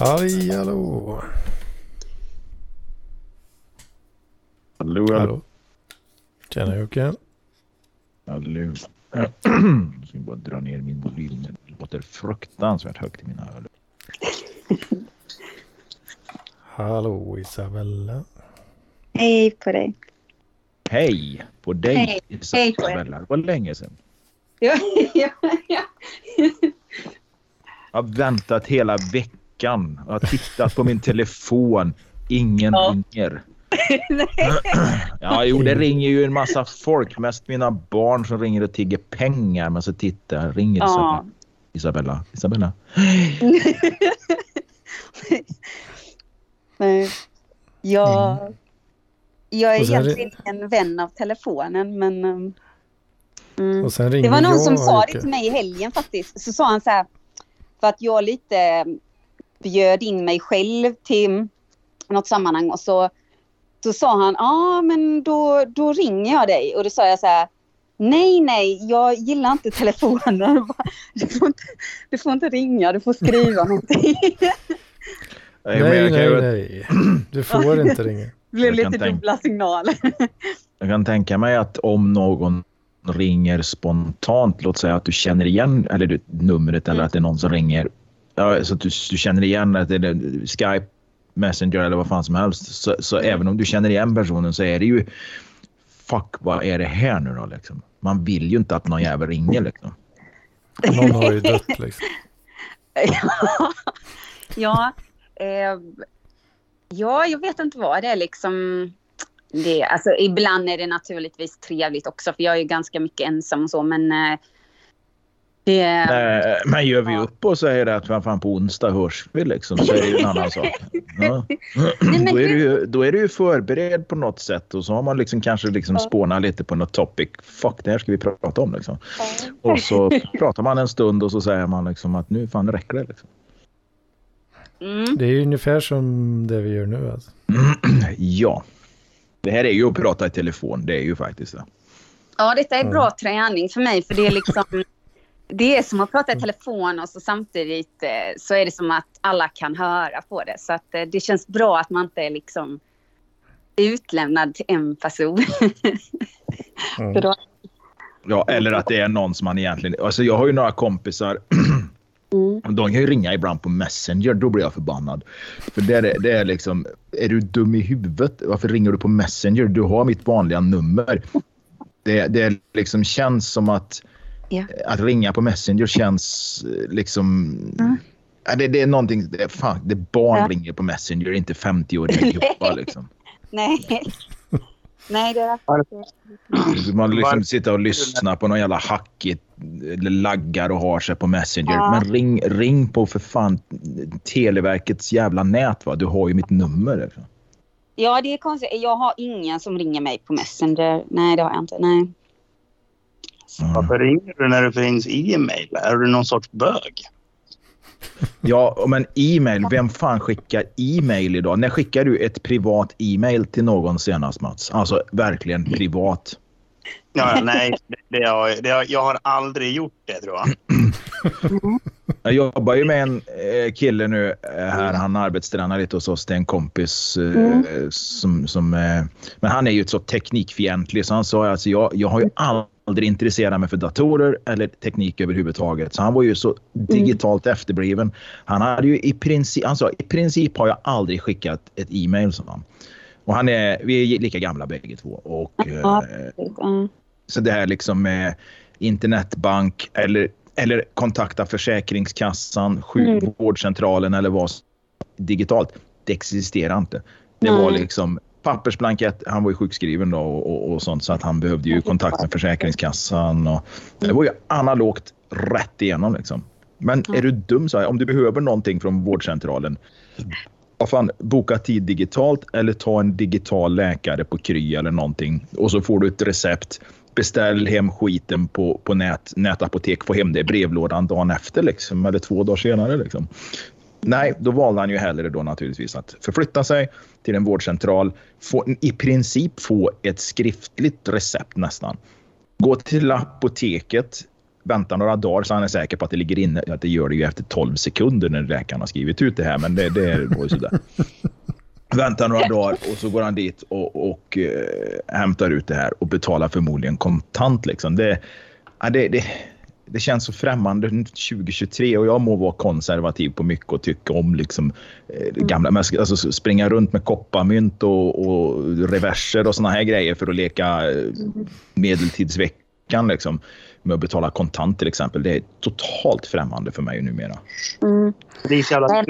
Hej, hallå. Hallå, hallå. Hallå. Tjena Jocke. hallå. Jag ska bara dra ner min volym. Det låter fruktansvärt högt i mina öron. Hallå Isabella. Hej på dig. Hej på dig Hej. Isabella. Det var länge sedan. Ja, ja, ja. Jag har väntat hela veckan. Jag har tittat på min telefon. Ingen Ja. ringer. Ja, jo, det ringer ju en massa folk. Mest mina barn som ringer och tigger pengar. Men så tittar jag. Ringer Ja. Isabella. Isabella. Nej. Jag, jag är egentligen en vän av telefonen men um, mm. Och sen ringer Det var någon jag, som sa det till mig i helgen faktiskt. Så sa han så här, för att jag lite bjöd in mig själv till något sammanhang och så, så sa han, ja ah, men då, då ringer jag dig. Och då sa jag så här, nej nej, jag gillar inte telefonen. Du får inte, du får inte ringa, du får skriva någonting. Nej, Nej, nej, nej. Du får inte ringa. Det blev lite dubbla signaler. jag kan tänka mig att om någon ringer spontant, låt säga att du känner igen eller du, numret eller att det är någon som ringer. Ja, så att du, du känner igen att det är Skype, Messenger eller vad fan som helst. Så, så även om du känner igen personen så är det ju fuck vad är det här nu då liksom. Man vill ju inte att någon jävel ringer liksom. Någon har ju dött liksom. ja, ja, eh, ja, jag vet inte vad det är liksom. Det, alltså, ibland är det naturligtvis trevligt också för jag är ju ganska mycket ensam och så men eh, det, Eh, Men gör vi upp och säger att vad fan på onsdag hörs vi liksom så är det ju en annan sak. Ja. Då, är du, ju- då är du ju förberedd på något sätt och så har man liksom kanske liksom Ja. spånat lite på något topic. Fuck, det här ska vi prata om liksom. Och så pratar man en stund och så säger man liksom att nu fan räcker det. Liksom. mm, Det är ju ungefär som det vi gör nu alltså. Ja. Det här är ju att prata i telefon. Det är ju faktiskt det. ja, detta är bra träning för mig för det är liksom det är som att prata i telefon och så samtidigt eh, så är det som att alla kan höra på det så att eh, det känns bra att man inte är liksom utlämnad till en person. Mm. Ja, eller att det är någon som man egentligen... Alltså jag har ju några kompisar. Mm. De kan ju ringa ibland på Messenger. Då blir jag förbannad. För det är, det är liksom... Är du dum i huvudet? Varför ringer du på Messenger? Du har mitt vanliga nummer. Det, det liksom känns som att... Ja. Att ringa på Messenger känns eh, liksom... Mm. Det, det är någonting... Det, fan, det barn Ja. ringer på Messenger, inte 50-åriga gubbar. Liksom. Nej. Nej, det är Man liksom sitter och lyssnar på någon jävla hackigt eller laggar och har sig på Messenger. Ja. Men ring, ring på för fan Televerkets jävla nät. Va? Du har ju mitt nummer. Alltså. Ja, det är konstigt. Jag har ingen som ringer mig på Messenger. Nej, det har jag inte. Nej. Varför ringer du när det finns e-mail? Är du någon sorts bög? Ja, men e-mail. Vem fan skickar e-mail idag? När skickar du ett privat e-mail till någon senast Mats? Alltså verkligen privat. Ja, nej, det, det, har, det har, jag har aldrig gjort det tror jag. Jag jobbar ju med en eh, kille nu eh, här. Han arbetstränar lite hos oss. Det är en kompis. Eh, Mm. som, som, men han är ju så teknikfientlig så han sa alltså jag, jag har ju aldrig intresserat mig för datorer eller teknik överhuvudtaget. Så han var ju så digitalt efterbliven. Han hade ju i princip, han sa, i princip har jag aldrig skickat ett e-mail som han. Och han är, vi är lika gamla bägge två. Och, Ja. Mm. så det här liksom med internetbank eller, eller kontakta Försäkringskassan, sjukvårdscentralen eller vad digitalt. Det existerar inte. Det var liksom pappersblankett. Han var ju sjukskriven då och, och, och sånt så att han behövde ju kontakt med Försäkringskassan. Och, det var ju analogt rätt igenom liksom. Men är du dum så här, om du behöver någonting från vårdcentralen. Vad fan, boka tid digitalt eller ta en digital läkare på Kry eller någonting och så får du ett recept. Beställ hem skiten på, på nät, nätapotek, få hem det i brevlådan dagen efter liksom, eller två dagar senare. Liksom. Nej, då valde han ju hellre då naturligtvis att förflytta sig till en vårdcentral, få, i princip få ett skriftligt recept nästan. Gå till apoteket, vänta några dagar så han är säker på att det ligger inne. Att det gör det ju efter 12 sekunder när läkaren har skrivit ut det här, men det, det var ju sådär. Väntar några dagar och så går han dit och, och äh, hämtar ut det här och betalar förmodligen kontant. Liksom. Det, ja, det, det, det känns så främmande 2023 och jag må vara konservativ på mycket och tycka om liksom, eh, gamla, men alltså, springa runt med kopparmynt och, och reverser och såna här grejer för att leka eh, medeltidsveckan liksom, med att betala kontant till exempel. Det är totalt främmande för mig numera. Mm. Det är så jävla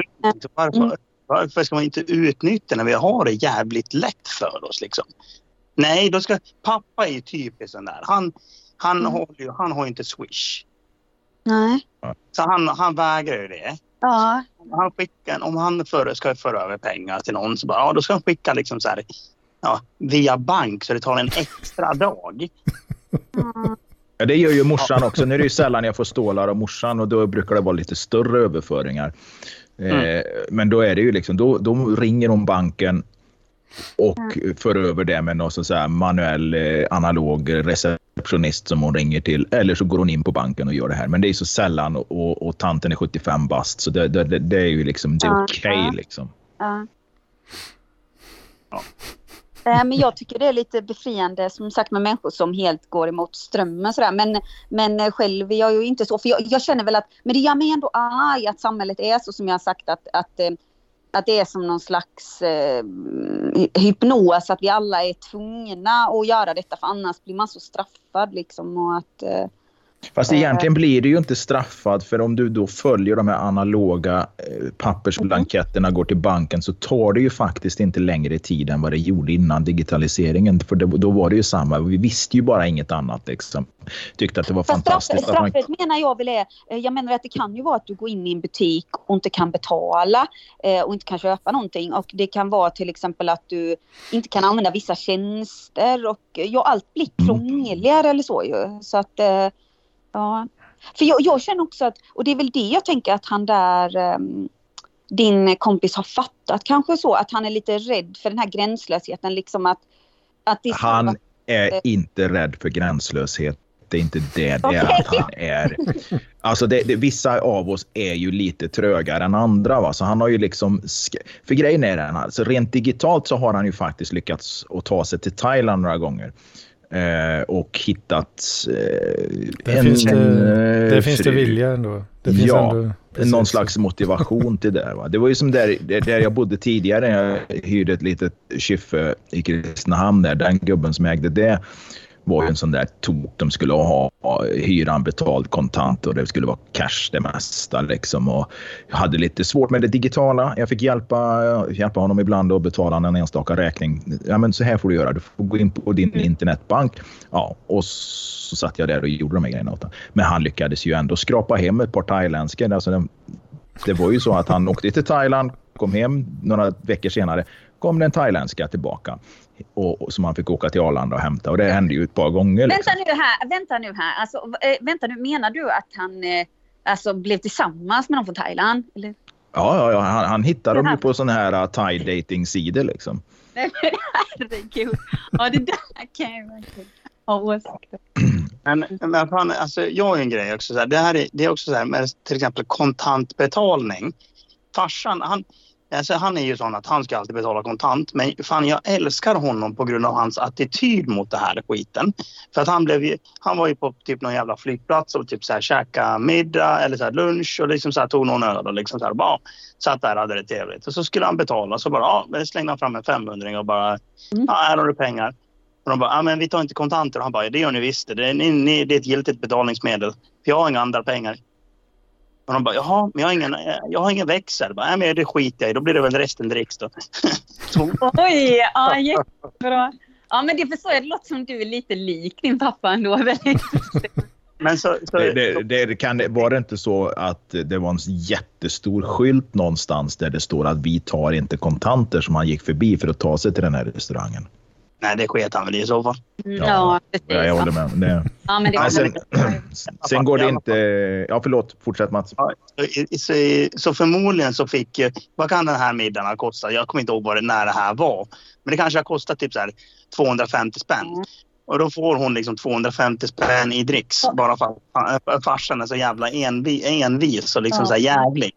varför, varför ska man inte utnyttja när vi har det jävligt lätt för oss liksom? Nej, då ska, pappa är ju typiskt sån där. Han, han, mm. har ju, han har inte Swish. Nej. Så han, han vägrar ju det. Ja. Han skickar, om han för, ska föra över pengar till någon så bara, ja, då ska han skicka liksom så här, ja, via bank så det tar en extra dag. Mm. Ja, det gör ju morsan också. Nu är det ju sällan jag får stålar av morsan och då brukar det vara lite större överföringar. Mm. Eh, men då är det ju liksom, då, då ringer hon banken och mm. för över det med någon så här manuell eh, analog receptionist som hon ringer till. Eller så går hon in på banken och gör det här. Men det är så sällan och, och, och tanten är 75 bast så det, det, det är ju liksom, det är okej okay, liksom. Ja. ja. Eh, men jag tycker det är lite befriande som sagt med människor som helt går emot strömmen sådär. Men, men själv är jag ju inte så. För jag, jag känner väl att, men det gör mig ändå arg att samhället är så som jag har sagt att, att eh, att det är som någon slags eh, hypnos, att vi alla är tvungna att göra detta för annars blir man så straffad liksom och att eh, Fast egentligen blir du ju inte straffad för om du då följer de här analoga eh, pappersblanketterna, går till banken så tar det ju faktiskt inte längre tid än vad det gjorde innan digitaliseringen. För då var det ju samma. Vi visste ju bara inget annat. Liksom. Tyckte att det var Fast fantastiskt. Straff, straffet man... menar jag väl är, eh, jag menar att det kan ju vara att du går in i en butik och inte kan betala eh, och inte kan köpa någonting. Och det kan vara till exempel att du inte kan använda vissa tjänster och ja, allt blir mm. krångligare mm. eller så ju. Så att eh, Ja. För jag, jag, känner också att, och det är väl det jag tänker att han där, um, din kompis har fattat kanske så, att han är lite rädd för den här gränslösheten. Liksom att, att det han är inte rädd för gränslöshet. Det är inte det. Det är att han är... Alltså det, det, vissa av oss är ju lite trögare än andra. Va? Så han har ju liksom... För grejen är den, alltså rent digitalt så har han ju faktiskt lyckats att ta sig till Thailand några gånger. Eh, och hittat eh, en, finns det, en, det finns det vilja ändå. Det finns ja, ändå, någon slags motivation till det. Va? Det var ju som där, där jag bodde tidigare. Jag hyrde ett litet kyffe i Kristinehamn. Där. Den gubben som ägde det var ju en sån där tok. De skulle ha hyran betald kontant och det skulle vara cash det mesta. Liksom. Och jag hade lite svårt med det digitala. Jag fick hjälpa, hjälpa honom ibland och betala en enstaka räkning. Ja, men så här får du göra. Du får gå in på din mm. internetbank. Ja, och så satt jag där och gjorde de här grejerna åt honom. Men han lyckades ju ändå skrapa hem ett par thailändska. Alltså, det var ju så att han åkte till Thailand, kom hem några veckor senare kom den thailändska tillbaka och, och, som han fick åka till Arlanda och hämta. Och det hände ju ett par gånger. Liksom. Vänta nu här, vänta nu här. Alltså, äh, vänta nu, menar du att han äh, alltså, blev tillsammans med någon från Thailand? Eller? Ja, ja, ja, han, han hittade dem ju på sådana här uh, thai dating sidor liksom. Nej men herregud. Ja, det där kan jag verkligen ha åsikter. Men, men fan, alltså, jag har en grej också. Så här, det, här är, det är också så här med till exempel kontantbetalning. Farsan, han, Alltså, han är ju sån att han ska alltid betala kontant. Men fan, jag älskar honom på grund av hans attityd mot det här skiten. För att han, blev ju, han var ju på typ någon jävla flygplats och typ så här käka middag eller så här lunch och liksom så här tog någon öl och liksom så här bara satt där och hade det trevligt. Och så skulle han betala så bara ja, slängde han fram en 500 och bara mm. ja, här har du pengar. Och de bara, ja men vi tar inte kontanter. Och han bara, det gör ni visst. Det är, ni, det är ett giltigt betalningsmedel. För jag har inga andra pengar. Och de bara, jaha, men jag har ingen, jag har ingen växel. Bara, Nej, men det skiter jag i. Då blir det väl resten dricks då. Oj, ja, jättebra. Ja, men det förstår jag. Det låter som du är lite lik din pappa ändå. Men så, så, det, det, det, kan, var det inte så att det var en jättestor skylt någonstans där det står att vi tar inte kontanter som han gick förbi för att ta sig till den här restaurangen? Nej, det sket han väl i så fall. Ja, ja jag håller med. Det... Ja, men det men sen, sen går det inte... Ja, förlåt. Fortsätt Mats. Så, så, förmodligen så fick... Vad kan den här middagen ha kostat? Jag kommer inte ihåg vad det, när det här var. Men det kanske har kostat typ så här 250 spänn. Mm. Och då får hon liksom 250 spänn i dricks bara för att farsan är så jävla envi, envis och liksom så här jävlig.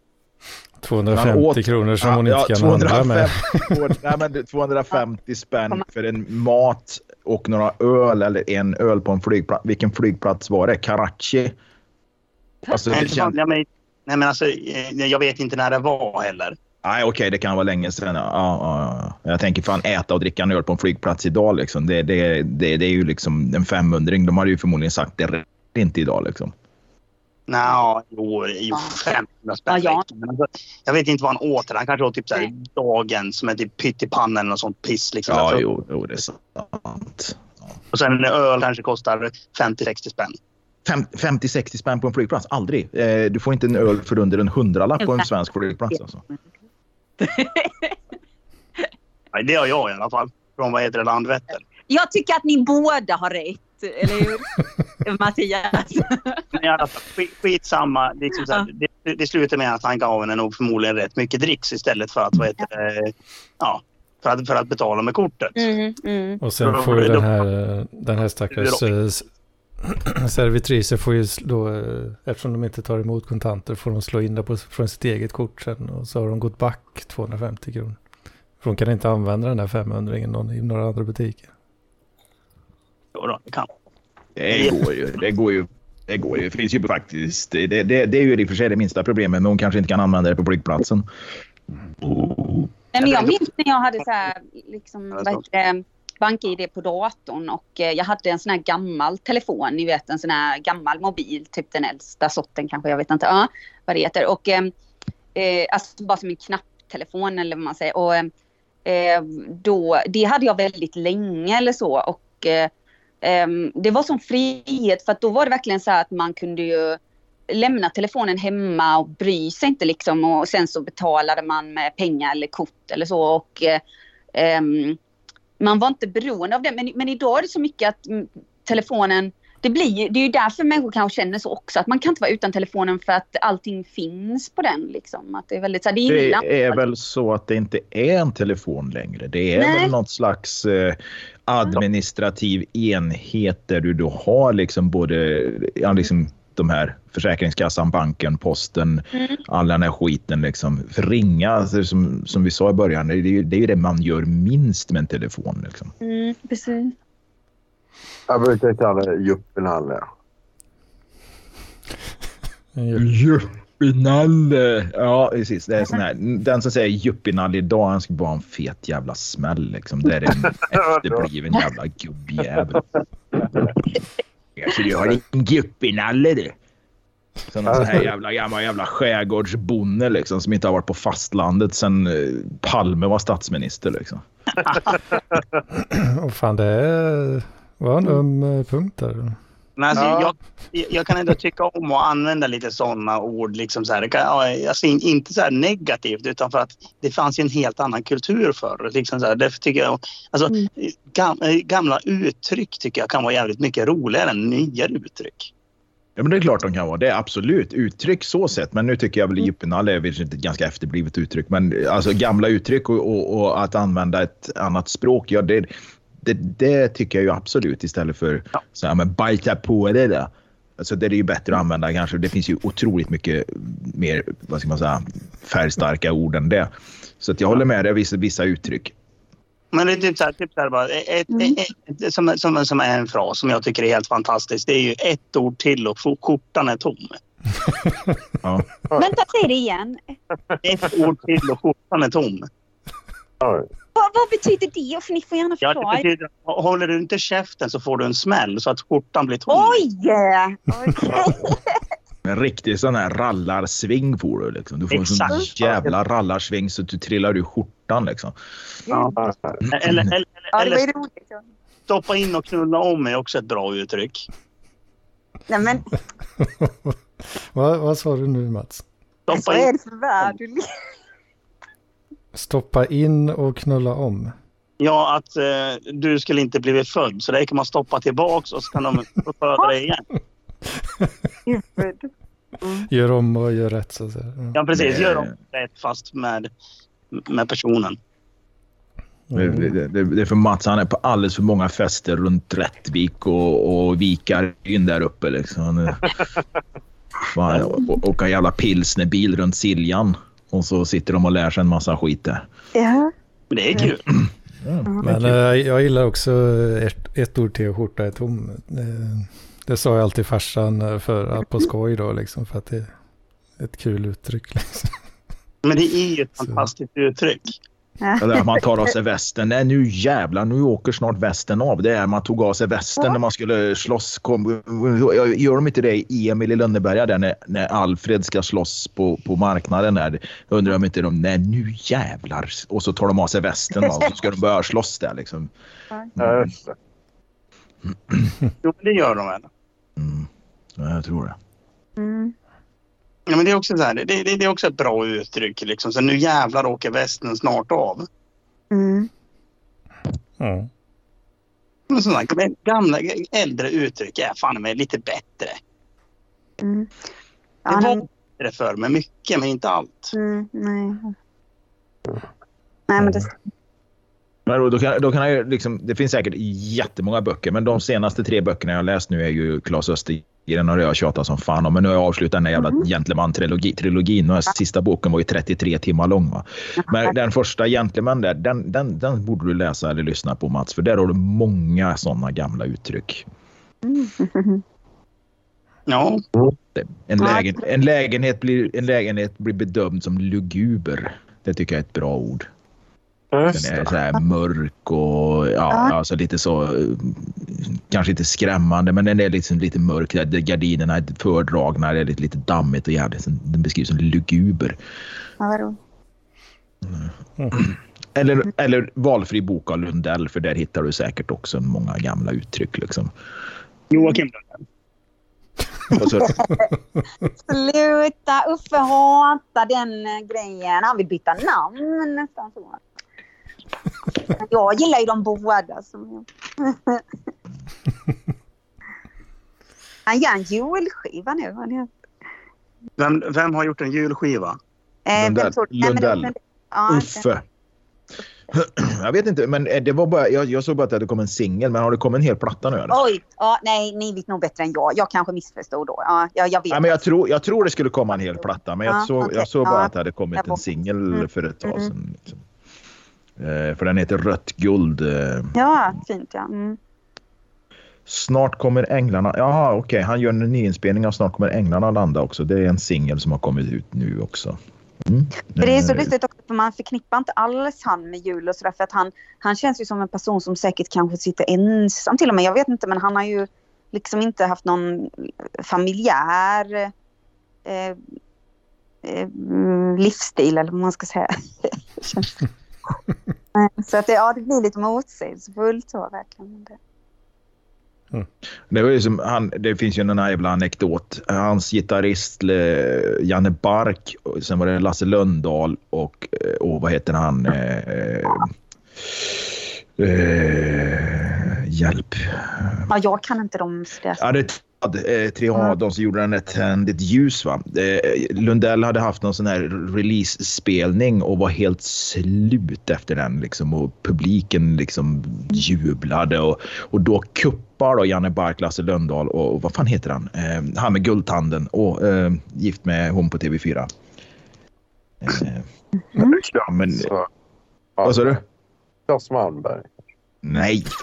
250 åt, kronor som hon inte kan 250, handla med. nej, men 250 spänn för en mat och några öl eller en öl på en flygplats. Vilken flygplats var det? Karachi? Alltså, nej, känd... nej, men, nej, alltså, eh, jag vet inte när det var heller. Nej, okej, okay, det kan vara länge sedan. Ja, ja, ja. Jag tänker fan äta och dricka en öl på en flygplats idag. Liksom. Det, det, det, det är ju liksom en 500 De hade ju förmodligen sagt det inte idag. Liksom. Nej, jo, jo 500 spänn. Ja, ja. Alltså, jag vet inte vad han åt. Han kanske åt typ så här, dagens med typ pyttipanna eller något sånt piss. Liksom. Ja, jo, jo, det är sant. Och sen en öl kanske kostar 50-60 spänn. 50-60 spänn på en flygplats? Aldrig. Eh, du får inte en öl för under en hundralapp på en svensk flygplats. Alltså. Nej, det har jag i alla fall. Från vad heter det, Landvetter. Jag tycker att ni båda har rätt. Eller hur? Mattias. ja, skitsamma. Liksom så här, det, det slutar med att han gav henne nog förmodligen rätt mycket dricks istället för att, vad heter det, ja, för att, för att betala med kortet. Mm, mm. Och sen får ju den här, den här stackars eh, servitriser får ju då, eh, eftersom de inte tar emot kontanter, får de slå in det på, från sitt eget kort sen och så har de gått back 250 kronor. För de kan inte använda den där 500 i några andra butiker. Jo då, det kan. Det går ju. Det går ju. Det går ju. Det finns ju faktiskt. Det, det, det är ju i och för sig det minsta problemet, men hon kanske inte kan använda det på flygplatsen. Oh. men jag minns när jag hade så här, liksom, vad bank-id på datorn och eh, jag hade en sån här gammal telefon, ni vet en sån här gammal mobil, typ den äldsta sorten kanske, jag vet inte ja, vad det heter. Och eh, eh alltså bara som en knapptelefon eller vad man säger. Och eh, då, det hade jag väldigt länge eller så och eh, Ehm, det var som frihet för att då var det verkligen så att man kunde ju lämna telefonen hemma och bry sig inte liksom och sen så betalade man med pengar eller kort eller så och um, man var inte beroende av det. Men, men idag är det så mycket att mm, telefonen det, blir, det är ju därför människor kanske känner så också. Att man kan inte vara utan telefonen för att allting finns på den. Liksom. Att det, är väldigt, så det, är, det är väl så att det inte är en telefon längre. Det är Nej. väl något slags eh, administrativ enhet där du då har liksom både ja, liksom de här Försäkringskassan, banken, posten, mm. all den här skiten. Liksom. För ringa, alltså, som, som vi sa i början, det är, ju, det är ju det man gör minst med en telefon. Liksom. Mm, precis. Jag brukar kalla det juppinalle. Juppinalle. Ja, precis. Det är sån här, den som säger juppinalle idag, han ska bara ha en fet jävla smäll. Liksom. Det är en efterbliven jävla gubbjävel. Alltså, du har en juppinalle du. Som en sån här jävla gammal jävla skärgårdsbonde liksom, som inte har varit på fastlandet sen eh, Palme var statsminister. Liksom. oh, fan, det är var en öm punkt där. Men alltså, ja. jag, jag kan ändå tycka om att använda lite sådana ord. Liksom så här, alltså, inte så negativt utan för att det fanns en helt annan kultur förr. Liksom så här, därför tycker jag, alltså, mm. Eh, gamla uttryck tycker jag kan vara jävligt mycket roligare än nya uttryck. Ja, men det är klart de kan vara. Det är absolut uttryck så sett. Men nu tycker jag väl mm. Jippinalle är ett ganska efterblivet uttryck. Men alltså gamla uttryck och, och, och, att använda ett annat språk. Ja, det, det, det, tycker jag ju absolut istället för ja. så här, men bajta på det där. Alltså det är ju bättre att använda kanske. Det finns ju otroligt mycket mer vad ska man säga, färgstarka ord än det. Så att jag håller med dig vissa, vissa uttryck. Men det är typ så här, typ så här bara, ett, mm. ett, ett, som, som, som är en fras som jag tycker är helt fantastisk. Det är ju ett ord till och skjortan är tom. ja. Vänta, säg det igen. Ett ord till och skjortan är tom. Vad, vad betyder det? För ni får gärna förklara. Ja, det betyder, håller du inte käften så får du en smäll så att skjortan blir tom. Oj! Okay. En riktig sån här rallarsving får du. Liksom. Du får Exakt. en sån jävla rallarsving så att du trillar ur skjortan. Liksom. Ja. Eller, eller, eller, ja, eller stoppa in och knulla om är också ett bra uttryck. Nej, men... vad, vad sa du nu Mats? Stoppa in. Vad är det för värld du Stoppa in och knulla om. Ja, att eh, du skulle inte blivit född. Så det kan man stoppa tillbaks och så kan de föda dig igen. Mm. Gör om och gör rätt så att säga. Mm. Ja, precis. Gör om rätt fast med, med personen. Mm. Det, det, det, är för Mats, han är på alldeles för många fester runt Rättvik och, och vikar in där uppe. Liksom. Fan, åka jävla pilsnerbil runt Siljan och så sitter de och lär sig en massa skit där. Ja. Det är kul. Mm. Men äh, jag gillar också ett, ett ord till skjorta är tom. Det, det sa jag alltid farsan för på skoj då liksom för att det är ett kul uttryck. Liksom. Men det är ju ett fantastiskt uttryck. Eller man tar av sig västen. Nej, nu jävlar, nu åker snart västen av. Det är man tog av sig västen när man skulle slåss. Kom, gör de inte det i Emil i Lönneberga där när, när Alfred ska slåss på, på marknaden där. Jag undrar om inte de, nej nu jävlar. Och så tar de av sig västen och så ska de börja slåss där liksom. Ja, just det. Jo, det gör de väl. Mm. Ja, jag tror det. Mm. Ja, men det är också så här, det, det, det är också ett bra uttryck. Liksom. Så nu jävlar åker västen snart av. Mm. Ja. Men sådana gamla, äldre uttryck är fan med lite bättre. Mm. Det Ja, var nej. bättre förr med mycket, men inte allt. Mm, nej. Nej, men det... Men då, då kan, då kan jag liksom, det finns säkert jättemånga böcker, men de senaste tre böckerna jag har läst nu är ju Claes Östergren och det har jag tjatat som fan om. Men nu har jag avslutat den där jävla Gentleman-trilogin. Den sista boken var ju 33 timmar lång. Va? Men den första Gentleman där, den, den, den borde du läsa eller lyssna på Mats, för där har du många sådana gamla uttryck. Ja, En, lägen, en, lägenhet blir, en lägenhet blir bedömd som luguber. Det tycker jag är ett bra ord. Just Den är så här mörk och ja, Ja. alltså lite så. Kanske inte skrämmande, men den är liksom lite mörk. Gardinerna är fördragna, det är lite, lite dammigt och jävligt. Den beskrivs som luguber. Ja, vad roligt. Eller, eller valfri bok av Lundell, för där hittar du säkert också många gamla uttryck. Liksom. Joakim Lundell. Så, Sluta! Uffe hatar den eh, grejen. Han vill byta namn nästan så. Jag gillar ju dem båda. Så. Han gör en julskiva nu. Vem, vem har gjort en julskiva? Eh, Lundell. Nej, Lundell. Ja, Uffe. Jag vet inte, men det var bara, jag, jag såg bara att det kommit en singel, men har det kommit en hel platta nu? Eller? Oj! Ja, nej, ni vet nog bättre än jag. Jag kanske missförstod då. Ja, jag, jag vet. Ja, men jag, tror, jag tror det skulle komma en hel platta, men jag, Ja, såg, jag såg bara Ja. att det hade kommit en singel Mm. för ett tag Mm. sedan. Liksom. Eh, för den heter Rött guld. Eh, Ja, fint ja. Mm. Snart kommer änglarna. Jaha, okej. Han gör en nyinspelning av Snart kommer änglarna landa också. Det är en singel som har kommit ut nu också. Mm. Det är så Eh, lustigt också för man förknippar inte alls han med jul och sådär för att han, han känns ju som en person som säkert kanske sitter ensam till och med. Jag vet inte men han har ju liksom inte haft någon familjär eh, eh, mm, livsstil eller vad man ska säga. Så att det, ja, det blir lite motsägelsefullt så verkligen. Det. Det, var ju som, han, det finns ju en jävla anekdot. Hans gitarrist eh, Janne Bark, sen var det Lasse Lundahl och, eh, och vad heter han? Eh, eh, hjälp. Ja, jag kan inte de där. Ja, det eh, Triad, de som gjorde den där Tänd ett ljus. Va? Eh, Lundell hade haft någon sån här release-spelning och var helt slut efter den. Liksom, och publiken liksom jublade. Och, och då kuppar då Janne Bark, Lasse Lundahl och, och vad fan heter han? Eh, han med guldtanden och eh, gift med hon på TV4. Eh, ja, men, Så, vad sa du? Claes Malmberg. Nej.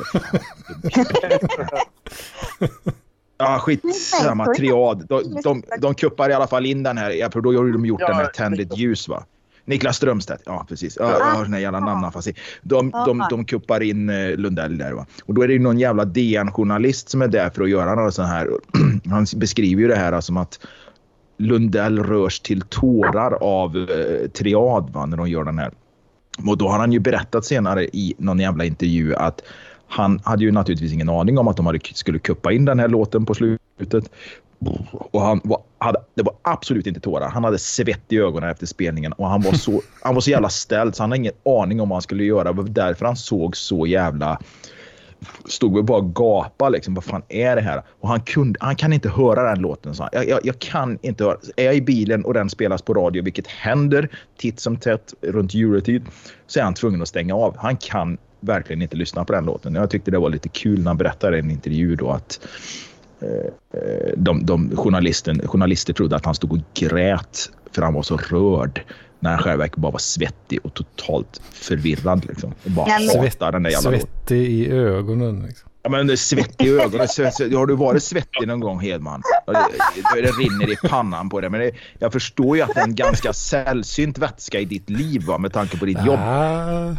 Ja, skitsamma. Triad. De, de, de kuppar i alla fall in den här. Tror då har de gjort Ja, den här Tänd ett ljus, va? Niklas Strömstedt. Ja, precis. Ja, jag har den här jävla namnafasi. De, de, de kuppar in eh, Lundell där, va? Och då är det ju någon jävla DN-journalist som är där för att göra något sånt här. Han beskriver ju det här som att Lundell rörs till tårar av eh, Triad, va? När de gör den här. Och då har han ju berättat senare i någon jävla intervju att han hade ju naturligtvis ingen aning om att de hade, skulle kuppa in den här låten på slutet. Och han var, hade, det var absolut inte tårar. Han hade svett i ögonen efter spelningen och han var så, han var så jävla ställd så han hade ingen aning om vad han skulle göra. Det var därför han såg så jävla stod vi bara och gapade liksom. Vad fan är det här? Och han, kunde, han kan inte höra den låten. Så jag, jag, jag, kan inte höra. Är jag i bilen och den spelas på radio, vilket händer titt som tätt runt juletid, så är han tvungen att stänga av. Han kan verkligen inte lyssna på den låten. Jag tyckte det var lite kul när han berättade i en intervju då att eh, de, de journalisten, journalister trodde att han stod och grät för han var så rörd när han själv bara var svettig och totalt förvirrad. Liksom. Och bara hatar den där jävla Svettig i ögonen. Liksom. Ja, men svettig i ögonen. Har du varit svettig någon gång Hedman? Det, det rinner i pannan på det. Men det, jag förstår ju att det är en ganska sällsynt vätska i ditt liv va, med tanke på ditt jobb. Ah,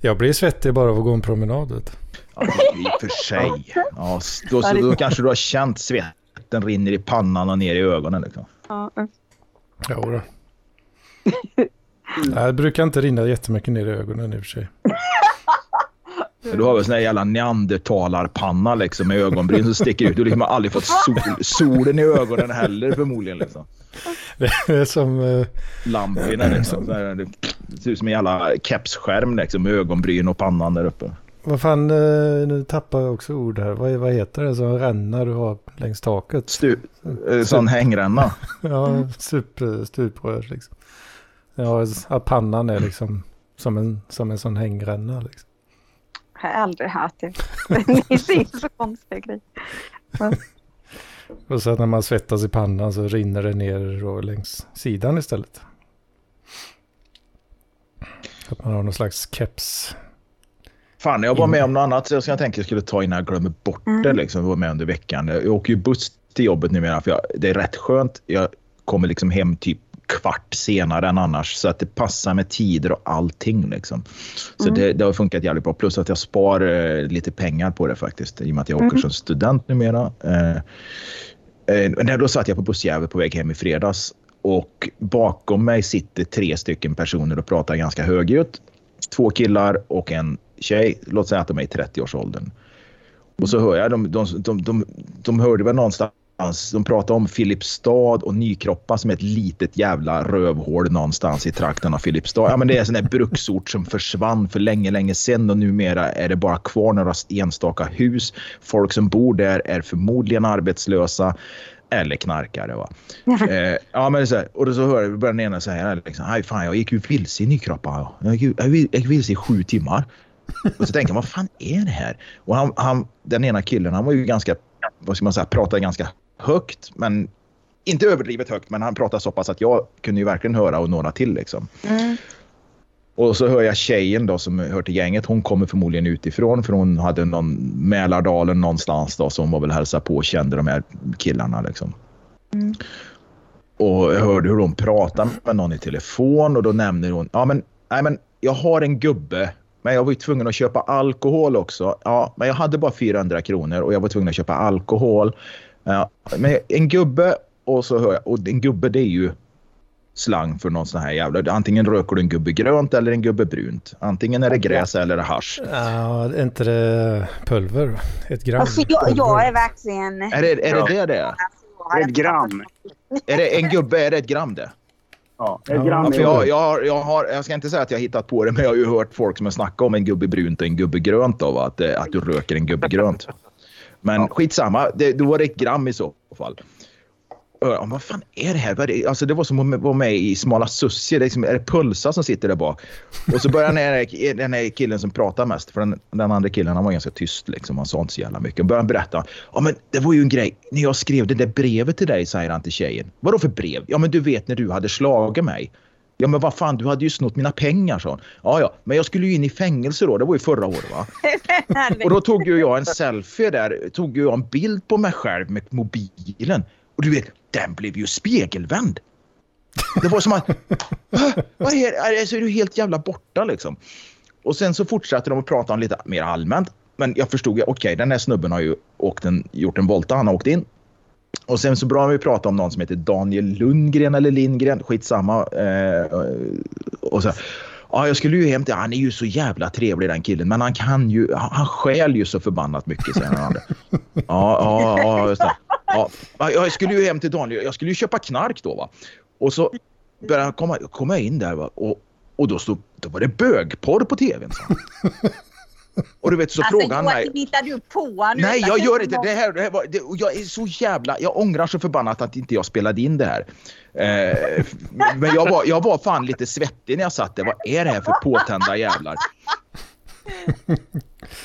jag blir svettig bara av att gå en promenad. Ja, I och för sig. Ja, då, så, då kanske du har känt svetten rinner i pannan och ner i ögonen. Liksom. Ja. Jo då. det brukar inte rinna jättemycket ner i ögonen i och för sig. Du har väl sån här jävla neandertalarpanna liksom med ögonbryn som sticker ut. Du liksom har aldrig fått sol, solen i ögonen heller förmodligen. Liksom. Det är som... Uh, Lamporna liksom. Det ser ut som en jävla kepsskärm liksom med ögonbryn och pannan där uppe. Vad fan, uh, nu tappar jag också ord här. Vad, vad heter det som ränna du har längs taket? Stu, uh, sån hängränna. ja, stuprör liksom. Ja, pannan är liksom som en, som en sån hängränna liksom. Jag har aldrig hört det. Ni ser så konstiga grejer. Och så när man svettas i pannan så rinner det ner längs sidan istället. Att man har någon slags keps. Fan, jag var med om något annat jag tänkte jag skulle ta innan jag glömmer bort det. Mm. Liksom, jag var med under veckan. Jag åker ju buss till jobbet numera för jag, det är rätt skönt. Jag kommer liksom hem typ kvart senare än annars. Så att det passar med tider och allting. Liksom. Så mm. det, det, har funkat jävligt bra. Plus att jag spar eh, lite pengar på det faktiskt. I och med att jag åker mm. som student numera. Eh, eh, då satt jag på bussjävel på väg hem i fredags. Och bakom mig sitter tre stycken personer och pratar ganska högljutt. Två killar och en tjej. Låt säga att de är i 30-årsåldern. Och så hör jag, de, de, de, de, de hörde väl någonstans de pratar om Filipstad och Nykroppa som är ett litet jävla rövhål någonstans i trakten av Filipstad. Ja, men det är en sån där bruksort som försvann för länge, länge sedan och numera är det bara kvar några enstaka hus. Folk som bor där är förmodligen arbetslösa eller knarkare. Va? eh, ja, men så här, och då så hör jag börjar den ena säga liksom, Aj, fan, jag gick ju vilse i Nykroppa. Jag gick, jag gick vilse i sju timmar. Och så tänker jag, vad fan är det här? Och han, han, den ena killen, han var ju ganska, vad ska man säga, pratade ganska högt, men inte överdrivet högt, men han pratade så pass att jag kunde ju verkligen höra och några till liksom. Mm. Och så hör jag tjejen då som hör till gänget. Hon kommer förmodligen utifrån för hon hade någon Mälardalen någonstans då som var väl hälsa på och kände de här killarna liksom. Mm. Och jag hörde hur hon pratade med någon i telefon och då nämner hon, ja men, nej men jag har en gubbe men jag var ju tvungen att köpa alkohol också. Ja, men jag hade bara 400 kronor och jag var tvungen att köpa alkohol. Ja, men en gubbe och så hör jag, och en gubbe det är ju slang för någon sån här jävla... Antingen röker du en gubbe grönt eller en gubbe brunt. Antingen är det gräs eller är hasch. Ja, är inte det pulver? Ett gram? Alltså, jag, jag är verkligen... Är det är det, det det är? Ett gram. Är det en gubbe, är det ett gram det? Ja, ett gram. Ja, för jag, jag, har, jag, har, jag ska inte säga att jag har hittat på det, men jag har ju hört folk som har snackat om en gubbe brunt och en gubbe grönt. Då, att, att du röker en gubbe grönt. Men ja. skitsamma, det, då var det ett gram i så fall. Ja, vad fan är det här? Alltså, det var som att vara med i Smala Sussie. Det är, liksom, är det Pulsa som sitter där bak? Och så börjar den den här killen som pratar mest, för den, den andra killen han var ganska tyst. Liksom, han sa inte så jävla mycket. Börjar berätta. Ja, men det var ju en grej. När jag skrev det där brevet till dig, säger han till tjejen. Vadå för brev? Ja, men du vet när du hade slagit mig. Ja men vad fan, du hade ju snott mina pengar, sa hon. Ja, ja, men jag skulle ju in i fängelse då. Det var ju förra året va? och då tog ju jag en selfie där. Tog ju jag en bild på mig själv med mobilen. Och du vet, den blev ju spegelvänd. Det var som att... vad är, alltså, är du helt jävla borta liksom? Och sen så fortsatte de att prata om lite mer allmänt. Men jag förstod ju, okej, okay, den här snubben har ju åkt en, gjort en volta. Han har åkt in. Och sen så bra vi prata om någon som heter Daniel Lundgren eller Lindgren, skitsamma. Eh, och så, ja, jag skulle ju hem till, han är ju så jävla trevlig den killen, men han kan ju, han stjäl ju så förbannat mycket säger han. Ja, ja, ja, just det. Ja, jag skulle ju hem till Daniel, jag skulle ju köpa knark då va. Och så började han komma, komma in där va. Och, och då, stod, då var det bögporr på tvn. Och du vet så Alltså frågar han mig. Hittar du på nu? Nej, jag gör inte det. Här, det här var, det, jag är så jävla... Jag ångrar så förbannat att inte jag spelade in det här. Eh, men jag var, jag var fan lite svettig när jag satt där. Vad är det här för påtända jävlar?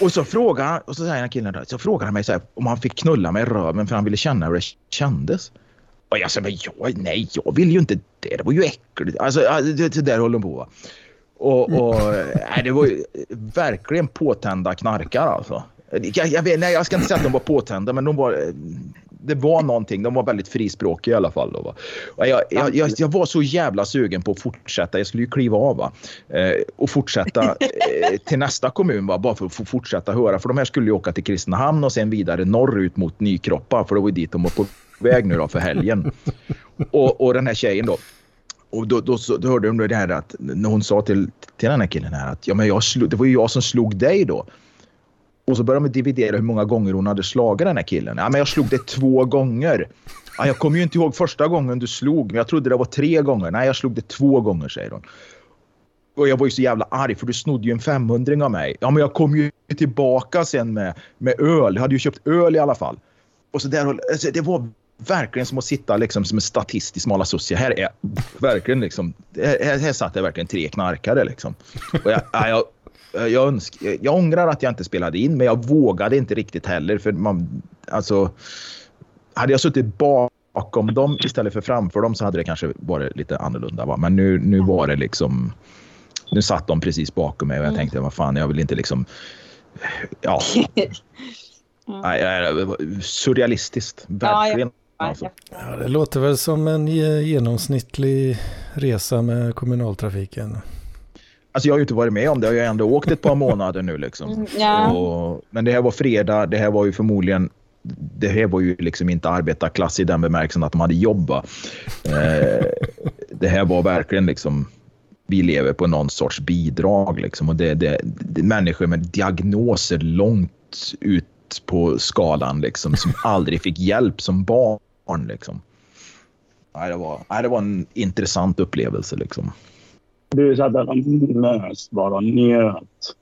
Och så frågar han, och så säger han killen där, så frågar han mig så här, om han fick knulla mig i röven för han ville känna hur det kändes. Och jag sa, men jag, nej, jag vill ju inte det. Det var ju äckligt. Alltså, ja, det, det där håller de på. va. Och, och nej, det var ju verkligen påtända knarkar alltså. Jag, jag, vet, nej, jag ska inte säga att de var påtända, men de var, det var någonting. De var väldigt frispråkiga i alla fall. Då, va? Och jag, jag, jag, jag var så jävla sugen på att fortsätta. Jag skulle ju kliva av va? Eh, och fortsätta eh, till nästa kommun va? bara för att få fortsätta höra. För de här skulle ju åka till Kristinehamn och sen vidare norrut mot Nykroppa. För det var dit de var på väg nu då för helgen. Och, och den här tjejen då. Och då, då, så, då hörde de det här att när hon sa till, till den här killen här att ja, men jag slog, det var ju jag som slog dig då. Och så började de dividera hur många gånger hon hade slagit den här killen. Ja, men jag slog dig två gånger. Ja, jag kommer ju inte ihåg första gången du slog, men jag trodde det var tre gånger. Nej, jag slog dig två gånger, säger hon. Och jag var ju så jävla arg för du snodde ju en 500 av mig. Ja, men jag kom ju tillbaka sen med, med öl. Jag hade ju köpt öl i alla fall. Och så där, alltså, det var verkligen som att sitta liksom som en statist i smala socia. Här är verkligen liksom, här, här satt det verkligen tre knarkare liksom. Och jag, ja, jag, jag, önsk, jag ångrar att jag inte spelade in, men jag vågade inte riktigt heller. För man, alltså, hade jag suttit bakom dem istället för framför dem så hade det kanske varit lite annorlunda. Va? Men nu, nu var det liksom, nu satt de precis bakom mig och jag Mm. tänkte, vad fan, jag vill inte liksom, ja. Nej, surrealistiskt, verkligen. Ja, alltså. Ja, det låter väl som en ge- genomsnittlig resa med kommunaltrafiken. Alltså jag har ju inte varit med om det. Jag har ju ändå åkt ett par månader nu liksom. Mm, ja. Och, men det här var fredag. Det här var ju förmodligen det här var ju liksom inte arbetarklass i den bemärkelsen att de hade jobbat. Eh, det här var verkligen liksom vi lever på någon sorts bidrag liksom och det, det, det är människor med diagnoser långt ut på skalan liksom som aldrig fick hjälp som barn liksom. Nej, det var, nej, det var en intressant upplevelse liksom. Du satt där och mös bara njöt.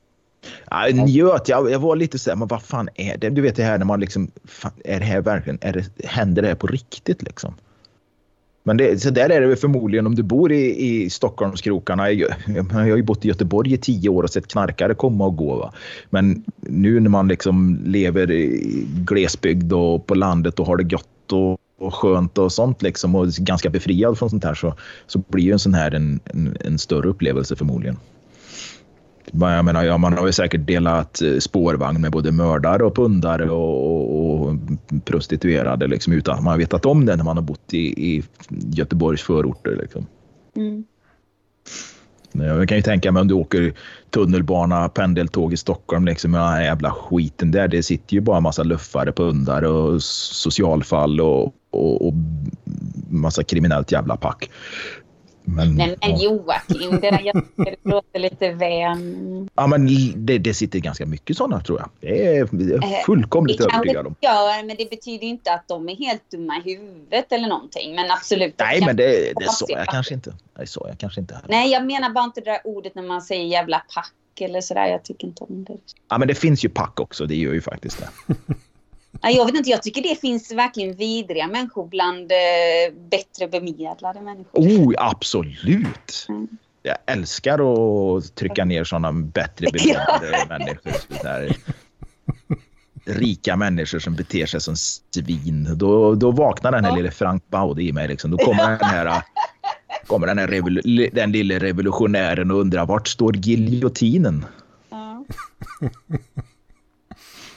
Ja, njöt. Jag, jag var lite så här, men vad fan är det? Du vet det här när man liksom, fan, är det här verkligen, är det, händer det här på riktigt liksom? Men det, så där är det väl förmodligen om du bor i, i Stockholmskrokarna. Jag, jag har ju bott i Göteborg i tio år och sett knarkare komma och gå. Va? Men nu när man liksom lever i glesbygd och på landet och har det gott och, och skönt och sånt liksom och ganska befriad från sånt här så, så blir ju en sån här en, en, en större upplevelse förmodligen. Jag menar, ja, man har ju säkert delat eh, spårvagn med både mördare och pundare och, och, och prostituerade liksom, utan att man har vetat om det när man har bott i, i Göteborgs förorter. Liksom. Mm. Jag kan ju tänka mig om du åker tunnelbana, pendeltåg i Stockholm liksom, den här jävla skiten där. Det sitter ju bara en massa luffare, pundare och socialfall och, och, och massa kriminellt jävla pack. Men, Men, men ja. Joakim, det där jag det låter lite väl... Ja, men det, det sitter ganska mycket sådana tror jag. Det är jag är Eh, fullkomligt Det kanske övertygad om. det gör, men det betyder inte att de är helt dumma i huvudet eller någonting. Men absolut. Nej, men det, det hoppas sa jag. jag kanske inte. Det sa jag kanske inte. heller. Nej, jag menar bara inte det där ordet när man säger jävla pack eller sådär. Jag tycker inte om det. Ja, men det finns ju pack också. Det gör ju faktiskt det. Jag vet inte, jag tycker det finns verkligen vidriga människor bland eh, bättre bemedlade människor. Oh, absolut. Mm. Jag älskar att trycka ner sådana bättre bemedlade människor. Så där. Rika människor som beter sig som svin. Då, då vaknar den här Ja. lille Frank Baude i mig. Liksom. Då kommer den här, kommer den, här den lille revolutionären och undrar vart står giljotinen? Ja.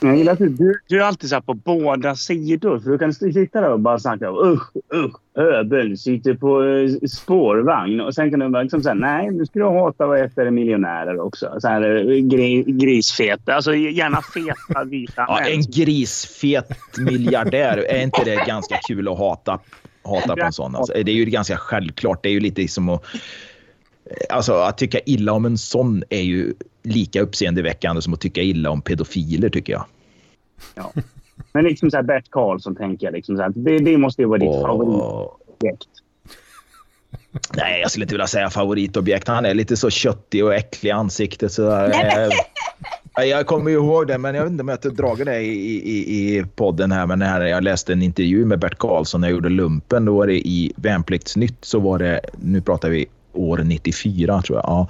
Jag gillar att du, du, du är alltid så här på båda sidor. För du kan sitta där och bara snacka om usch, usch, Öbel sitter på eh, spårvagn. Och sen kan du bara liksom säga nej, nu ska du hata vad heter det, miljonärer också. Så här, eh, gri, grisfeta. Alltså gärna feta vita Ja, en grisfet miljardär. Är inte det ganska kul att hata, hata på en sån? Alltså, det är ju ganska självklart. Det är ju lite som att... Alltså att tycka illa om en sån är ju lika uppseendeväckande som att tycka illa om pedofiler tycker jag. Ja. Men liksom så här Bert Karlsson tänker jag. Liksom så här, det, det måste ju vara ditt Och- favoritobjekt. Nej, jag skulle inte vilja säga favoritobjekt. Han är lite så köttig och äcklig i ansiktet. Så där. Jag kommer ju ihåg det, men jag vet inte om jag dragit det i, i, i podden här. Men här, jag läste en intervju med Bert Karlsson när jag gjorde lumpen. Då var det i Värnpliktsnytt så var det, nu pratar vi år 94 tror jag. Ja,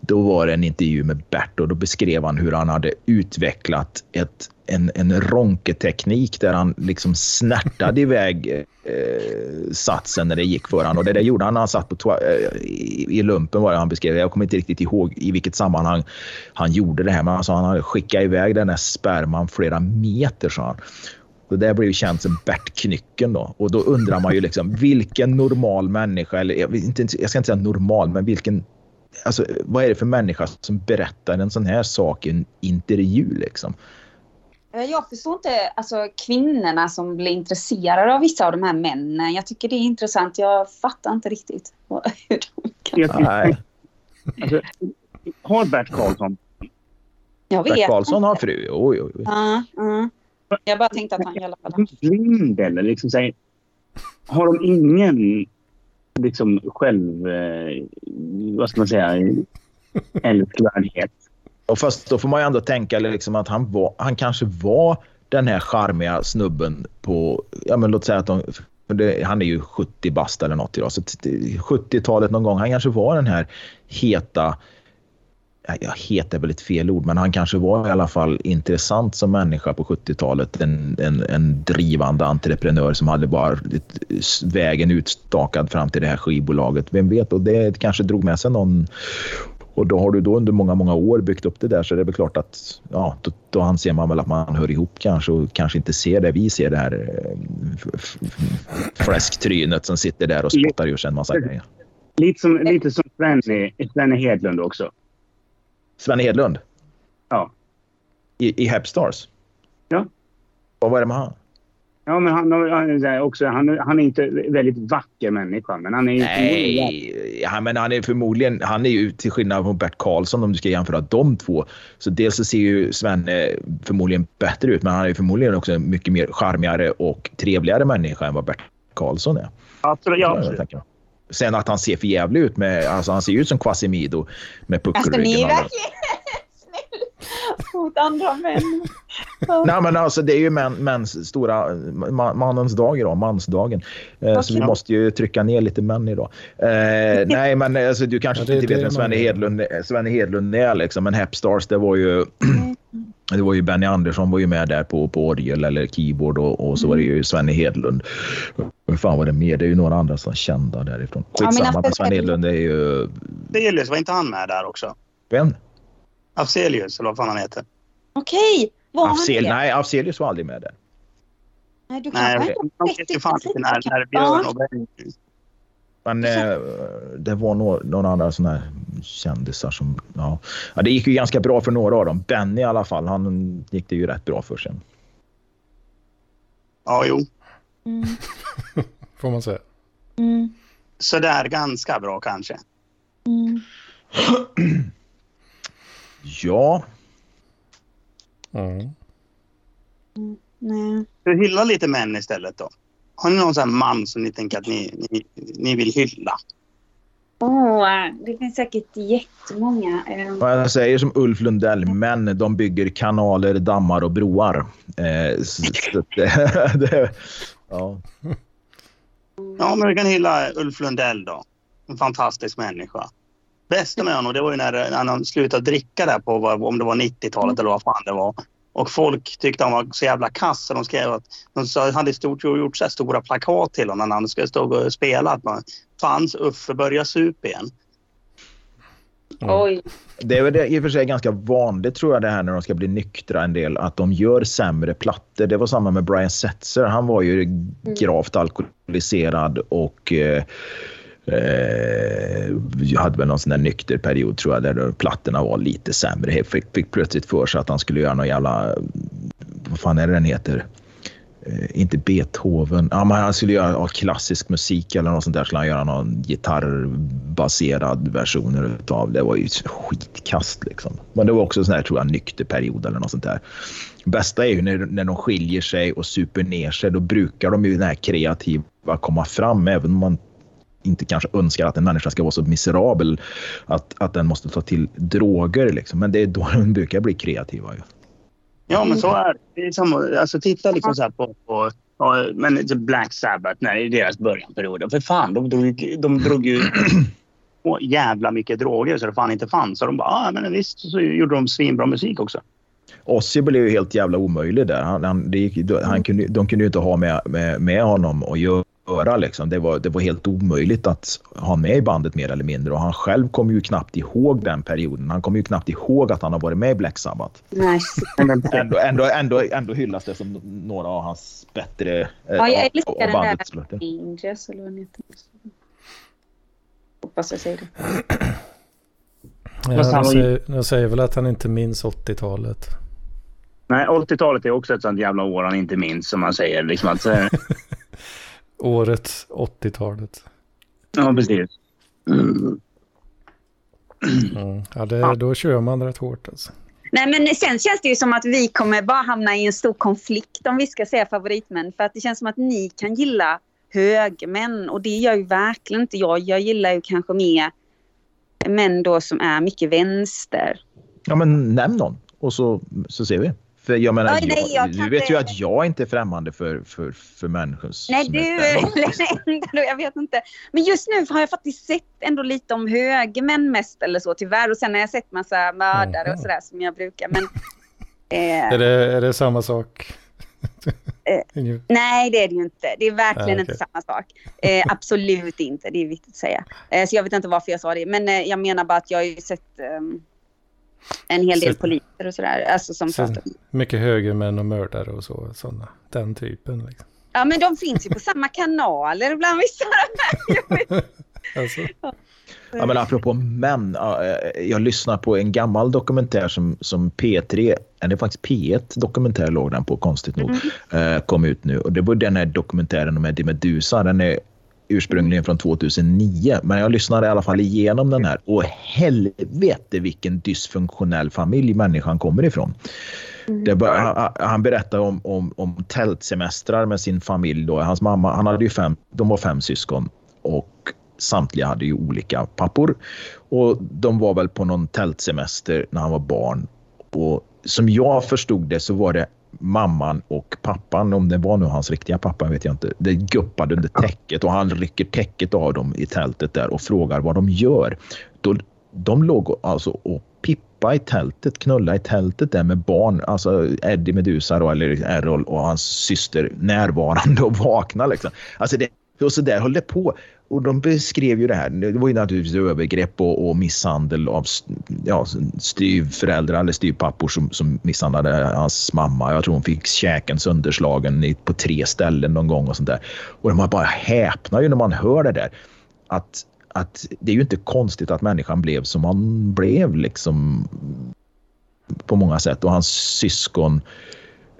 då var det en intervju med Bert och då beskrev han hur han hade utvecklat ett, en, en ronketeknik där han liksom snärtade iväg eh, satsen när det gick för honom. Och det där gjorde han när han satt på eh, i, i lumpen var det han beskrev. Jag kommer inte riktigt ihåg i vilket sammanhang han gjorde det här. Men alltså han hade skickat iväg den här sperman flera meter sa han. Det där blev känt som Bert Knycken då. Och då undrar man ju liksom vilken normal människa, eller jag, inte, jag ska inte säga normal, men vilken Alltså, vad är det för människa som berättar en sån här sak i en intervju liksom? Jag förstår inte alltså, kvinnorna som blir intresserade av vissa av de här männen. Jag tycker det är intressant. Jag fattar inte riktigt hur de kan... Nej. Alltså, har Bert Karlsson? Jag vet Bert Karlsson har fru. Oj, oj, oj. Ja, ja. Jag bara tänkte att han i alla fall... Blind eller liksom så här, Har de ingen liksom själv... Eh, vad ska man säga? Älskvärdhet? Och fast då får man ju ändå tänka liksom att han, var, han kanske var den här charmiga snubben på... Ja, men låt säga att de, det, han är ju 70 bast eller något idag. Så 70-talet någon gång. Han kanske var den här heta ja, het är väl ett fel ord, men han kanske var i alla fall intressant som människa på 70-talet. En, en, en drivande entreprenör som hade bara vägen utstakad fram till det här skivbolaget. Vem vet? Och det kanske drog med sig någon och då har du då under många, många år byggt upp det där så det är väl klart att ja, då, då anser man väl att man hör ihop kanske och kanske inte ser det vi ser det här eh, fläsktrynet som sitter där och spottar ur sig en massa grejer. Lite som, lite som Svenne Hedlund också. Svenne Hedlund? Ja. I, i Hepstars? Ja. Vad var det med han? Ja, men han, han, är också, han, han är inte väldigt vacker människa. Men han är Nej, ja, men han är förmodligen... Han är ju till skillnad från Bert Karlsson om du ska jämföra de två. Så dels så ser ju Svenne förmodligen bättre ut, men han är förmodligen också en mycket mer charmigare och trevligare människa än vad Bert Karlsson är. Absolut. Ja, absolut. Sen att han ser för jävligt ut med... Alltså han ser ut som Quasimido med puckelryggen. Alltså ni är verkligen mot andra män. Nej, men alltså det är ju män, mäns stora, mannens dag idag, mansdagen. Eh, så vi måste ju trycka ner lite män idag. Eh, nej, men alltså, du kanske ja, inte vet vem Svenne Hedlund, Svenne Hedlund är liksom, men Hepstars, det var ju det var ju Benny Andersson var ju med där på, på orgel eller keyboard och, och så var det ju Svenne Hedlund. Hur fan var det mer? Det är ju några andra som är kända därifrån. Skitsamma, ja, men Sven Hedlund är ju... Delius, var inte han med där också? Vem? Afzelius, eller vad fan han heter. Okej, var Afzel, han det? Nej, Afzelius var aldrig med där. Nej, du Nej, kanske jag inte vet ju fan inte när, när Björn och Benny... Men eh, det var några, några andra sådana här kändisar som... Ja. ja, det gick ju ganska bra för några av dem. Benny i alla fall, han gick det ju rätt bra för sen. Ja, jo. Mm. Får man säga. Mm. Sådär ganska bra kanske. Mm. Ja. Mm. Nej. Så hylla lite män istället då. Har ni någon sån här man som ni tänker att ni, ni, ni vill hylla? Oh, det finns säkert jättemånga. Eh, Vad jag säger som Ulf Lundell, män de bygger kanaler, dammar och broar. Eh, så, så det, det, ja. Ja, men vi kan hylla Ulf Lundell då. En fantastisk människa. Bästa med honom det var ju när, när han slutade dricka där på om det var 90-talet eller vad fan det var. Och folk tyckte han var så jävla kass. Så de skrev att de hade stort, gjort så här stora plakat till honom när han skulle stå och spela. Att man, fanns Uffe börja sup igen. Mm. Oj. Det är väl i och för sig ganska vanligt tror jag det här när de ska bli nyktra en del att de gör sämre plattor. Det var samma med Brian Setzer. Han var ju gravt alkoholiserad och eh, Eh, jag hade väl någon sån där nykter period tror jag där plattorna var lite sämre. Fick, fick plötsligt för sig att han skulle göra någon jävla, vad fan är det den heter? Eh, inte Beethoven. Ja, men han skulle göra klassisk musik eller något sånt där. Skulle han göra någon gitarrbaserad version av. Det var ju skitkast liksom. Men det var också en sån här tror jag nykter period eller något sånt där. Bästa är ju när, när de skiljer sig och super ner sig. Då brukar de ju den här kreativa komma fram även om man inte kanske önskar att en människa ska vara så miserabel att, att den måste ta till droger. Liksom. Men det är då de brukar bli kreativa. Ju. Ja, men så är det. det är som, alltså, titta liksom så på, på ja, men Black Sabbath, när i deras börjanperiod. För fan, de drog, de drog ju så jävla mycket droger så det fan inte fanns. Så de bara, ah, men visst, så gjorde de svinbra musik också. Ozzy blev ju helt jävla omöjlig där. Han, han, gick, han kunde, de kunde ju inte ha med, med, med honom och göra. Liksom. Det, var, det var helt omöjligt att ha med i bandet mer eller mindre. Och han själv kom ju knappt ihåg den perioden. Han kommer ju knappt ihåg att han har varit med i Black Sabbath. Nice. ändå, ändå, ändå, ändå hyllas det som några av hans bättre eh, ja, jag älskar av, av den där Angels eller vad den heter. Hoppas jag säger det. Ja, de, säger, de säger väl att han inte minns 80-talet. Nej, 80-talet är också ett sånt jävla år han inte minns som man säger. Liksom att, eh... Året 80-talet. Ja, precis. Mm. Mm. Ja, det, då kör man rätt hårt alltså. Nej, men sen känns det ju som att vi kommer bara hamna i en stor konflikt om vi ska säga favoritmän. För att det känns som att ni kan gilla högmän och det gör ju verkligen inte jag. Jag gillar ju kanske mer män då som är mycket vänster. Ja, men nämn någon och så, så ser vi. För jag menar, Oj, nej, jag, du vet inte... ju att jag inte är främmande för, för, för människor Nej, du jag vet inte. Men just nu har jag faktiskt sett ändå lite om högermän mest eller så tyvärr. Och sen har jag sett massa mördare och sådär som jag brukar. Men, eh... är, det, är det samma sak? eh, nej, det är det ju inte. Det är verkligen ah, okay. inte samma sak. Eh, absolut inte, det är viktigt att säga. Eh, så jag vet inte varför jag sa det. Men eh, jag menar bara att jag har ju sett ehm, en hel del så, poliser och sådär. Alltså som så, pratar. Mycket högermän och mördare och så. Såna, den typen. Liksom. Ja, men de finns ju på samma kanaler bland vissa. alltså. Ja, men apropå män. Jag lyssnar på en gammal dokumentär som, som P3, eller faktiskt P1 dokumentär låg den på konstigt nog, mm. kom ut nu. Och det var den här dokumentären om Eddie Meduza. Den är ursprungligen från 2009. Men jag lyssnade i alla fall igenom den här. Och helvete vilken dysfunktionell familj människan kommer ifrån. Mm. Bara, han berättar om, om, om tältsemestrar med sin familj. Då. Hans mamma, han hade ju fem, de var fem syskon och samtliga hade ju olika pappor. Och de var väl på någon tältsemester när han var barn. Och som jag förstod det så var det mamman och pappan, om det var nu hans riktiga pappa vet jag inte, det guppade under täcket och han rycker täcket av dem i tältet där och frågar vad de gör. Då, de låg alltså och pippa i tältet, knulla i tältet där med barn, alltså Eddie Medusa då, eller Errol och hans syster närvarande och vakna liksom. Alltså det, och så där höll det på. Och de beskrev ju det här. Det var ju naturligtvis övergrepp och, och misshandel av ja, styvföräldrar eller styvpappor som, som misshandlade hans mamma. Jag tror hon fick käken sönderslagen på tre ställen någon gång och sånt där. Och man bara häpnar ju när man hör det där. Att, att det är ju inte konstigt att människan blev som han blev liksom på många sätt. Och hans syskon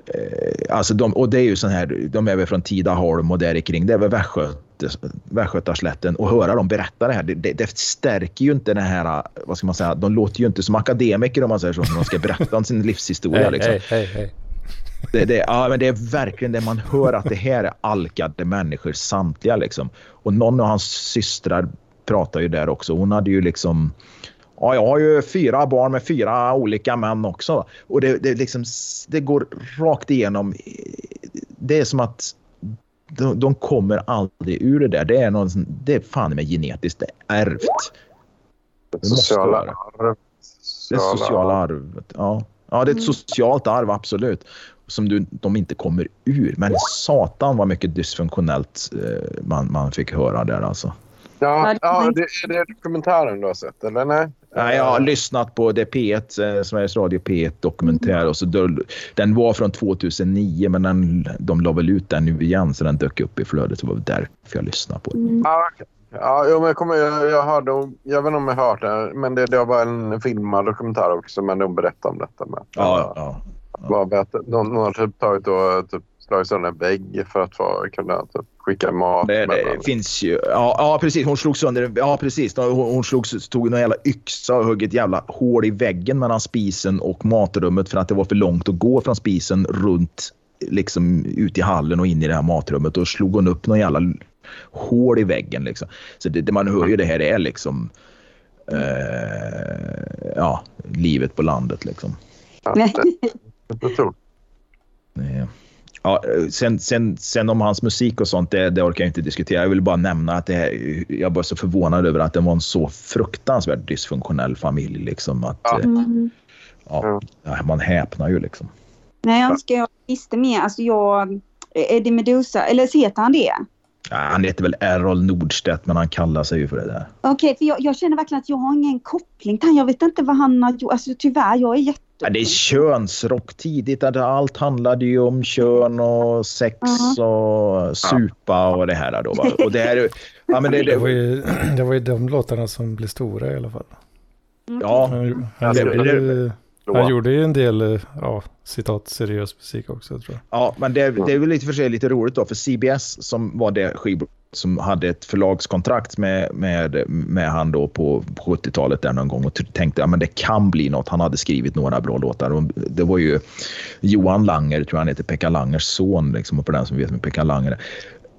eh, alltså de, och det är ju sån här, de är väl från Tidaholm och där kring. Det är väl Västgöt... Västgötaslätten och höra dem berätta det här. Det, det, det, stärker ju inte den här, vad ska man säga, de låter ju inte som akademiker om man säger så, när de ska berätta om sin livshistoria. liksom. Hej, hej, hej. Det, det, ja, men det är verkligen det man hör att det här är alkade människor samtliga. Liksom. Och någon av hans systrar pratar ju där också. Hon hade ju liksom Ja, jag har ju fyra barn med fyra olika män också. Och det, det, liksom, det går rakt igenom. Det är som att de, de kommer aldrig ur det där. Det är, någon, det är fan med genetiskt. Det är ärvt. Det sociala arv. Det sociala arvet. Ja. ja, det är ett mm. socialt arv, absolut. Som du, de inte kommer ur. Men satan vad mycket dysfunktionellt eh, man, man fick höra där alltså. Ja, ja det, är det dokumentären du har sett, eller? Nej, Nej jag har lyssnat på det P1, eh, Sveriges Radio P1 dokumentär. Mm. Och så då, den var från 2009, men den, de la väl ut den nu igen, så den dök upp i flödet. Det var därför jag lyssnade på den. Mm. Ja, ja jag, kommer, jag, jag, hörde, jag vet inte om jag har hört det, men det, det var en filmad dokumentär också, men de berättade om detta. Med. Ja, ja. ja. ja. De, har typ tagit och typ slagit sönder en vägg för att få, kunna typ, skicka mat. Det, det finns ju. Ja, ja, precis. Hon slog sönder. Ja, precis. Hon, hon slog, tog en jävla yxa och högg ett jävla hål i väggen mellan spisen och matrummet för att det var för långt att gå från spisen runt liksom ut i hallen och in i det här matrummet. Och slog hon upp någon jävla hål i väggen. Liksom. Så det, det man hör ju det här är liksom eh, ja, livet på landet. Liksom. Ja, det, det tror Ja, sen, sen, sen om hans musik och sånt, det, det orkar jag inte diskutera. Jag vill bara nämna att det jag var så förvånad över att det var en så fruktansvärt dysfunktionell familj. Liksom, att, ja. Mm. Ja, man häpnar ju liksom. Nej, jag önskar jag visste mer. Alltså jag, Eddie Medusa, eller heter han det? Ja, han heter väl Errol Nordstedt, men han kallar sig ju för det där. Okej, okay, för jag, jag, känner verkligen att jag har ingen koppling till honom. Jag vet inte vad han har gjort. Alltså tyvärr, jag är jätte... Ja, det är könsrock tidigt. Allt handlade ju om kön och sex uh -huh. och supa och det här. Då, va? Och det, här, ja, men det, det, var ju, det var ju de låtarna som blev stora i alla fall. Ja. Han, han, det, han gjorde ju en del, eh, ja, citat, seriös musik också tror jag. Ja, men det, det är väl lite för sig lite roligt då, för CBS som var det skivbolag som hade ett förlagskontrakt med, med, med han då på, på 70-talet där någon gång och tänkte att ja, det kan bli något. Han hade skrivit några bra låtar. det var ju Johan Langer, tror jag han heter, Pekka Langers son, liksom, och för den som vet vem Pekka Langer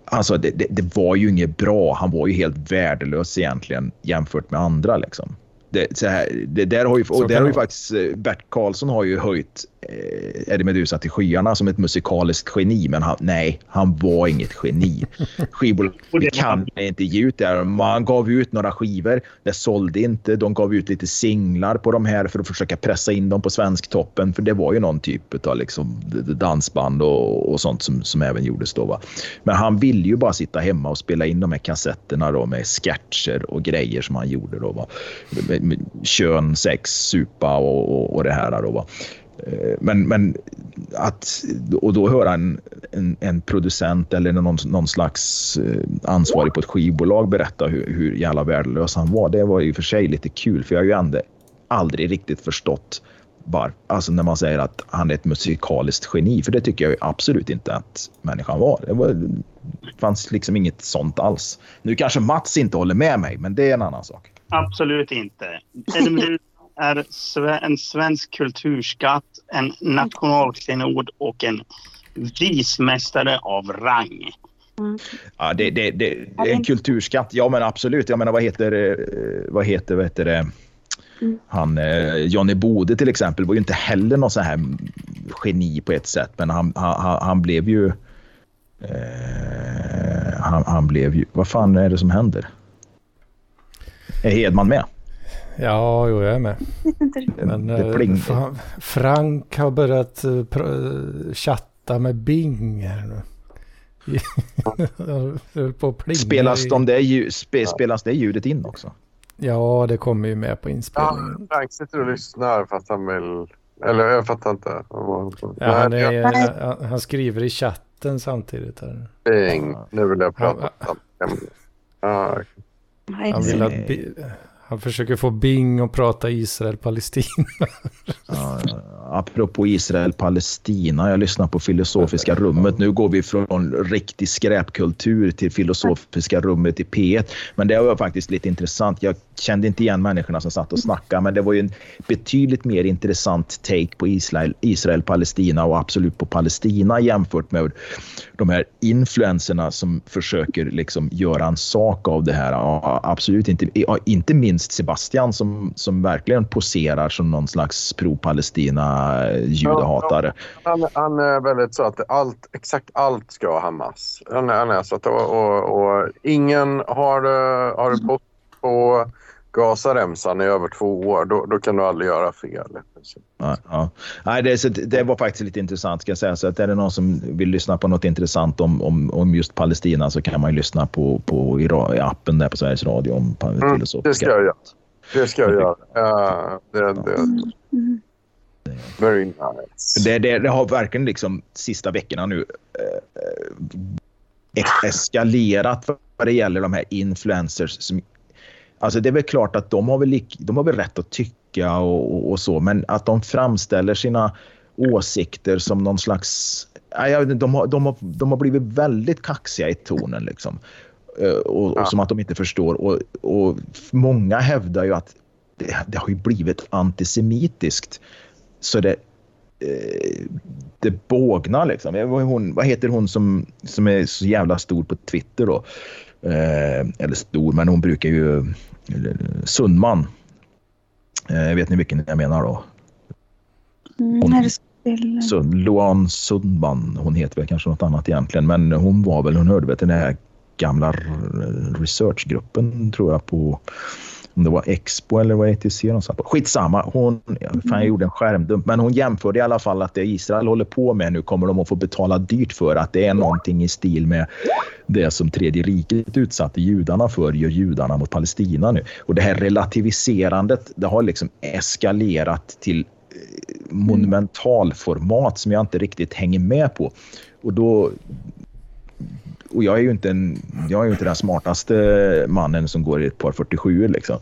Alltså det, det, det, var ju inget bra. Han var ju helt värdelös egentligen jämfört med andra. Liksom. Det, så här, det, där har ju, och där har ju faktiskt eh, Bert Karlsson har ju höjt eh, Eddie Meduza till skyarna som ett musikaliskt geni. Men han, nej, han var inget geni. Skivbolaget kan inte ge ut det. Man gav ut några skivor. Det sålde inte. De gav ut lite singlar på de här för att försöka pressa in dem på Svensktoppen. För det var ju någon typ av liksom dansband och, och sånt som, som även gjordes då. Va? Men han ville ju bara sitta hemma och spela in de här kassetterna då med sketcher och grejer som han gjorde. Då, va? Kön, sex, supa och, och, och det här. Då, va? Eh, men, men att, och då höra en, en, en, producent eller någon, någon slags eh, ansvarig på ett skivbolag berätta hur, hur jävla värdelös han var. Det var ju för sig lite kul för jag har ju ändå aldrig riktigt förstått var, alltså när man säger att han är ett musikaliskt geni. För det tycker jag absolut inte att människan var. Det var, fanns liksom inget sånt alls. Nu kanske Mats inte håller med mig, men det är en annan sak. Absolut inte är en svensk kulturskatt, en nationalklenod och en vismästare av rang. Mm. Ja, det, det, det, det, är en kulturskatt. Ja, men absolut. Jag menar, vad heter, eh, vad heter, vad heter det? Mm. Han, eh, Johnny Bode till exempel var ju inte heller någon sån här geni på ett sätt, men han, han, han blev ju... Eh, han, han blev ju... Vad fan är det som händer? Är Hedman med? Ja, jo, jag är med. Men eh, Frank har börjat uh, chatta med Bing här nu. spelas, de där spe, spelas det ljudet in också? Ja, det kommer ju med på inspelningen. Ja, Frank sitter och lyssnar fast han vill... Eller jag fattar inte. Ja, han, är, han, skriver i chatten samtidigt. Här. Bing, nu vill jag prata. Han, ja. han vill att han försöker få Bing att prata Israel-Palestina. ja, apropå Israel-Palestina, jag lyssnar på Filosofiska rummet. Nu går vi från riktig skräpkultur till Filosofiska rummet i P1. Men det var faktiskt lite intressant. Jag kände inte igen människorna som satt och snackade, men det var ju en betydligt mer intressant take på Israel-Palestina och absolut på Palestina jämfört med de här influenserna som försöker liksom göra en sak av det här. Ja, absolut inte, inte minst Sebastian som, som verkligen poserar som någon slags pro-Palestina judehatare. Ja, han, han, är väldigt så att allt, exakt allt ska ha Hamas. Han, han är så att och, och, och ingen har, eh, har bott på Gazaremsan i över två år, då, då kan du aldrig göra fel. Ja, ja. Nej, det, det, var faktiskt lite intressant ska jag säga. Så att är det någon som vill lyssna på något intressant om, om, om just Palestina så kan man ju lyssna på, på i, appen där på Sveriges Radio om mm, Det ska jag göra. Det ska jag göra. Uh, det, det, Very nice. Det, det, det, har verkligen liksom sista veckorna nu eh, eskalerat vad det gäller de här influencers som Alltså det är väl klart att de har väl, de har väl rätt att tycka och, och, och så, men att de framställer sina åsikter som någon slags... Ja, de, har, de, har, de har blivit väldigt kaxiga i tonen. Liksom. Eh, och, och. Som att de inte förstår. Och, och många hävdar ju att det, det har ju blivit antisemitiskt. Så det eh, det bågnar liksom. Hon, vad heter hon som, som är så jävla stor på Twitter då? Eh, eller stor, men hon brukar ju... Sundman. Eh, vet ni vilken jag menar då? Mm, hon, så, Luan Sundman, hon heter väl kanske något annat egentligen, men hon var väl, hon hörde väl till den här gamla researchgruppen tror jag på om det var Expo eller vad ETC de satt på. Skitsamma, hon, fan jag gjorde en skärmdump, men hon jämförde i alla fall att det Israel håller på med nu kommer de att få betala dyrt för. Att det är någonting i stil med det som tredje riket utsatte judarna för, gör judarna mot Palestina nu. Och det här relativiserandet, det har liksom eskalerat till eh, monumentalformat som jag inte riktigt hänger med på. Och då, och jag är ju inte, en, jag är inte den smartaste mannen som går i ett par 47 liksom.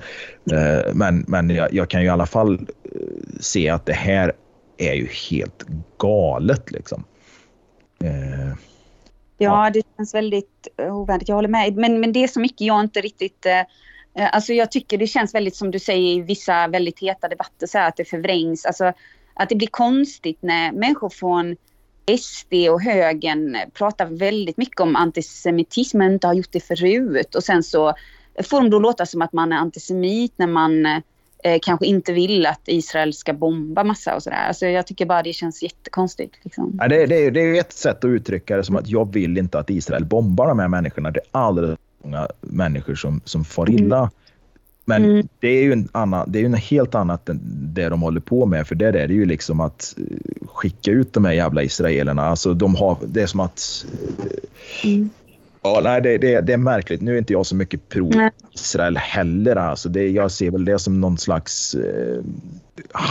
Eh, men, men jag, jag, kan ju i alla fall eh, se att det här är ju helt galet liksom. Eh, ja, det känns väldigt oväntat. Jag håller med. Men, men det är så mycket jag inte riktigt... Alltså jag tycker det känns väldigt som du säger i vissa väldigt heta debatter så här, att det förvrängs. Alltså att det blir konstigt när människor från SD och högern pratar väldigt mycket om antisemitism men inte har gjort det förut. Och sen så får de då låta som att man är antisemit när man eh, kanske inte vill att Israel ska bomba massa och sådär. Alltså jag tycker bara det känns jättekonstigt. Liksom. Ja, det, det, det är ett sätt att uttrycka det som att jag vill inte att Israel bombar de här människorna. Det är alldeles många människor som, som far illa. Mm. Men mm. det är ju en annan, det är ju en helt annat än det de håller på med. För där är det ju liksom att eh, skicka ut de här jävla israelerna. Alltså de har, det är som att... Mm. Ja, nej, det, det, det, är märkligt. Nu är inte jag så mycket pro-Israel heller. Alltså det, jag ser väl det som någon slags... Eh,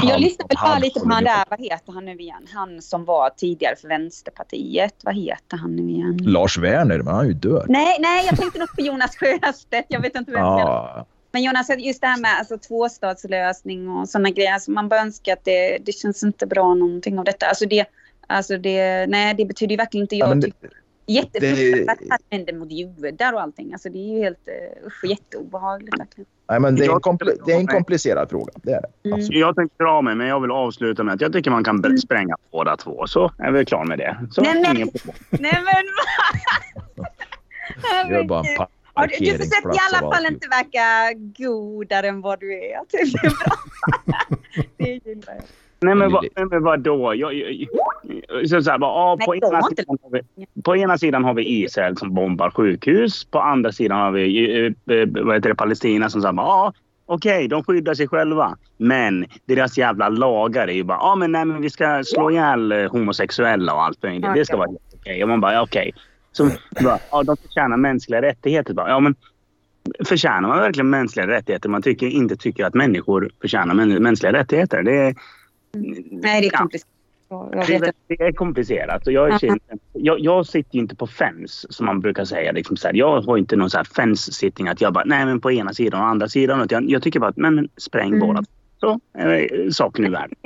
jag lyssnade bara lite på han där, vad heter han nu igen? Han som var tidigare för Vänsterpartiet. Vad heter han nu igen? Lars Werner, men han är ju död. Nej, nej, jag tänkte nog på Jonas Sjöstedt. Jag vet inte vem ja. Men Jonas, just det här med alltså, tvåstadslösning och sådana grejer. Alltså, man bara önskar att det, det känns inte bra någonting av detta. Alltså det, alltså det, nej, det betyder ju verkligen inte jag. Ja, det, Jättefruktansvärt att det händer mot judar och allting. Alltså det är ju helt uh, usch, jätteobehagligt. Verkligen. Nej, men det är, kompl det är en komplicerad fråga. Det är det. Mm. Jag tänkte dra mig, men jag vill avsluta med att jag tycker man kan mm. spränga båda två. Så är vi klara med det. Så, nej, men, nej, men... Gör bara en Ja, du, du försöker i alla fall inte verka godare än vad du är. Det är bra. det gillar jag. Nej men, vad, men vadå? Jag, jag, så, så här, bara, på, ena sidan har vi, på ena sidan har vi Israel som bombar sjukhus. På andra sidan har vi eh, eh, vad heter det, Palestina som säger ja okej, okay, de skyddar sig själva. Men deras jävla lagar är ju bara ja men, nej, men vi ska slå ihjäl eh, homosexuella och allt. Det, det ska vara okej. Okay. Och man bara okej. Okay. Som bara, ja, de förtjänar mänskliga rättigheter. Bara, ja, men förtjänar man verkligen mänskliga rättigheter? Man tycker, inte tycker att människor förtjänar mänskliga rättigheter. Det är, Nej, det är komplicerat. Det, det är komplicerat. Och jag, är, jag, jag sitter ju inte på fens som man brukar säga. Liksom så här, jag har inte någon fence-sitting att jag bara nej men på ena sidan och andra sidan. Jag, jag tycker bara att men, spräng mm. båda. Så är saken i världen.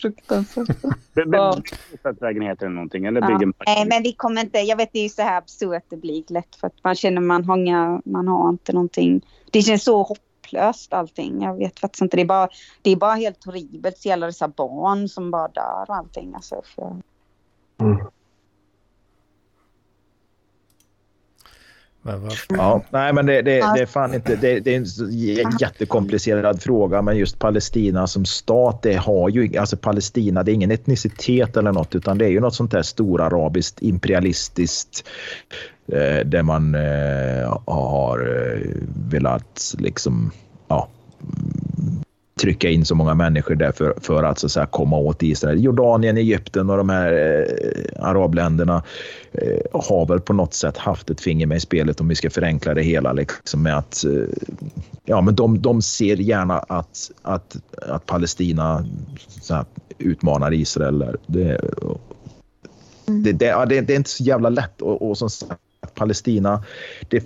Fruktansvärt. Bostadslägenheter eller någonting? Eller bygger ja. Nej, men vi kommer inte... Jag vet, det är ju så här absurt det blir lätt för att man känner man har, man har inte någonting. Det känns så hopplöst allting. Jag vet faktiskt inte. Det är bara, det är bara helt horribelt. Så alla dessa barn som bara dör och allting. Alltså, för... mm. Ja, nej, men det, det, det är fan inte... Det, det, är en jättekomplicerad fråga, men just Palestina som stat, det har ju... Alltså Palestina, det är ingen etnicitet eller något, utan det är ju något sånt där storarabiskt imperialistiskt eh, där man eh, har eh, velat liksom... Ja, trycka in så många människor där för, för att, så att säga, komma åt Israel. Jordanien, Egypten och de här eh, arabländerna eh, har väl på något sätt haft ett finger med i spelet om vi ska förenkla det hela. Liksom, med att, eh, ja, men de, de ser gärna att, att, att Palestina så här, utmanar Israel. Det, det, det, ja, det, det, är inte så jävla lätt. Och, och som sagt, Palestina, det,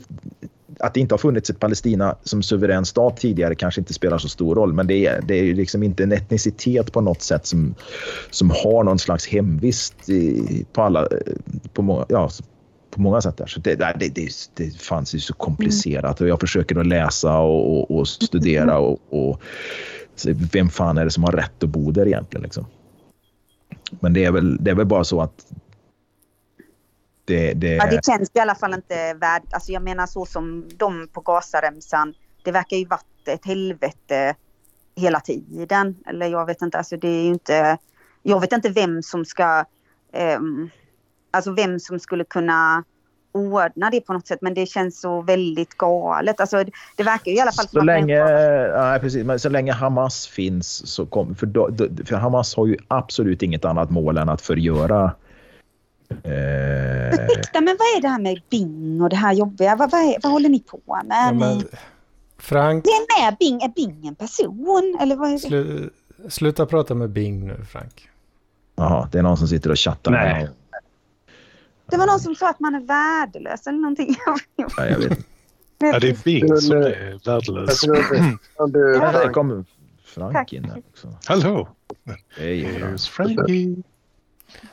att det inte har funnits ett Palestina som suverän stat tidigare kanske inte spelar så stor roll, men det är, det är liksom inte en etnicitet på något sätt som, som har någon slags hemvist i, på alla, på många, ja, på många sätt. Där. Så det, det, det, det fanns ju så komplicerat och jag försöker att läsa och, och, och studera och, och vem fan är det som har rätt att bo där egentligen? Liksom? Men det är, väl, det är väl bara så att det, det... Ja, det känns i alla fall inte värd... Alltså jag menar så som de på Gazaremsan. Det verkar ju varit ett helvete hela tiden. Eller jag vet inte, alltså det är ju inte... Jag vet inte vem som ska... Um, alltså vem som skulle kunna ordna det på något sätt. Men det känns så väldigt galet. Alltså det verkar ju i alla fall så länge, ja, precis, men så länge Hamas finns så kommer... För, för Hamas har ju absolut inget annat mål än att förgöra Eh... Ursäkta, men vad är det här med Bing och det här jobbiga? Vad, vad, är, vad håller ni på med? Ja, men, Frank... Det är med Bing. Är Bing en person? Eller vad är det? Slu, sluta prata med Bing nu, Frank. Jaha, det är någon som sitter och chattar Nej. med Det var någon som sa att man är värdelös eller någonting. Ja, jag vet Ja, det är Bing som är värdelös. Där kom Frank Tack. in också. Hallå! Hej, Frankie.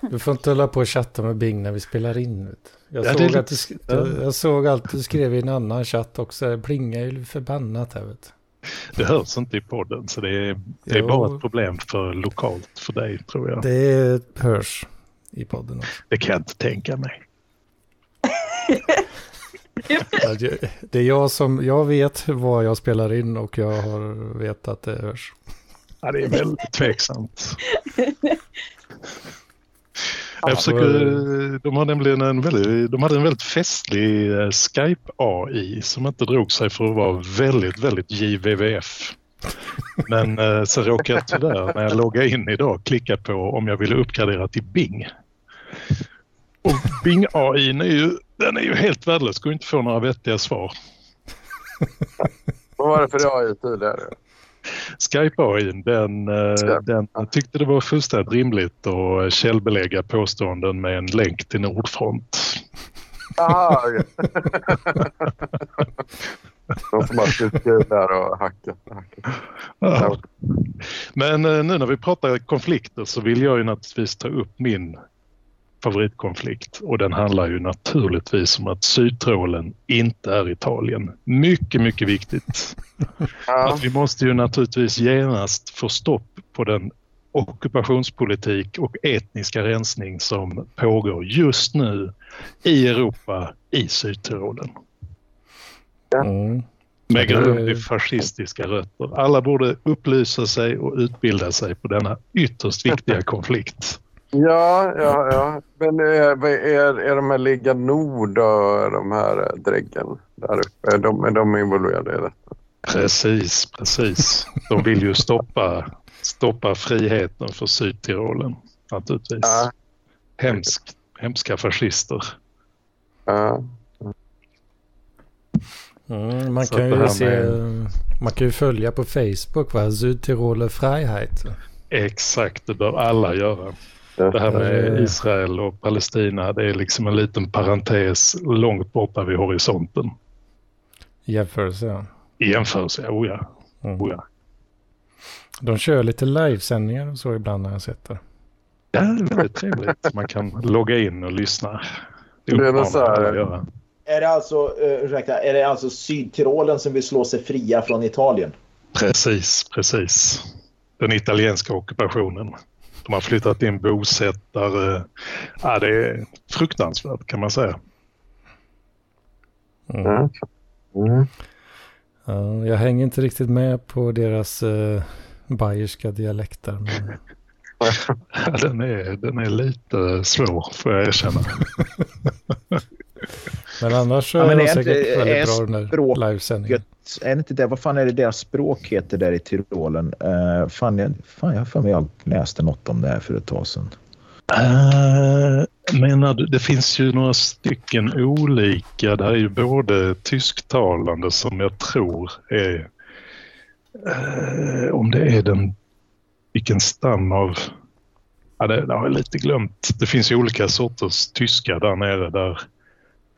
Du får inte hålla på och chatta med Bing när vi spelar in. Jag, ja, såg, att du, jag, jag såg allt du skrev i en annan chatt också. Det plingar ju förbannat här vet Det hörs inte i podden så det är, det är bara ett problem för lokalt för dig tror jag. Det hörs i podden också. Det kan jag inte tänka mig. det är jag som, jag vet vad jag spelar in och jag har vet att det hörs. Ja, det är väldigt tveksamt. Jag försöker, de, har nämligen en väldigt, de hade en väldigt festlig eh, Skype-AI som inte drog sig för att vara väldigt, väldigt JVVF. Men eh, så råkade jag tyvärr när jag loggade in idag klicka på om jag ville uppgradera till Bing. Och Bing AI är ju, den är ju helt värdelös, går inte få några vettiga svar. Vad var det för AI tidigare? Skype-AIn, den, eh, Skype. den tyckte det var fullständigt rimligt att källbelägga påståenden med en länk till Nordfront. Aha, okay. De som har suttit där och hackat. hackat. Ja. Men eh, nu när vi pratar konflikter så vill jag ju naturligtvis ta upp min favoritkonflikt och den handlar ju naturligtvis om att Sydtrålen inte är Italien. Mycket, mycket viktigt. Ja. Att vi måste ju naturligtvis genast få stopp på den ockupationspolitik och etniska rensning som pågår just nu i Europa, i Sydtyrolen. Mm. Med grund i fascistiska rötter. Alla borde upplysa sig och utbilda sig på denna ytterst viktiga konflikt. Ja, ja, ja. Men är, är, är de här Liga Nord och de här dräggen där uppe, är de, är de involverade i detta? Precis, precis. De vill ju stoppa, stoppa friheten för Sydtirolen naturligtvis. Ja. Hemsk, hemska fascister. Ja. Mm, man, kan ju se, med... man kan ju följa på Facebook, va? Südtiroler Freiheit. Exakt, det bör alla göra. Det här med Israel och Palestina, det är liksom en liten parentes långt borta vid horisonten. I jämförelse, ja. I jämförelse, oh ja. Mm. Oh ja. De kör lite livesändningar och så ibland när jag sett det. Ja, det är väldigt trevligt. Man kan logga in och lyssna. Det är så här, göra. Är det alltså, uh, ursäkta, är det alltså Sydtirolen som vill slå sig fria från Italien? Precis, precis. Den italienska ockupationen. De har flyttat in bosättare. Ja, det är fruktansvärt kan man säga. Mm. Mm. Ja, jag hänger inte riktigt med på deras uh, bayerska dialekter. Men... ja, den, är, den är lite svår får jag erkänna. men annars ja, men är det säkert väldigt bra den där livesändningen är det inte det, vad fan är det deras språk heter där i Tyrolen? Uh, fan, jag, fan, jag har för mig jag läste något om det här för ett tag sedan. Uh, menar du, det finns ju några stycken olika. Det här är ju både tysktalande som jag tror är, uh, om det är den, vilken stam av, ja det, det har jag lite glömt. Det finns ju olika sorters tyska där nere där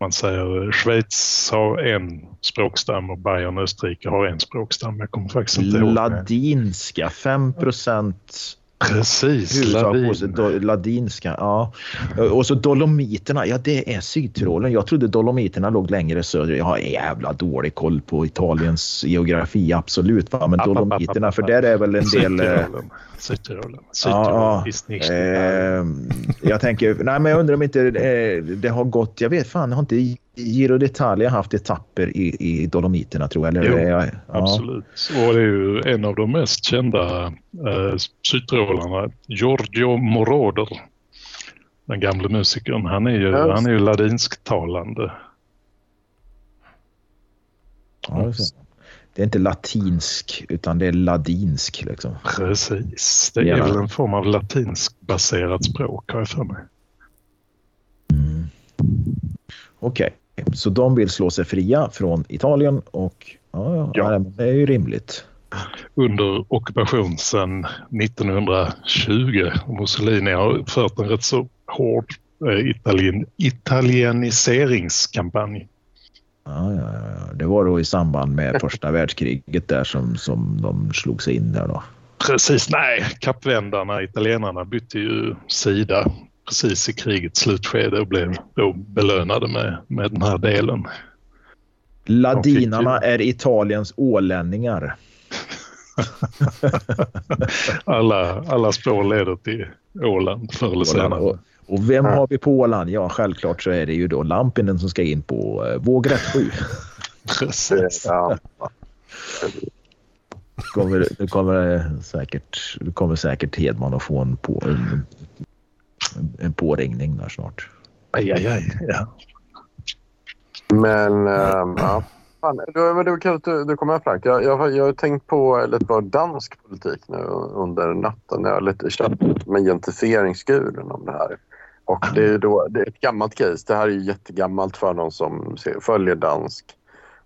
man säger Schweiz har en språkstam och Bayern och Österrike har en språkstam. Jag kommer faktiskt inte ihåg. Ladinska, 5 procent Precis, ladin. ladinska. Ja. Och så Dolomiterna, ja det är Sydtyrolen. Jag trodde Dolomiterna låg längre söderut. Jag har jävla dålig koll på Italiens geografi, absolut. Va? Men Dolomiterna, för där är väl en del... Eh, Sydtyrolen. Ja, eh, jag tänker, nej men jag undrar om inte eh, det har gått, jag vet fan, har inte Giro d'Italia haft etapper i, i Dolomiterna tror jag? Eller? Jo, ja. absolut. Och det är ju en av de mest kända eh, sydtyrolarna, Giorgio Moroder. Den gamle musikern. Han är ju, ja, han är ju ladinsktalande. Ja, det är inte latinsk utan det är ladinsk. Liksom. Precis. Det är ja. väl en form av latinskbaserat språk har jag för mig. Mm. Okej, okay. Så de vill slå sig fria från Italien och ja, ja. det är ju rimligt. Under ockupation sedan 1920. Mussolini har fört en rätt så hård eh, italien, italieniseringskampanj. Ja, ja, ja. Det var då i samband med första världskriget där som, som de slog sig in där då? Precis, nej. Kappvändarna, italienarna, bytte ju sida precis i krigets slutskede och blev då belönade med, med den här delen. Ladinarna är Italiens ålänningar. alla, alla spår leder till Åland förr eller senare. Och vem har vi på Åland? Ja, självklart så är det ju då Lampinen som ska in på eh, våg rätt 7. Precis. Ja. kommer, det kommer säkert, det kommer säkert Hedman att få en, på, en, påringning där snart. Aj, aj, aj. Ja. Men, ähm, ja. Fan, du, men du, du, du kommer Frank. Jag, jag, jag har tänkt på lite på dansk politik nu under natten. Jag har lite kört med gentrifieringsguren om det här. Och det är, då, det är ett gammalt case. Det här är jättegammalt för någon som följer dansk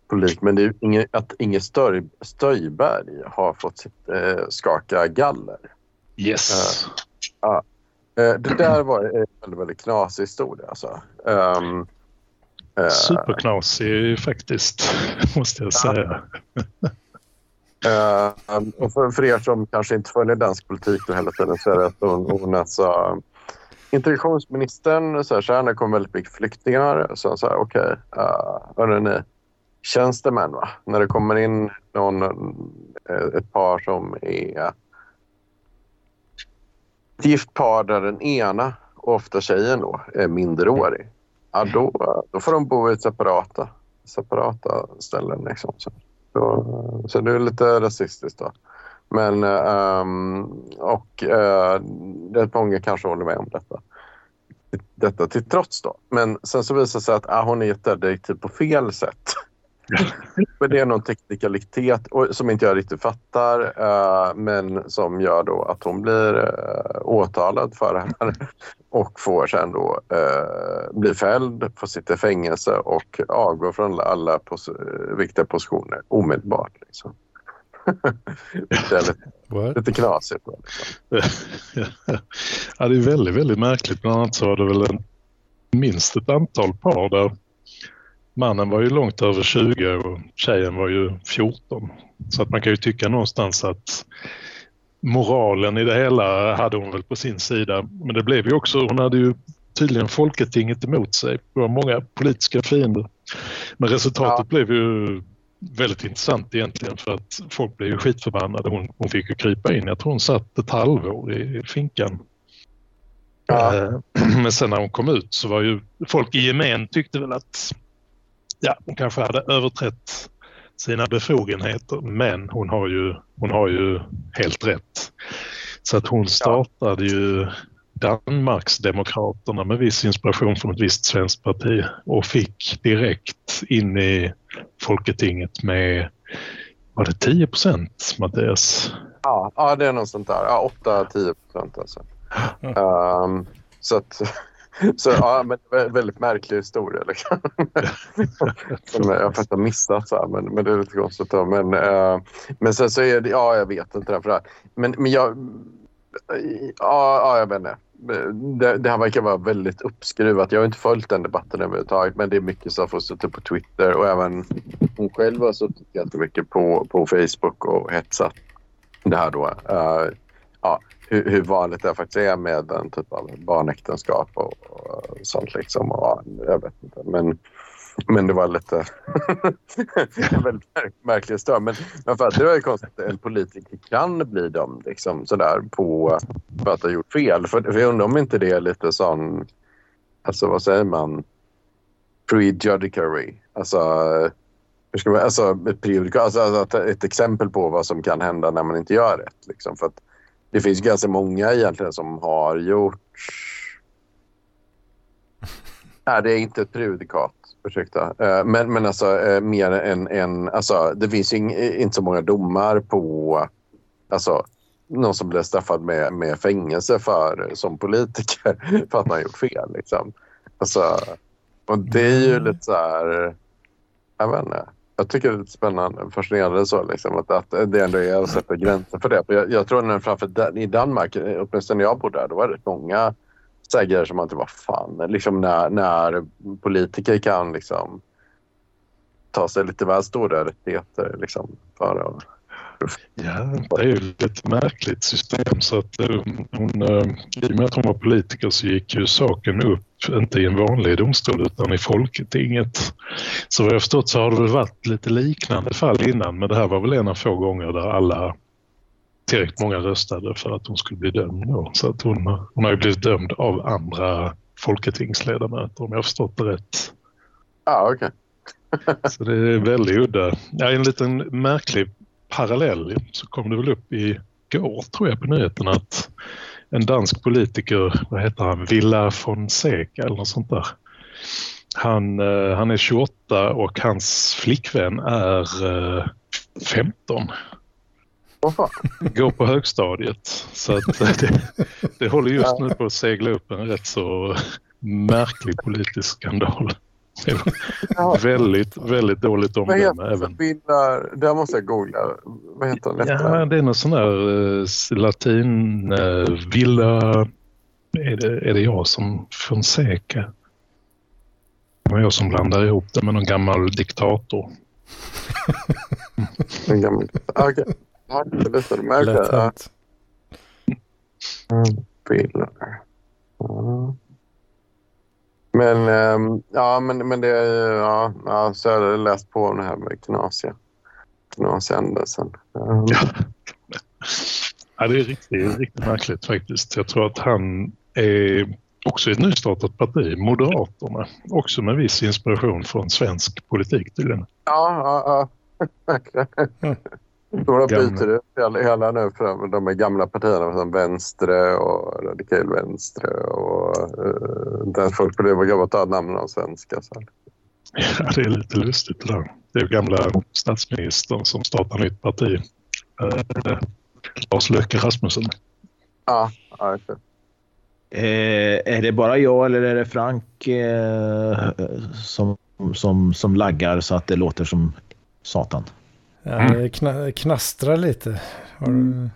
politik. Men det är inge, att Inge Stöj, Stöjberg har fått sitt, eh, skaka galler. Yes. Uh, uh, det där var en väldigt, väldigt knasig historia. Alltså. Um, uh, Superknasig faktiskt, måste jag säga. Uh, och för, för, er som kanske inte följer dansk politik då hela tiden så är det att hon, hon alltså integrationsministern så här, så här, det kommer väldigt mycket flyktingar så så här, okej, okay, uh, tjänstemän va? När det kommer in någon, eh, ett par som är ett gift par där den ena, ofta tjejen då, är minderårig. Ja, då, då får de bo i separata, separata ställen. Liksom. Så, då, så det är lite rasistiskt då. Men, um, och eh, uh, rätt många kanske håller med om detta. Detta till trots då. Men sen så visar det sig att ah, hon är jättedirektiv direktiv på fel sätt. men det är någon teknikalitet som inte jag riktigt fattar uh, men som gör då att hon blir uh, åtalad för det här och får sen då uh, bli fälld, får sitta i fängelse och avgå från alla pos viktiga positioner omedelbart. Liksom det är lite, lite knasigt. Liksom. ja, det är väldigt, väldigt märkligt. Bland annat så var det väl en, minst ett antal par där mannen var ju långt över 20 och tjejen var ju 14. Så att man kan ju tycka någonstans att moralen i det hela hade hon väl på sin sida. Men det blev ju också, hon hade ju tydligen Folketinget emot sig. Det var många politiska fiender. Men resultatet ja. blev ju väldigt intressant egentligen för att folk blev ju skitförbannade. Hon, hon fick ju krypa in. Jag tror hon satt ett halvår i finkan. Ja. Eh, men sen när hon kom ut så var ju folk i gemen tyckte väl att ja, hon kanske hade överträtt sina befogenheter men hon har ju, hon har ju helt rätt. Så att hon startade ju Danmarksdemokraterna med viss inspiration från ett visst svenskt parti och fick direkt in i Folketinget med, var det 10 procent Mattias? Ja, ja, det är något sånt där. Ja, 8-10 procent alltså. Um, så att, så ja, men väldigt märklig historia. Liksom. Som jag faktiskt har missat, så här, men, men det är lite konstigt. Då. Men, uh, men sen så är det, ja jag vet inte här. Men, men jag, ja, ja jag vet inte det, det här verkar vara väldigt uppskruvat. Jag har inte följt den debatten överhuvudtaget men det är mycket som har suttit på Twitter och även hon själv har suttit ganska mycket på, på Facebook och hetsat det här då. Uh, ja, hur, hur vanligt det faktiskt är med den typ av barnäktenskap och, och sånt. Liksom. Och, jag vet inte. Men, men det var lite väldigt märklig stör. Men, men för att det var ju konstigt att en politiker kan bli dömd liksom, sådär, på för att ha gjort fel. För, för jag undrar om inte det är lite sån, alltså vad säger man, Prejudicary. Alltså, hur ska man, alltså, ett, alltså, alltså, ett exempel på vad som kan hända när man inte gör rätt. Liksom, för att det finns ganska många egentligen som har gjort... Nej, det är inte ett prejudikat. Ursäkta. Eh, men, men alltså eh, mer än... en alltså, det finns inte så många domar på alltså, någon som blir straffad med, med fängelse för, som politiker för att man gjort fel. Liksom. Alltså, och det är ju lite så här... Jag vet inte jag tycker det är lite spännande, fascinerande så liksom, att, att det ändå är att sätta gränser för det. Jag, jag tror att framför i Danmark, åtminstone när jag bodde där, då var det många grejer som man inte var fan. Liksom när, när politiker kan liksom ta sig lite väl stora rättigheter liksom, för att Ja, det är ju ett märkligt system. Så att eh, hon, eh, I och med att hon var politiker så gick ju saken upp, inte i en vanlig domstol utan i Folketinget. Så vad jag förstått så har det väl varit lite liknande fall innan men det här var väl en av få gånger där alla tillräckligt många röstade för att hon skulle bli dömd. Då. Så att hon, hon har ju blivit dömd av andra folketingsledamöter om jag har förstått det rätt. Ja, ah, okej. Okay. så det är väldigt udda. Ja, en liten märklig parallell så kom det väl upp i går tror jag på nyheterna att en dansk politiker, vad heter han, Villa Fonseca eller något sånt där. Han, eh, han är 28 och hans flickvän är 15. Eh, Går på högstadiet. Så att det, det håller just nu på att segla upp en rätt så märklig politisk skandal. Väldigt, väldigt dåligt omdöme. Vad heter även. Där måste jag googla. Vad heter den? Ja, det är någon sån där uh, latin uh, villa... Är det, är det jag som Fonseca? Det var jag som blandade ihop det med någon gammal diktator. en gammal diktator? Okej. Ja, det är lite märkligt. Mm, villa. Mm. Men ehm, ja, men, men det ja, ja, så har jag läst på om det här med knasia. Knasiändelsen. Um. Ja. ja, det är riktigt, riktigt märkligt faktiskt. Jag tror att han är också ett nystartat parti, Moderaterna. Också med viss inspiration från svensk politik tydligen. Ja, ja, ja. Då byter ut hela, hela nu för de är gamla partierna som Vänstre och Radikal Vänstre och uh, där folk blev gamla ta namnen av svenska. Så. Ja, det är lite lustigt det där. Det är gamla statsministern som startar nytt parti. Uh, Lars Løkke Rasmussen. Ja, ja eh, Är det bara jag eller är det Frank eh, som, som, som laggar så att det låter som satan? Ja, mm. det kna knastrar lite. Du...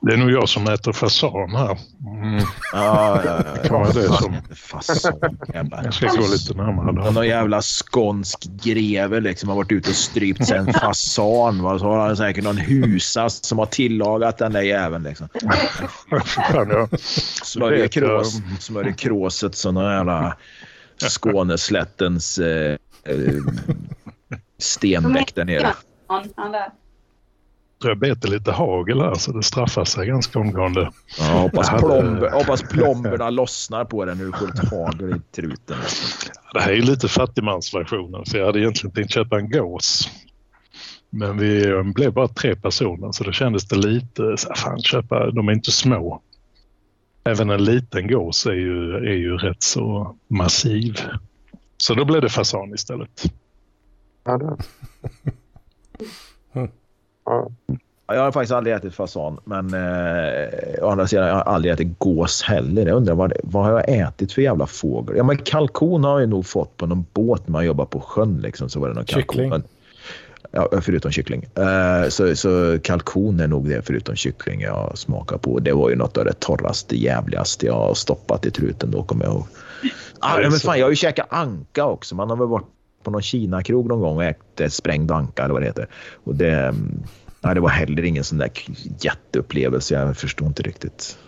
Det är nog jag som äter fasan här. Mm. Ja, ja, ja. Kan vara det som... Fasan, jag ska gå lite närmare. Då. Någon jävla skånsk greve liksom har varit ute och strypt sig en fasan. Va? Så har han säkert någon husas som har tillagat den där jäveln. Liksom. Smörjer, krås, smörjer kråset som någon jävla Skåneslättens eh, eh, stenbäck där nere han, han där. Jag beter lite hagel här så det straffar sig ganska omgående. Ja, hoppas, hade... plomber, hoppas plomberna lossnar på den när du ett hagel i truten. Det här är lite fattigmansversionen så jag hade egentligen tänkt köpa en gås. Men vi blev bara tre personer så då kändes det lite, så här, fan köpa, de är inte små. Även en liten gås är ju, är ju rätt så massiv. Så då blev det fasan istället. Ja, det. Jag har faktiskt aldrig ätit fasan, men eh, å andra sidan jag har aldrig ätit gås heller. Jag undrar vad, vad har jag ätit för jävla fågel? Ja, men kalkon har jag nog fått på någon båt när man jobbar på sjön. Liksom, så var det någon kyckling. Kalkon. Ja, förutom kyckling. Uh, så, så kalkon är nog det förutom kyckling jag smakar på. Det var ju något av det torraste, jävligaste jag har stoppat i truten då, kommer jag ihåg. Ah, men fan, jag har ju käkat anka också. Man har väl varit på någon Kina-krog någon gång och ätit sprängd anka eller vad det heter. Och det, Nej, det var heller ingen sån där jätteupplevelse. Jag förstår inte riktigt.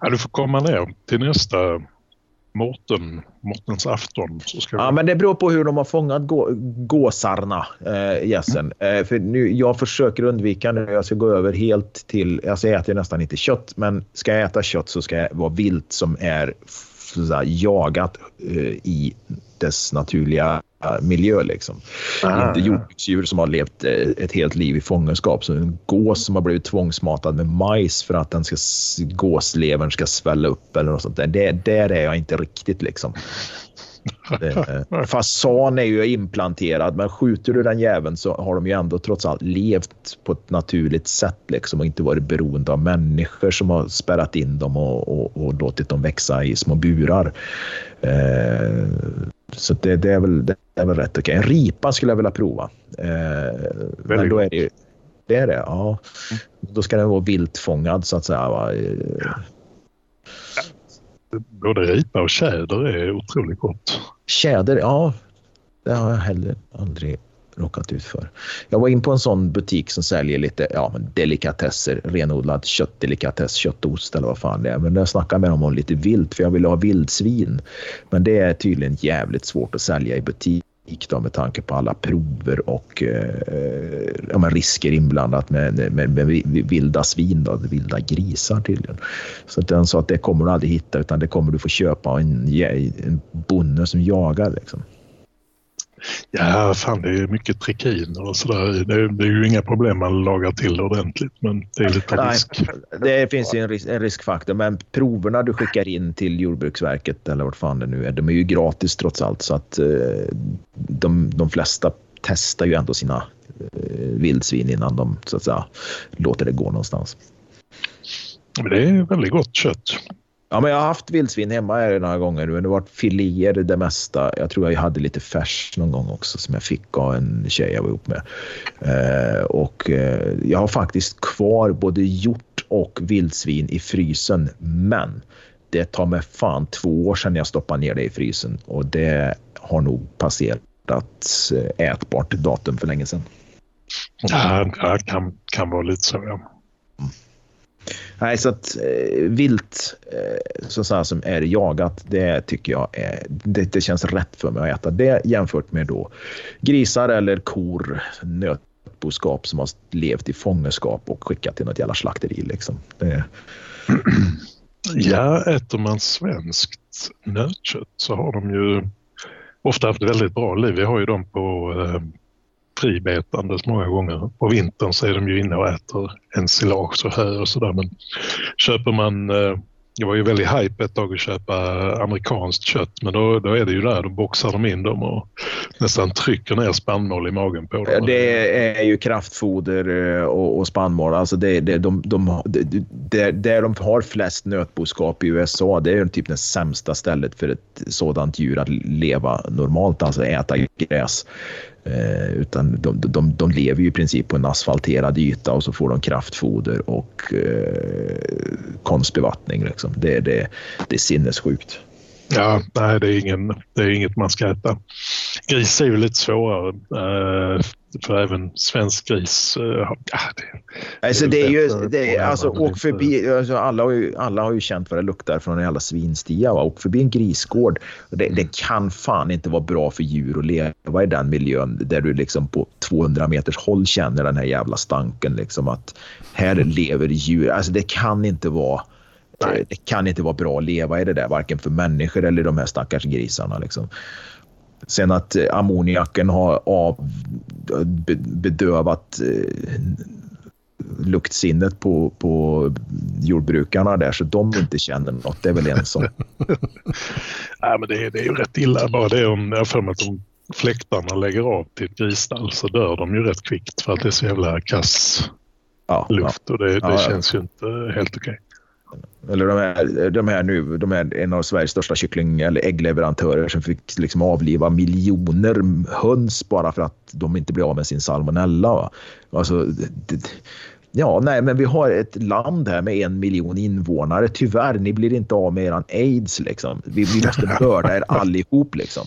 Ja, du får komma ner till nästa Mårten, Mårtens afton. Så ska ja, men det beror på hur de har fångat gå, gåsarna, äh, gässen. Mm. Äh, för nu, jag försöker undvika nu. Jag ska gå över helt till... Alltså jag äter nästan inte kött, men ska jag äta kött så ska det vara vilt som är jagat äh, i dess naturliga miljö. Liksom. Ah. Inte jordbruksdjur som har levt eh, ett helt liv i fångenskap. Så en gås som har blivit tvångsmatad med majs för att den ska, gåslevern ska svälla upp eller något sånt där. Det, där är jag inte riktigt liksom. fasan är ju implanterad, men skjuter du den jäveln så har de ju ändå trots allt levt på ett naturligt sätt liksom och inte varit beroende av människor som har spärrat in dem och, och, och låtit dem växa i små burar. Eh, så det, det, är väl, det är väl rätt okej. En ripa skulle jag vilja prova. Eh, men då är det det är det, ja. Då ska den vara viltfångad så att säga. Va? Både ripa och tjäder är otroligt gott. Tjäder, ja. Det har jag heller aldrig råkat ut för. Jag var in på en sån butik som säljer lite ja, delikatesser, renodlad köttdelikatess, köttost eller vad fan det är. Men jag snackade med dem om lite vilt för jag ville ha vildsvin. Men det är tydligen jävligt svårt att sälja i butik då, med tanke på alla prover och eh, ja, risker inblandat med, med, med, vilda svin, då, vilda grisar tydligen. Så att den sa att det kommer du aldrig hitta utan det kommer du få köpa en, en bonde som jagar. Liksom. Ja, fan det är mycket trikiner och sådär. Det, det, är ju inga problem man lagar till ordentligt men det är lite Nej, risk. Det finns en, risk, en riskfaktor men proverna du skickar in till Jordbruksverket eller vart fan det nu är, de är ju gratis trots allt så att eh, de, de flesta testar ju ändå sina eh, vildsvin innan de så att säga låter det gå någonstans. Men det är väldigt gott kött. Ja, men jag har haft vildsvin hemma här några gånger. Men det har varit filéer det mesta. Jag tror jag hade lite färs någon gång också som jag fick av en tjej jag var ihop med. Eh, och eh, jag har faktiskt kvar både hjort och vildsvin i frysen. Men det tar mig fan två år sedan jag stoppade ner det i frysen och det har nog passerat eh, ätbart datum för länge sedan. Ja, det kan, kan vara lite så ja. Nej, så att eh, vilt eh, så, så som är jagat, det tycker jag är, det, det, känns rätt för mig att äta det jämfört med då grisar eller kor, nötboskap som har levt i fångenskap och skickat till något jävla slakteri. Liksom. Det... Ja, äter man svenskt nötkött så har de ju ofta haft väldigt bra liv. Vi har ju dem på eh, fribetandes många gånger. På vintern så är de ju inne och äter ensilage och hö och sådär men köper man eh, det var ju väldigt hype ett tag att köpa amerikanskt kött men då, då är det ju där, då boxar de in dem och nästan trycker ner spannmål i magen på dem. Det är ju kraftfoder eh, och, och spannmål. Alltså det, det, de, de, det, där de har flest nötboskap i USA, det är ju typ det sämsta stället för ett sådant djur att leva normalt, alltså äta gräs. Eh, utan de, de, de lever ju i princip på en asfalterad yta och så får de kraftfoder och eh, konstbevattning. Liksom. Det, det, det är sinnessjukt. Ja, nej, det är, ingen, det är inget man ska äta. Gris är ju lite svårare. Eh, för även svensk gris. Ja, det, alltså det är ju, det är, alltså åk förbi, alltså alla, har ju, alla har ju känt vad det luktar från en jävla svinstia. Va? Åk förbi en grisgård. Det, mm. det, kan fan inte vara bra för djur att leva i den miljön där du liksom på 200 meters håll känner den här jävla stanken. Liksom att här mm. lever djur. Alltså det kan inte vara Nej. Det kan inte vara bra att leva i det där, varken för människor eller de här stackars grisarna. Liksom. Sen att eh, ammoniaken har av, bedövat eh, luktsinnet på, på jordbrukarna där så de inte känner något. Det är väl en sak. Nej, men det, är, det är ju rätt illa bara det om jag för mig att de fläktarna lägger av till ett grisstall så dör de ju rätt kvickt för att det är så jävla kass ja, luft ja. och det, det ja, känns ju inte helt okej. Eller de här, de här nu, de är en av Sveriges största kyckling eller äggleverantörer som fick liksom avliva miljoner höns bara för att de inte blev av med sin salmonella. Va? Alltså, det, ja, nej, men vi har ett land här med en miljon invånare. Tyvärr, ni blir inte av med eran aids. Liksom. Vi, vi måste mörda er allihop liksom.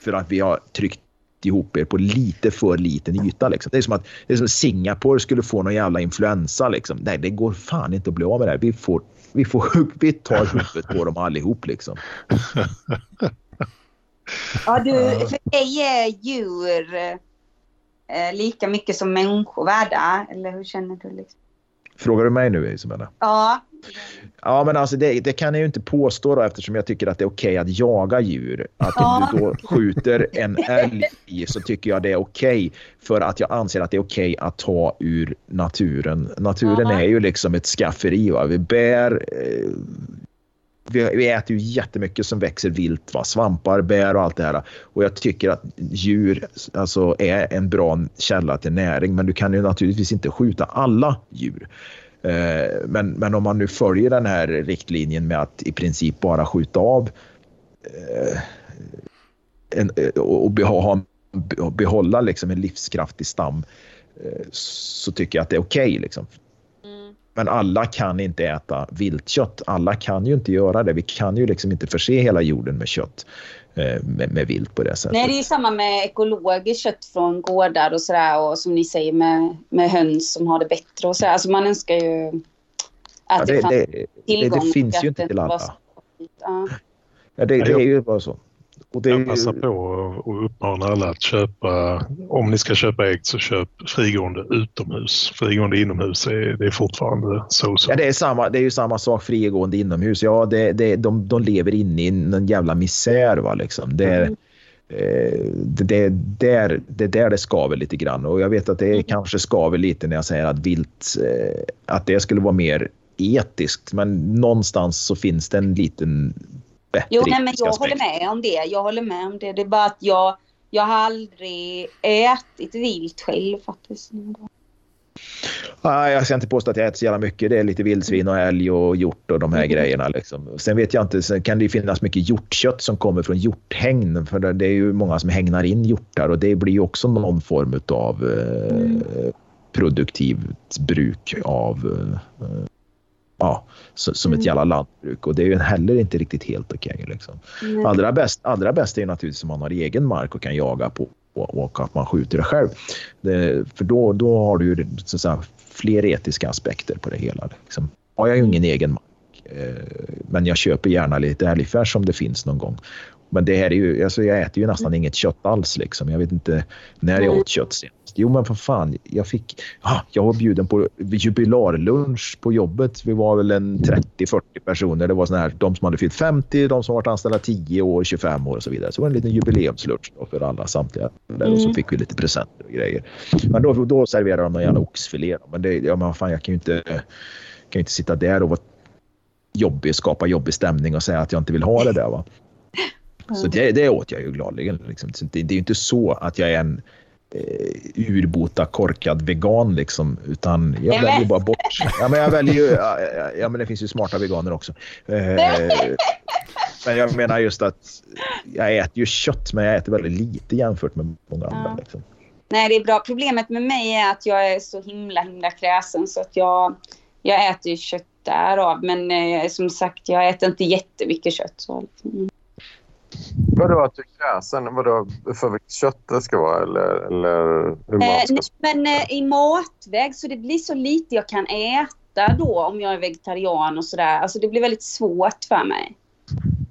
För att vi har tryckt ihop er på lite för liten yta. Liksom. Det är som att det är som Singapore skulle få någon jävla influensa. Liksom. Nej, det går fan inte att bli av med det här. Vi, får, vi, får, vi tar huvudet på dem allihop. Liksom. Ja, du, för dig är djur eh, lika mycket som människor värda, eller hur känner du? Liksom? Frågar du mig nu Isabella? Ja. Ja, men alltså det, det, kan jag ju inte påstå då, eftersom jag tycker att det är okej okay att jaga djur. Att ja. om du då skjuter en älg så tycker jag det är okej okay för att jag anser att det är okej okay att ta ur naturen. Naturen ja. är ju liksom ett skafferi. Va? Vi bär, eh, vi, äter ju jättemycket som växer vilt. Va? Svampar, bär och allt det här. Och jag tycker att djur alltså, är en bra källa till näring. Men du kan ju naturligtvis inte skjuta alla djur. Eh, men, men om man nu följer den här riktlinjen med att i princip bara skjuta av eh, en, eh, och beha, behålla liksom en livskraftig stam eh, så tycker jag att det är okej. Okay, liksom. Men alla kan inte äta viltkött. Alla kan ju inte göra det. Vi kan ju liksom inte förse hela jorden med kött eh, med, med vilt på det sättet. Nej, det är ju samma med ekologiskt kött från gårdar och sådär och som ni säger med, med höns som har det bättre och sådär. Alltså man önskar ju att ja, det, det, det. Det, det finns ju inte till alla. Ja. Ja, det, det är ju bara så. Och det... Jag passar på och uppmanar alla att köpa, om ni ska köpa ägg så köp frigående utomhus. Frigående inomhus är, det är fortfarande så. så. Ja, det, är samma, det är ju samma sak frigående inomhus. Ja, det, det, de, de lever inne i en jävla misär. Va, liksom. det, mm. eh, det, det, där, det där det skaver lite grann. Och jag vet att det mm. kanske skaver lite när jag säger att vilt, eh, att det skulle vara mer etiskt. Men någonstans så finns det en liten bättre Jo, nej, men jag aspekt. håller med om det. Jag håller med om det. Det är bara att jag, jag har aldrig ätit vilt själv faktiskt. Nej, jag ska inte påstå att jag äter så jävla mycket. Det är lite vildsvin och älg och hjort och de här mm. grejerna. Liksom. Sen vet jag inte, sen kan det finnas mycket hjortkött som kommer från hjorthägn. För det är ju många som hängnar in hjortar och det blir ju också någon form av eh, mm. produktivt bruk av eh, ja, som ett mm. jävla lantbruk och det är ju heller inte riktigt helt okej. Okay, liksom. Mm. Allra, bäst, allra bäst är naturligtvis om man har egen mark och kan jaga på och att man skjuter det själv. Det, för då, då har du ju så säga, fler etiska aspekter på det hela. Liksom. Har jag ju ingen egen mark, eh, men jag köper gärna lite älgfärs om det finns någon gång. Men det här är ju, alltså jag äter ju nästan mm. inget kött alls. Liksom. Jag vet inte när jag åt kött senast. Jo, men för fan, jag fick... Ah, jag var bjuden på jubilarlunch på jobbet. Vi var väl en 30-40 personer. Det var såna här, de som hade fyllt 50, de som varit anställda 10 år, 25 år och så vidare. Så det var en liten jubileumslunch för alla samtliga. Där, och så mm. fick vi lite presenter och grejer. Men då, då serverade de någon jävla oxfilé. Men, det, ja, men fan, jag kan ju inte, kan ju inte sitta där och vara jobbig, skapa jobbig stämning och säga att jag inte vill ha det där. Va? Så det, det åt jag ju gladeligen. Liksom. Det, det är ju inte så att jag är en eh, urbota korkad vegan liksom. Utan jag väljer bara bort. Ja, men jag väljer ju, ja, ja, men det finns ju smarta veganer också. Eh, men jag menar just att jag äter ju kött men jag äter väldigt lite jämfört med många andra. Ja. Liksom. Nej, det är bra. Problemet med mig är att jag är så himla, himla kräsen så att jag, jag äter ju kött därav. Men eh, som sagt, jag äter inte jättemycket kött. Så. Mm. Vadå att du är kräsen? Vadå för vilket kött det ska vara eller, eller hur man ska... Eh, men eh, i matväg så det blir så lite jag kan äta då om jag är vegetarian och sådär. Alltså det blir väldigt svårt för mig.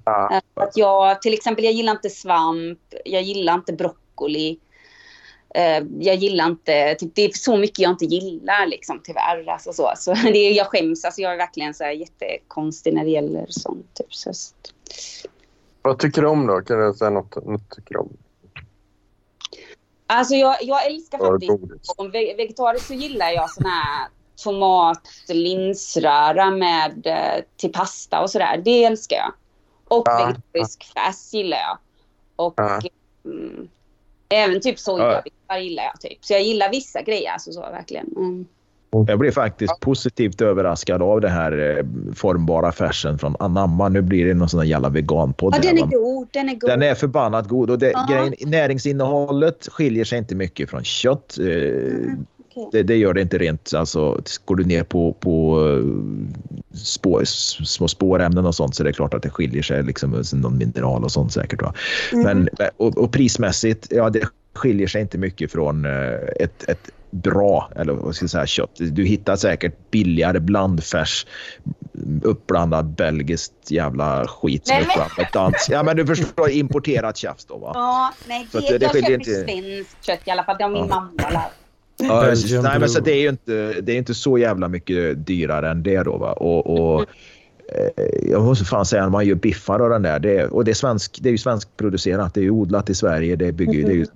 Ah. Eh, att jag, till exempel, jag gillar inte svamp, jag gillar inte broccoli. Eh, jag gillar inte, typ, det är så mycket jag inte gillar liksom tyvärr. Alltså, så. Så det är, jag skäms, alltså, jag är verkligen så här, jättekonstig när det gäller sånt. Typ, så. Vad tycker du om då? Kan du säga något, något tycker om? Alltså jag, jag älskar faktiskt... Om vegetariskt så gillar jag sån här tomat, linsröra med eh, till pasta och sådär. Det älskar jag. Och ja, vegetarisk ja. färs gillar jag. Och ja. mm, även typ sojabitar ja. gillar jag. Typ. Så jag gillar vissa grejer. Alltså så, verkligen. Mm. Jag blev faktiskt ja. positivt överraskad av det här eh, formbara färsen från Anamma. Nu blir det någon sån här jävla veganpodd. Ja, den är god. Den är god. Den är förbannat god. Och det, grejen, näringsinnehållet skiljer sig inte mycket från kött. Eh, mm. Det, det, gör det inte rent. Alltså, går du ner på, på eh, spår, små spårämnen och sånt så är det klart att det skiljer sig. Liksom, någon mineral och sånt säkert. Va? Mm. Men, och, och prismässigt, ja det skiljer sig inte mycket från ett, ett bra, eller vad ska jag säga, kött. Du hittar säkert billigare blandfärs uppblandad belgiskt jävla skit som Nej, är dans. Ja men du förstår, importerat tjafs då va? Ja, nej, Så det, att det- det jag köper inte- svenskt kött i alla fall. Det har min Ja. mamma lärt Ja, nej, men så det är ju inte, det är inte så jävla mycket dyrare än det då va. Och, och eh, jag måste fan säga man gör biffar och den där. Det är, och det är, svensk, det är ju svenskproducerat. Det är ju odlat i Sverige. Det, bygger, ju- det, är ju,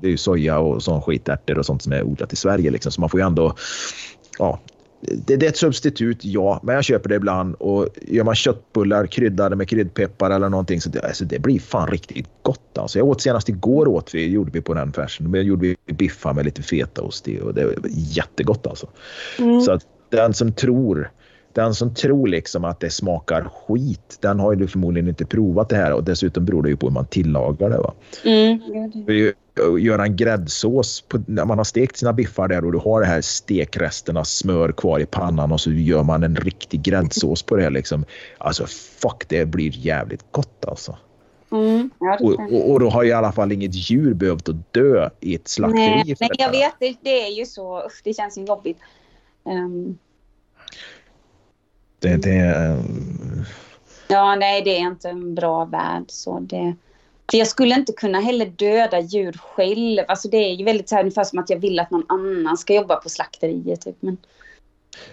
det, är, ju- soja och sån skit, ärtor och sånt som är odlat i Sverige. Liksom. Så man får ju ändå... Ja, det, det är ett substitut, ja. Men jag köper det ibland. Och gör man köttbullar kryddade med kryddpeppar eller någonting så det, alltså, det blir fan riktigt gott. Alltså, jag åt senast igår åt vi, gjorde vi på den färsen. Men gjorde vi biffar med lite fetaost i och det var jättegott alltså. Så att den som tror den som tror liksom att det smakar skit, den har ju förmodligen inte provat det här och dessutom beror det ju på hur man tillagar det. Va? Mm. Göra en gräddsås på, när man har stekt sina biffar där och du har det här stekresterna smör kvar i pannan och så gör man en riktig gräddsås på det här liksom. Alltså fuck, det blir jävligt gott alltså. Mm. Ja, Och, och, och då har i alla fall inget djur behövt att dö i ett slakteri. Nej, nej, jag vet. Det, det är ju så. Usch, det känns ju jobbigt. Ehm, Det, det, ja, nej, det är inte en bra värld. Så det, för jag skulle inte kunna heller döda djur själv. Alltså det är ju väldigt så här, ungefär som att jag vill att någon annan ska jobba på slakteriet. Typ. Men,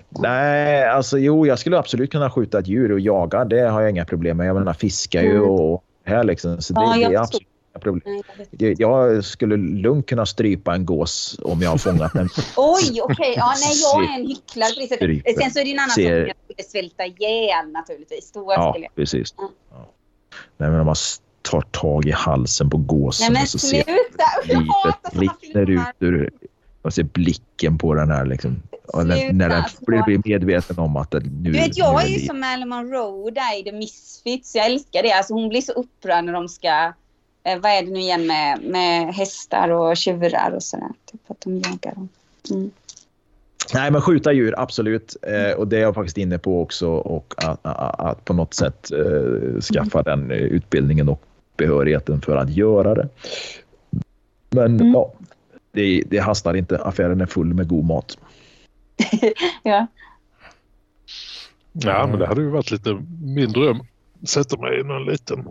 Nej, alltså jo, jag skulle absolut kunna skjuta ett djur och jaga. Det har jag inga problem med. Jag menar fiskar ju Mm. och här liksom. Så det, Ja, det är absolut problem. jag skulle lugnt kunna strypa en gås om jag har fångat den. Oj, okej. Ja, nej, jag är en hycklare på det sättet. Stryper. Sen så är det en annan Ser- sak jag skulle svälta ihjäl naturligtvis. Då Ja, jag... precis. Ja. Nej, men om man tar tag i halsen på gåsen Nej och så ser livet rinner ut ur... Och ser blicken på den här liksom. Sluta, när den alltså. blir, blir medveten om att det, nu, Du vet, jag nu är ju som Marilyn Monroe där i The Misfits. Jag älskar det. Alltså, hon blir så upprörd när de ska... Eh, vad är det nu igen med, med hästar och tjurar och sådär. Typ att de jagar dem. Mm. Nej, men skjuta djur, absolut. Eh, och det är jag faktiskt inne på också. Och att, att, att på något sätt eh, skaffa den eh, utbildningen och behörigheten för att göra det. Men Mm. ja, det, det hastar inte. Affären är full med god mat. Ja. Ja, men det hade ju varit lite min dröm. Sätta mig i någon liten...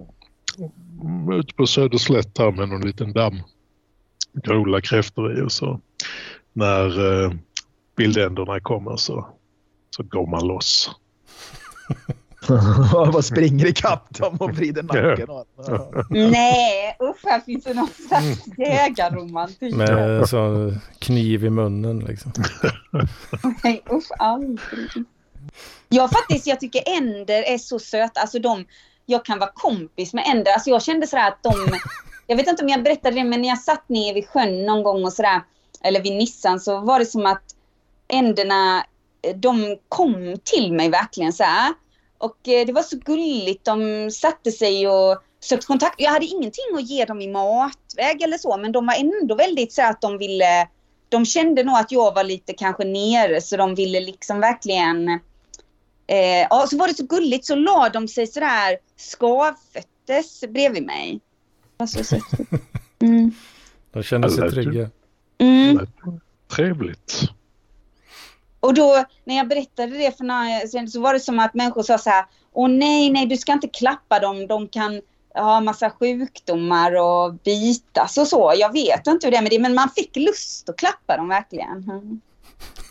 Ute på Söderslätt här med någon liten damm. Odla kräftor i och så. När eh, bildänderna kommer så, så går man loss. Vad springer ikapp dem och vrider nacken av. Nej, usch, här finns det någon slags jägarromantik. Med så kniv i munnen liksom. Nej, usch, aldrig. Jag faktiskt, jag tycker änder är så söta. Alltså de, jag kan vara kompis med änder. Alltså jag kände sådär att de, jag vet inte om jag berättade det, men när jag satt ner vid sjön någon gång och sådär, eller vid Nissan, så var det som att änderna, de kom till mig verkligen så här. Och eh, det var så gulligt. De satte sig och sökte kontakt. Jag hade ingenting att ge dem i matväg eller så, men de var ändå väldigt så att de ville... De kände nog att jag var lite kanske nere, så de ville liksom verkligen... Eh, ja, så var det så gulligt, så la de sig sådär skavföttes bredvid mig. Det var så. Mm. De känner sig trygga. Mm. Trevligt. Och då när jag berättade det för några sen så var det som att människor sa så här. Åh nej, nej, du ska inte klappa dem. De kan ha massa sjukdomar och bitas och så. Jag vet inte hur det är med det, men man fick lust att klappa dem verkligen. Mm.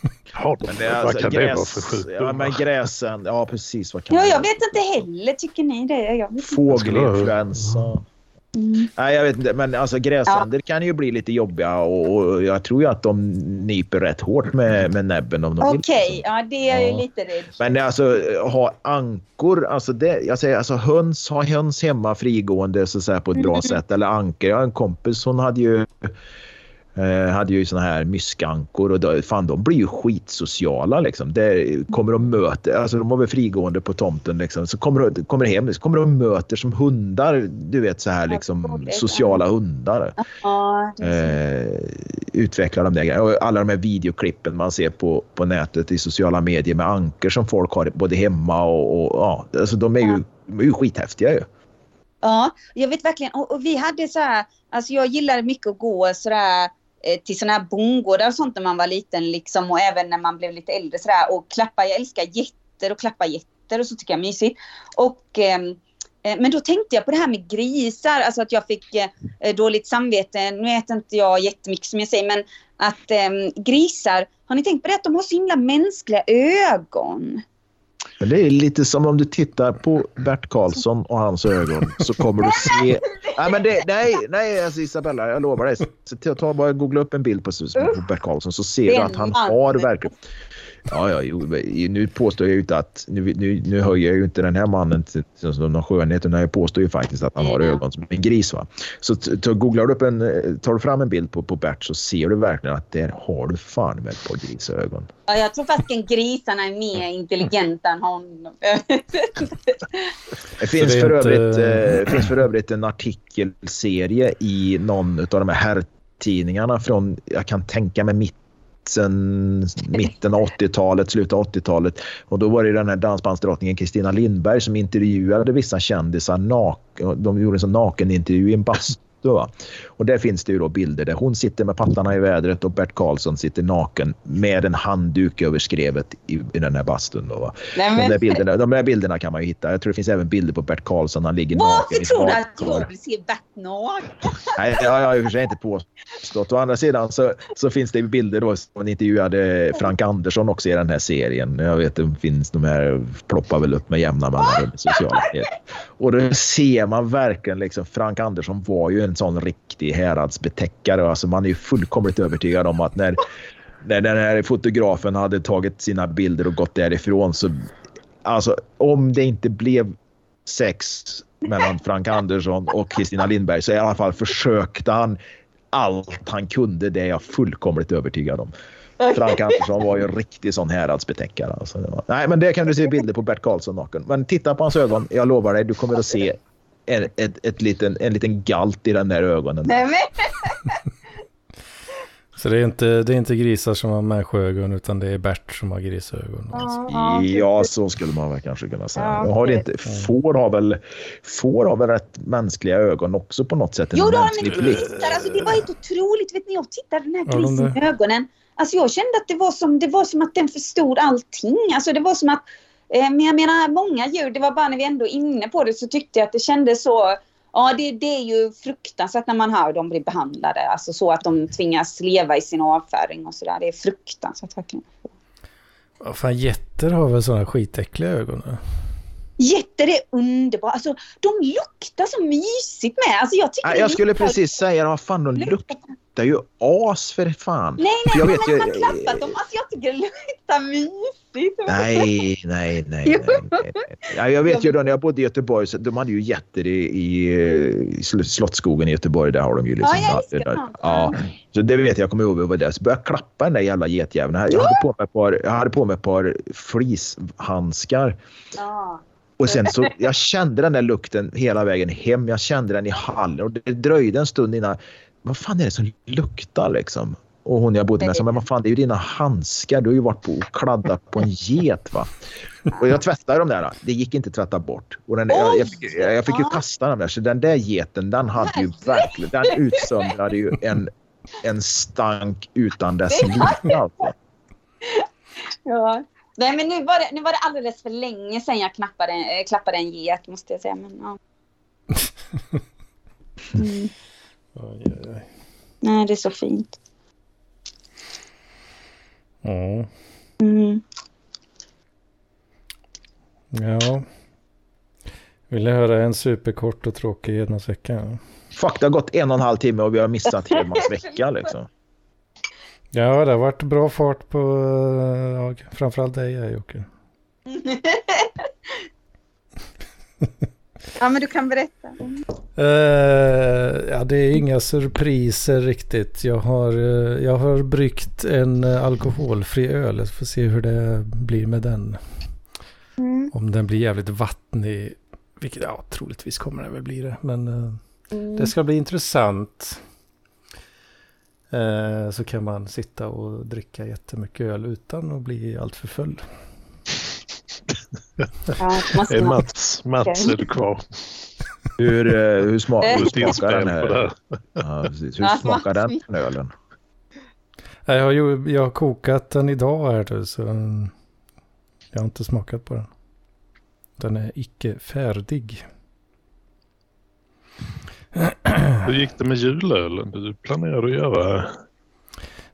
Men det är vad alltså kan det vara gräs, för sjukdomar? ja, men gräsen, ja precis. Vad kan Ja, jag vet inte heller. Tycker ni det? Fågelinfluensa. Mm. Nej, jag vet inte. Men alltså gräsänder kan ju bli lite jobbiga och, och jag tror ju att de nyper rätt hårt med, med näbben om de. Okej, ja det är jag Ja. ju lite rädd. Men alltså ha ankor, alltså det, jag säger alltså höns, ha höns hemma frigående så att säga, på ett bra Mm. sätt. Eller ankor. Jag har en kompis, hon hade ju eh, hade ju såna här myskankor och då, fan de blir ju skitsociala liksom. Det kommer de möter, alltså de har väl frigående på tomten liksom. Så kommer de, kommer hem, så kommer de möter som hundar, du vet så här liksom sociala hundar. Så. Eh, utvecklar de där. Och alla de här videoklippen man ser på, på nätet i sociala medier med ankor som folk har både hemma och, och ja, alltså de är ju, de är ju skithäftiga ju. Ja, jag vet verkligen. Och, och vi hade så här, alltså jag gillade mycket att gå sådär eh, Eh, till sådana här bondgårdar och sånt när man var liten liksom och även när man blev lite äldre sådär och klappa, jag älskar getter och klappa getter och så tycker jag är mysigt. Och ehm, eh, men då tänkte jag på det här med grisar, alltså att jag fick eh, eh dåligt samvete. Nu äter inte jag jättemycket som jag säger, men att eh, grisar, har ni tänkt på det att de har så himla mänskliga ögon? Men det är lite som om du tittar på Bert Karlsson och hans ögon så kommer du se... Nej, men det, nej, nej alltså Isabella, jag lovar dig. Så ta bara googla upp en bild på, på Bert Karlsson så ser du att han har verkligen... Ja, ja, jo, nu påstår jag ju inte att... Nu, nu, nu höjer jag ju inte den här mannen till någon skönhet, utan jag påstår ju faktiskt att han har ögon som en gris. Va? Så googlar du upp en, tar du fram en bild på, på Bert så ser du verkligen att där har du fan med ett par grisögon. Ja, jag tror faktiskt grisarna är mer intelligenta än honom. det finns, för inte... övrigt, eh, finns för övrigt en artikelserie i någon av de här herrtidningarna från, jag kan tänka mig mitt sen mitten av 80-talet, slutet av 80-talet. Och då var det den här dansbandsdrottningen Kristina Lindberg som intervjuade vissa kändisar. Nak de gjorde en sån nakenintervju i en bastu Va? Och där finns det ju då bilder där hon sitter med pattarna i vädret och Bert Karlsson sitter naken med en handduk över skrevet i, i den här bastun. Då, va? Nej, men... de, där bilderna, de där bilderna kan man ju hitta. Jag tror det finns även bilder på Bert Karlsson. Han ligger Varför naken. Varför tror du att jag vill se Bert naken? Nej, jag har i och för sig inte påstått. Å andra sidan så, så finns det bilder då man intervjuade Frank Andersson också i den här serien. Jag vet det finns de här ploppar väl upp med jämna mellanrum i sociala medier. Och då ser man verkligen liksom Frank Andersson var ju en sån riktig häradsbetäckare. Alltså man är ju fullkomligt övertygad om att när, när den här fotografen hade tagit sina bilder och gått därifrån så alltså om det inte blev sex mellan Frank Andersson och Kristina Lindberg så i alla fall försökte han allt han kunde. Det är jag fullkomligt övertygad om. Frank Andersson var ju en riktig sån häradsbetäckare. Alltså, nej, men det kan du se bilder på Bert Karlsson naken. Men titta på hans ögon. Jag lovar dig, du kommer att se en, ett, ett liten, en liten galt i den där ögonen. Nej, men... Så det är, inte, det är inte grisar som har människoögon utan det är Bert som har grisögon. Ja, så skulle man väl kanske kunna säga. Ja, har inte, får, har väl, får har väl rätt mänskliga ögon också på något sätt? Jo, det har de alltså, Det var helt otroligt. Vet ni, jag tittade den här grisen i ögonen. Alltså jag kände att det var, som, det var som att den förstod allting. Alltså det var som att Eh, men jag menar många djur, det var bara när vi ändå är inne på det så tyckte jag att det kändes så Ja, det, det, är ju fruktansvärt när man hör dem bli behandlade. Alltså så att de tvingas leva i sin avföring och sådär. Det är fruktansvärt verkligen. Vad fan, getter har väl sådana skitäckliga ögon? Getter är underbara. Alltså, de luktar så mysigt med. Alltså, jag, tycker jag skulle precis säga, vad fan, de luktar luktar ju as för fan. Nej, nej, jag vet, men man har klappat dem. Alltså jag tycker det luktar mysigt. Nej, nej, nej. nej, nej. Ja, jag vet ju då när jag bodde i Göteborg, så de hade ju jätter i, i, i Slottsskogen i Göteborg. Där har de ju liksom... Ja, jag där, ja, så det vet jag, jag kommer ihåg vi var där. Så började jag klappa den där jävla getjäveln. Jag, hade på mig ett par, jag hade på mig ett par fleecehandskar. Ja. Och sen så, jag kände den där lukten hela vägen hem. Jag kände den i hallen och det dröjde en stund innan vad fan är det som luktar liksom? Och hon jag bodde med sa, men vad fan det är ju dina handskar. Du har ju varit på och kladdat på en get va. Och jag tvättade dem där. Det gick inte att tvätta bort. Och den, jag, jag, fick, jag fick ju kasta dem där. Så den där geten den hade ju verkligen, den utsöndrade ju en, en stank utan dess like alltså. Ja. Nej men nu var, det, nu var det alldeles för länge sedan jag knappade, äh, klappade en get måste jag säga. Men, ja. Mm. Oj, oj, oj. Nej, det är så fint. Ja. Mm. Ja. Vill ni höra en superkort och tråkig Hedmansvecka? Fuck, det har gått en och en halv timme och vi har missat Hedmansvecka liksom. Ja, det har varit bra fart på ja, framförallt dig Jocke. Ja, men du kan berätta. Uh, ja, det är inga surpriser riktigt. Jag har, uh, jag har bryggt en uh, alkoholfri öl. Jag får se hur det blir med den. Mm. Om den blir jävligt vattnig. Vilket, ja, troligtvis kommer den väl bli det. Men mm. det ska bli intressant. Så kan man sitta och dricka jättemycket öl utan att bli alltför full. Ja, Mats, Mats är du kvar? Hur, eh, hur, smak, hur smakar den här? Ja, precis. Hur smakar den ölen? Jag har, ju, jag har kokat den idag här nu, så jag har inte smakat på den. Den är icke färdig. Hur gick det med julölen du planerade att göra?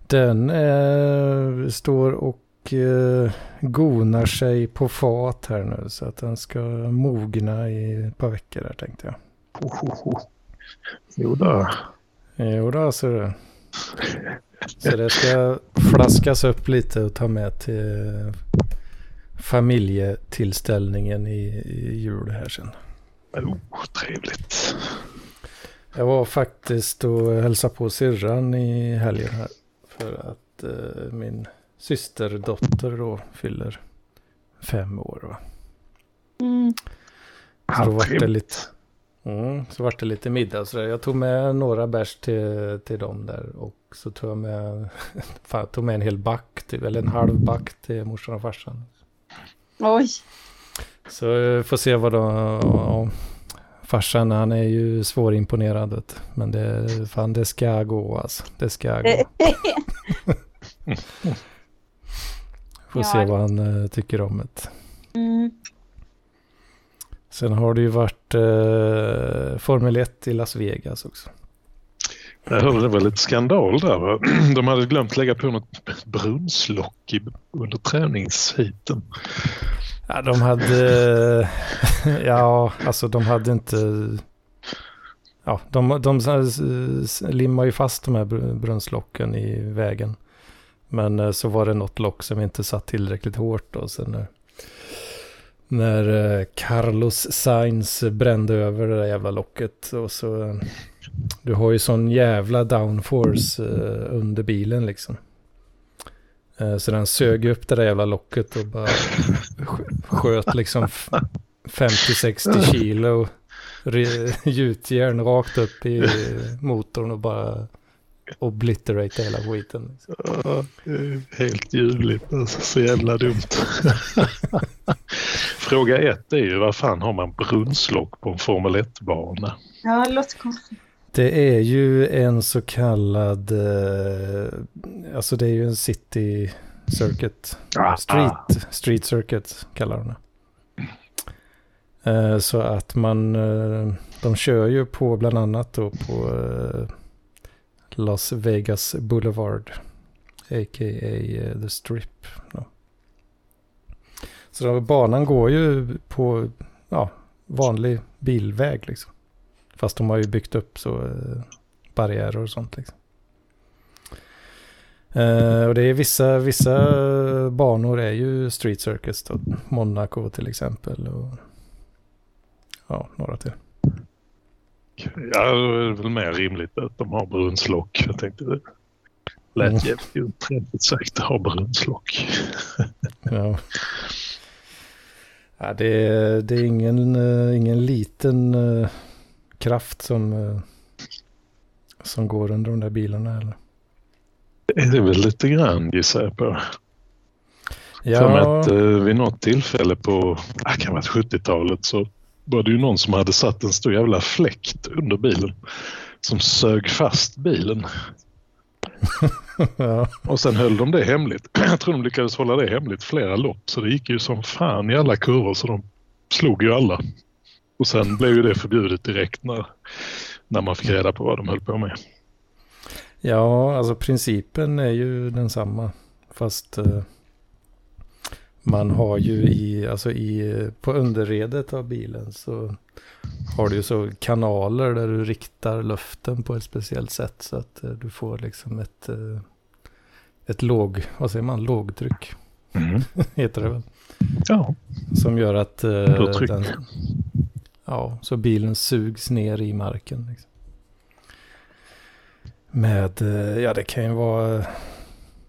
Den eh, står och eh, gonar sig på fat här nu så att den ska mogna i ett par veckor där tänkte jag. Jo då. Jo då, så det. Så det ska flaskas upp lite och ta med till familjetillställningen i, i jul här sen. Oh, trevligt. Jag var faktiskt och hälsade på syrran i helgen här. För att eh, min systerdotter då fyller fem år. Va? Mm. Så då vart det lite, mm, så vart det lite middag och sådär. Jag tog med några bärs till, till dem där. Och så tog jag med, fan, tog med en hel back, typ, eller en halv back till morsan och farsan. Oj. Så eh, får se vad de... Ja, farsan han är ju svårimponerad. Men det, fan, det ska gå alltså. Det ska gå. Får Ja, se vad han eh, tycker om det. Mm. Sen har det ju varit eh, Formel 1 i Las Vegas också. Jag hörde det var lite skandal där. Va? De hade glömt lägga på något brunnslock i, under träningsheaten. Ja, de hade... ja, alltså de hade inte... Ja, de, de, limmar ju fast de här brunnslocken i vägen. Men eh, så var det något lock som inte satt tillräckligt hårt då. Sen när, när eh, Carlos Sainz brände över det där jävla locket. Och så, eh, du har ju sån jävla downforce under bilen liksom. Eh, Så den sög upp det där jävla locket och bara sk- sköt liksom f- 50-60 kilo gjutjärn rakt upp i motorn och bara obliterate hela skiten. liksom. Ja, helt ljuvligt. Alltså, så jävla dumt. Fråga ett är ju vad fan har man brunnslock på en Formel 1-bana? Ja, det låter konstigt. Det är ju en så kallad, eh, alltså det är ju en city circuit. Street, street circuit kallar de det. Eh, Så att man, eh, de kör ju på bland annat då på Las Vegas Boulevard. A.k.a. The Strip. Så då, banan går ju på ja, vanlig bilväg liksom. Fast de har ju byggt upp så eh, barriärer och sånt liksom. Eh, och det är vissa, vissa banor är ju street circus då. Monaco till exempel. Och, ja, några till. Ja, då är det väl mer rimligt att de har brunnslock. Jag tänkte det lät Mm. jävligt otrevligt sagt att ha brunnslock. Ja. Ja, det, är, det är ingen, eh, ingen liten eh, kraft som, eh, som går under de där bilarna heller. Det är väl lite grann gissar jag på. Ja, att eh, vid något tillfälle på ah, kan vara 70-talet så var det ju någon som hade satt en stor jävla fläkt under bilen som sög fast bilen. ja, Och sen höll de det hemligt. Jag tror de lyckades hålla det hemligt flera lopp så det gick ju som fan i alla kurvor så de slog ju alla. Och sen blev ju det förbjudet direkt när, när man fick reda på vad de höll på med. ja, alltså principen är ju densamma. Fast eh, man har ju i, alltså i, på underredet av bilen så har du ju så kanaler där du riktar luften på ett speciellt sätt så att eh, du får liksom ett, eh, ett låg, vad säger man, lågtryck heter det väl. Ja, Som gör att eh, den, ja, så bilen sugs ner i marken. Liksom. Med, eh, ja det kan ju vara,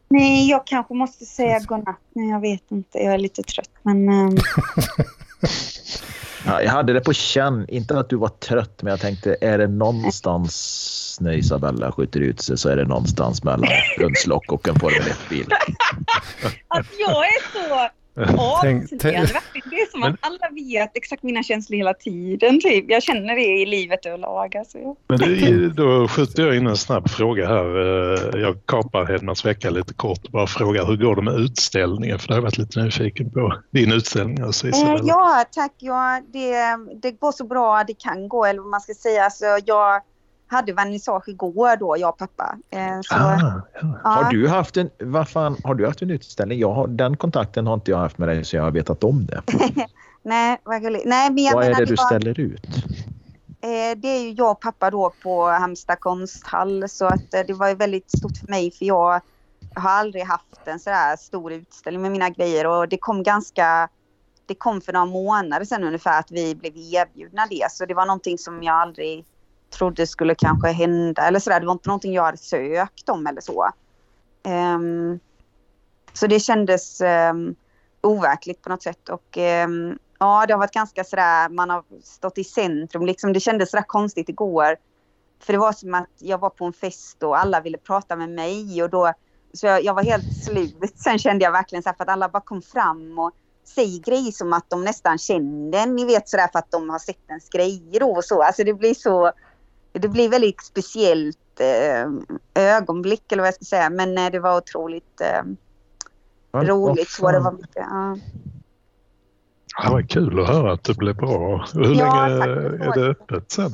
Nej, jag kanske måste säga godnatt nu. Jag vet inte. Jag är lite trött. Men ehm, Ja, jag hade det på känn. Inte att du var trött, men jag tänkte är det någonstans när Isabella skjuter ut sig så är det någonstans mellan brunnslock och en Formel 1-bil. att jag är så Ja, Tänk- tänk, tänk- det är som att alla vet exakt mina känslor hela tiden. Typ. Jag känner det i livet överlag. Alltså. Men det då skjuter jag in en snabb fråga här. Eh, Jag kapar Hedmans vecka lite kort och bara frågar hur går det med utställningen? För det har jag varit lite nyfiken på. Din utställning alltså Eh, Isabella. ja, tack. Ja, det, det går så bra det kan gå, eller vad man ska säga. Alltså, jag hade vernissage igår då, jag och pappa. Eh, så, Ah, ja. Har du haft en, vad fan, har du haft en utställning? Jag har, den kontakten har inte jag haft med dig så jag har vetat om det. Nej, vad. Nej, men jag Vad är menar, det du var- ställer ut? Eh, det är ju jag och pappa då på Halmstad konsthall så att eh, det var ju väldigt stort för mig för jag har aldrig haft en sådär stor utställning med mina grejer och det kom ganska det kom för några månader sedan ungefär att vi blev erbjudna det så det var någonting som jag aldrig trodde skulle kanske hända eller sådär. Det var inte någonting jag hade sökt om eller så. Um, så det kändes um, overkligt på något sätt och um, Ja, det har varit ganska sådär, man har stått i centrum liksom. Det kändes sådär konstigt igår. För det var som att jag var på en fest och alla ville prata med mig och då, så jag, jag var helt slut. Sen kände jag verkligen så här för att alla bara kom fram och säger grejer som att de nästan kände en, ni vet sådär för att de har sett ens grejer och så. Alltså det blir så, det blir väldigt speciellt eh, ögonblick eller vad jag ska säga. Men eh, det var otroligt eh, roligt. Så det var mycket, ja. Ja, vad kul att höra att det blev bra. Hur Ja, länge är det öppet sen?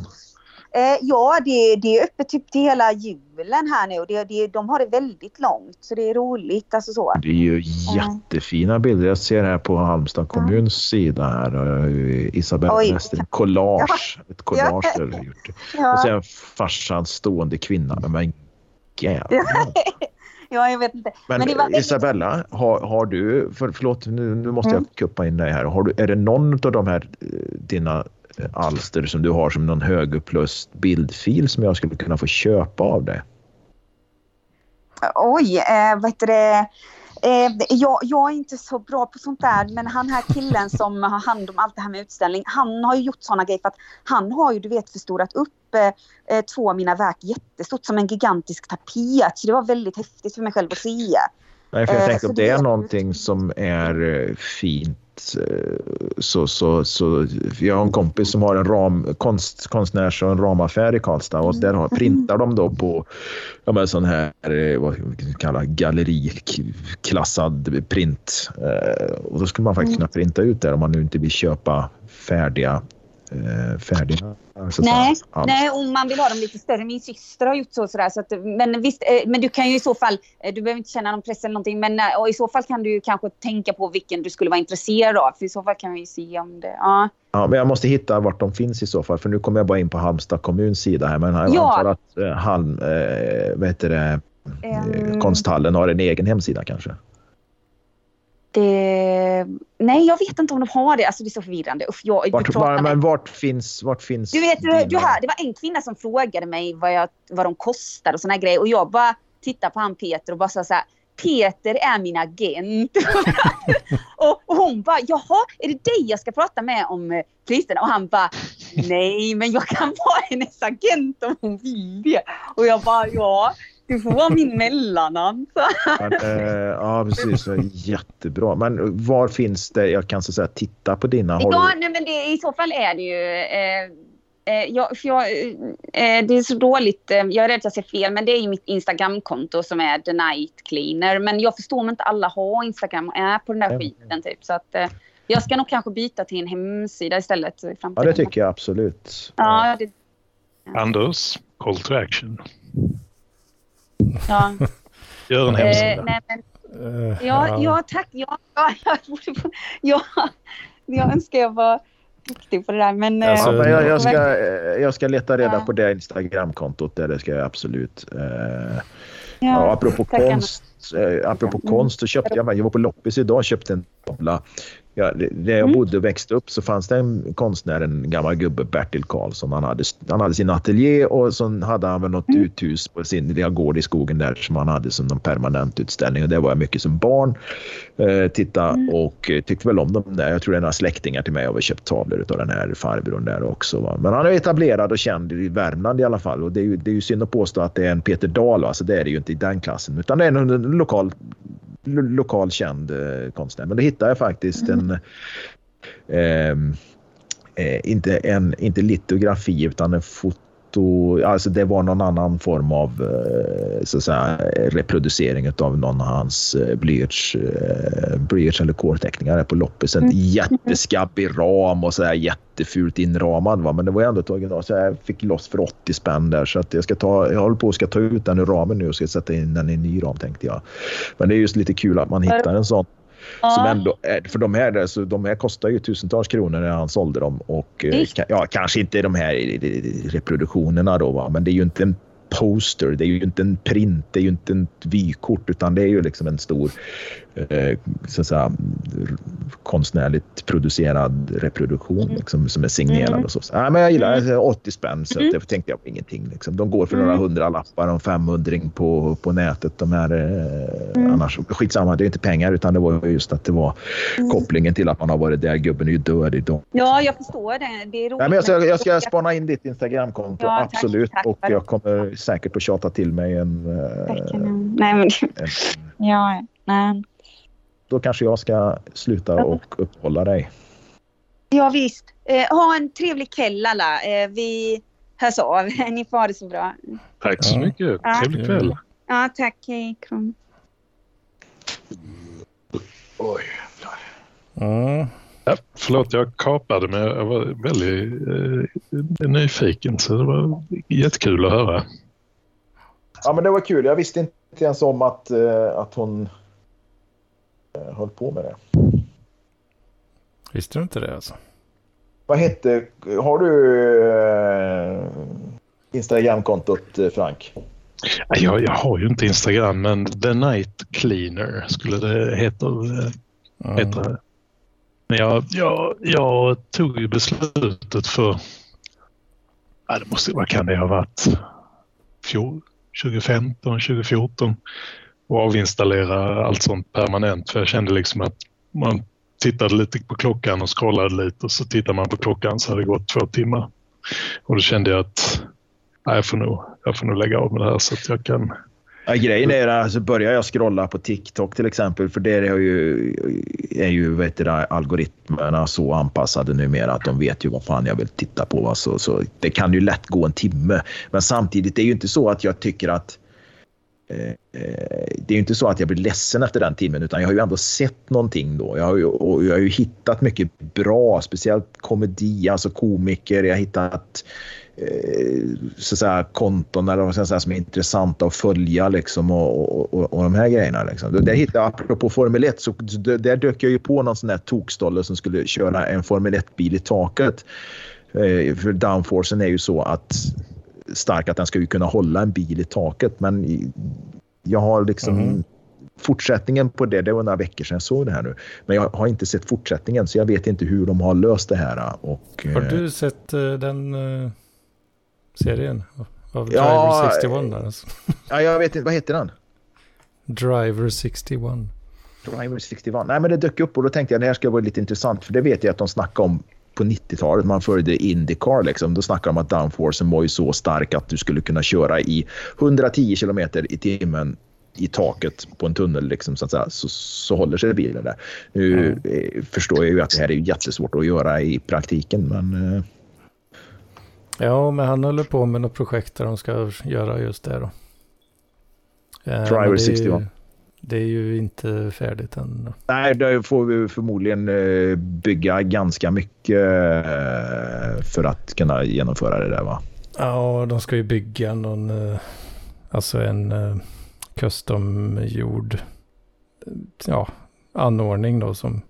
Eh, ja, det, det är öppet typ till hela julen här nu. Det, det, de har det väldigt långt, så det är roligt. Alltså så. Det är ju jättefina bilder. Jag ser här på Halmstad kommuns sida här. eh, Isabella Oj. Wester, collage. Ett collage Ja. där gjort. Och Ja, sen farsans stående kvinna. Men jävlar. ja, jag vet inte. Men, Men väldigt- Isabella, har, har du, för, förlåt nu, nu måste Mm. jag kuppa in dig här. Har du, är det någon av de här eh, dina eh, alster som du har som någon högupplöst bildfil som jag skulle kunna få köpa av dig? Oj, eh, vad heter det? Eh, jag, jag är inte så bra på sånt där, men han här killen som har hand om allt det här med utställning, han har ju gjort såna grejer för att han har ju, du vet, förstorat upp eh, eh, två av mina verk jättestort som en gigantisk tapet. Så det var väldigt häftigt för mig själv att se. Nej, för jag Eh, tänkte om det är någonting som är eh, fint eh, så, så, så jag har en kompis som har en ram, konst, konstnärs och en ramaffär i Karlstad och där har, printar de då på ja, men sån här eh, vad ska man kalla galleriklassad print. Eh, och då skulle man faktiskt kunna printa ut där om man nu inte vill köpa färdiga eh, färdiga så att Nej, alster. nej, om man vill ha dem lite större. Min syster har gjort så. Sådär, så att, men visst, eh, men du kan ju i så fall, eh, du behöver inte känna någon press eller någonting, men eh, och i så fall kan du kanske tänka på vilken du skulle vara intresserad av. För i så fall kan vi ju se om det, ja. Ja, men jag måste hitta vart de finns i så fall, för nu kommer jag bara in på Halmstad kommuns sida här. Men jag Ja. antar att eh, Halm, eh, vad heter det, Ehm, konsthallen har en egen hemsida kanske? Det, nej, jag vet inte om de har det. Alltså det är så förvirrande. Uff, jag, Vart, var, men vart finns, vart finns du vet, du, du här, det var en kvinna som frågade mig vad, jag, vad de kostar och såna grejer. Och jag bara tittade på han Peter och bara sa så här. Peter är min agent. och, och hon bara, jaha, är det dig jag ska prata med om eh, priserna? Och han bara, nej, men jag kan vara hennes agent om hon vill det. Och jag bara, ja, du får vara min mellannamn. Så. Men, eh, ja, precis. Så Jättebra. Men var finns det? Jag kan så att säga titta på dina. Ja, du, nej, men det, i så fall är det ju... Eh, eh, jag, för jag, eh, det är så dåligt. Eh, jag är rädd att jag säger fel, men det är ju mitt Instagramkonto som är The Night Cleaner. Men jag förstår om inte alla har Instagram och är på den där Mm. skiten. Typ. Så att, eh, jag ska nog kanske byta till en hemsida istället i framtiden. ja, det tycker jag absolut. Ja, det, Anders, call to action. Ja. Gör en Eh, hemsida. nej, men, Eh, ja, ja, tack. Ja, ja, ja, jag önskar jag var duktig på det där. Men, eh, Alltså, Ja, men jag, jag, ska, eh, jag ska leta reda Ja. på det Instagramkontot. Där det ska jag absolut. Eh, ja, Ja, apropå konst, eh, apropå Mm. konst så köpte jag, jag var på loppis idag och köpte en tavla. Ja, där jag Mm. bodde och växte upp så fanns det en konstnär, en gammal gubbe, Bertil Karlsson. Han hade, han hade sin ateljé och så hade han väl något Mm. uthus på sin lilla gård i skogen där som han hade som någon permanent utställning. Och det var jag mycket som barn. Eh, titta Mm. och eh, tyckte väl om dem där. Jag tror det är några släktingar till mig har köpt tavlor av den här farbrorn där också. Va? Men han är etablerad och känd i Värmland i alla fall. Och det är ju, det är ju synd att påstå att det är en Peter Dahl. Va? Så det är det ju inte i den klassen. Utan det är en, en lokal lokal känd eh, konstnär. Men då hittade jag faktiskt en ehm, eh, inte, en, inte litografi utan en foto alltså det var någon annan form av eh, så att säga, reproducering av någon av hans eh, blyerts, eh, blyerts eller kårteckningar på loppis. En Mm. jätteskabbig ram och så här jättefult inramad. Va? Men det var ändå ett original så jag fick loss för 80 spänn där så att jag ska ta, jag håller på att ska ta ut den ur ramen nu och ska sätta in den i en ny ram tänkte jag. Men det är just lite kul att man hittar en sån som Ja. ändå är, för de här, så de här kostar ju tusentals kronor när han sålde dem. Och, eh, ja, kanske inte de här reproduktionerna då, va? men det är ju inte en poster, det är ju inte en print, det är ju inte en vykort utan det är ju liksom en stor eh, så att säga, konstnärligt producerad reproduktion liksom, som är signerad. Mm. Och så. Ja, men jag gillar det, 80 spänn så att det tänkte jag på ingenting. Liksom. De går för några Mm. hundra lappar och 500 på, på nätet. De här, eh, Mm. annars, skitsamma, det är inte pengar utan det var just att det var Mm. kopplingen till att man har varit där. Gubben är ju död idag. ja, jag förstår det. Det är roligt. Nej, men jag, ska, jag ska spana in ditt Instagramkonto, Ja, tack, absolut. tack. och jag kommer säkert att tjata till mig en... Tack, eh, Nej, men... en Ja, nej. Då kanske jag ska sluta och uppehålla dig. Ja, visst. Eh, ha en trevlig kväll alla. Eh, vi hörs av. Ni får ha det så bra. Tack så Ja. mycket. Ja. Trevlig kväll. Ja, tack. Hej, Kron. Oj. Mm. Ja, förlåt, jag kapade men jag var väldigt eh, nyfiken så det var jättekul att höra. Ja, men det var kul. Jag visste inte ens om att, eh, att hon höll på med det. Visste du inte det alltså? Vad hette... Har du eh, Instagramkontot, eh, Frank? Ja, Jag, jag har ju inte Instagram men The Night Cleaner skulle det heta. eh, Mm. det. Men jag, jag, jag tog ju beslutet för, ja, det måste, vad kan det ha varit, Fjol, 2015, 2014 och avinstallera allt sånt permanent för jag kände liksom att man tittade lite på klockan och scrollade lite och så tittar man på klockan så hade det gått två timmar. Och då kände jag att nej, jag, får nog, jag får nog lägga av med det här så att jag kan Ja, grejen är att alltså, börjar jag scrolla på TikTok till exempel, för där är ju, är ju vet du, algoritmerna så anpassade numera att de vet ju vad fan jag vill titta på. va. Så, så det kan ju lätt gå en timme. Men samtidigt, det är ju inte så att jag tycker att eh, Eh, eh, det är ju inte så att jag blir ledsen efter den timmen utan jag har ju ändå sett någonting då. Jag har ju, och jag har ju hittat mycket bra, speciellt komedi, alltså komiker. Jag har hittat eh, så att säga, konton eller vad säga, som är intressanta att följa liksom, och, och, och de här grejerna. Liksom. Där hittade jag, apropå Formel 1, så där dök jag ju på någon sån där tokstolle som skulle köra en Formel 1-bil i taket. För downforcen är ju så att stark att den ska ju kunna hålla en bil i taket men jag har liksom Mhm. fortsättningen på det, det var några veckor sedan jag såg det här nu. Men jag har inte sett fortsättningen så jag vet inte hur de har löst det här. Och, Har eh, du sett eh, den eh, serien? Av Ja, Driver 61 där alltså. Ja, jag vet inte, vad heter den? Driver 61. Driver 61. Nej, men det dök upp och då tänkte jag det här ska vara lite intressant för det vet jag att de snackade om på 90-talet. Man följde Indycar liksom. Då snackade de om att downforcen var ju så stark att du skulle kunna köra i 110 kilometer i timmen i taket på en tunnel liksom, så, att säga, så, så håller sig bilen där. Nu eh, förstår jag ju att det här är jättesvårt att göra i praktiken men eh, Ja, men han håller på med något projekt där de ska göra just det då. Eh, Driver det är 61. Ju, det är ju inte färdigt än. nej, där får vi förmodligen eh, bygga ganska mycket eh, för att kunna genomföra det där va? Ja, de ska ju bygga någon, eh, alltså en custom-gjord ja, anordning då som,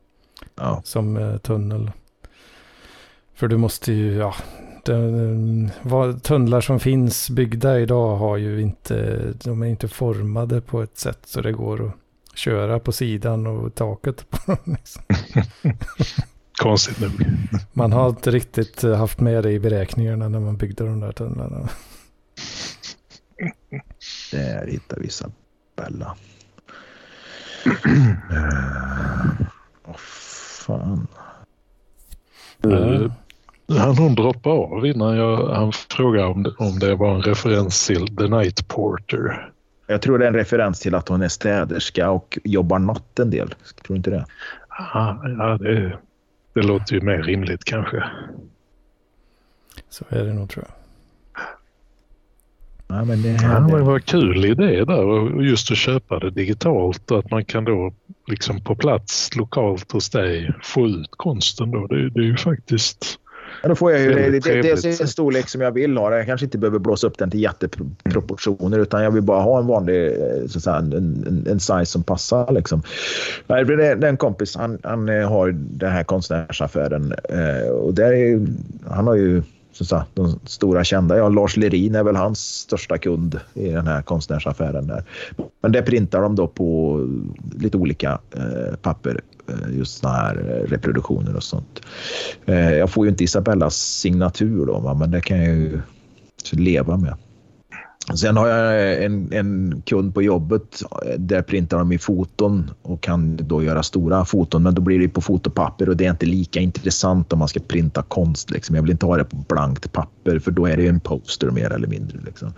Ja. som tunnel. För du måste ju, ja, den, vad, tunnlar som finns byggda idag har ju inte, de är inte formade på ett sätt så det går att köra på sidan och taket på dem. Liksom. Konstigt nog. Man har inte riktigt eh, haft med det i beräkningarna när man byggde de där tunnlarna. Där hittar vi Isabella. Eh, Åh fan. Eh, Han hon droppade av innan jag, han frågade om det, om det var en referens till The Night Porter. Jag tror det är en referens till att hon är städerska och jobbar natt en del. Tror du inte det? Aha, ja, det, det låter ju mer rimligt kanske. Så är det nog tror jag. Ja, men det Ja, här, men vad kul idé där och just att köpa det digitalt och att man kan då liksom på plats lokalt hos dig få ut konsten då. Det, det är ju faktiskt... Ja, då får jag ju det, det, det, är en storlek som jag vill ha. Jag kanske inte behöver blåsa upp den till jätteproportioner utan jag vill bara ha en vanlig eh, så att säga, en, en, en size som passar. Liksom. Nej, för det- det är en kompis, han, han eh, har den här konstnärsaffären eh, och där är, han har ju så säga, de stora kända. Ja, Lars Lerin är väl hans största kund i den här konstnärsaffären. Där. Men det printar de då på lite olika eh, papper Eh, just såna här eh, reproduktioner och sånt. Eh, jag får ju inte Isabellas signatur då, men det kan jag ju leva med. Sen har jag en, en kund på jobbet. Där printar de i foton och kan då göra stora foton. Men då blir det på fotopapper och det är inte lika intressant om man ska printa konst. Liksom. Jag vill inte ha det på blankt papper för då är det en poster mer eller mindre. Liksom.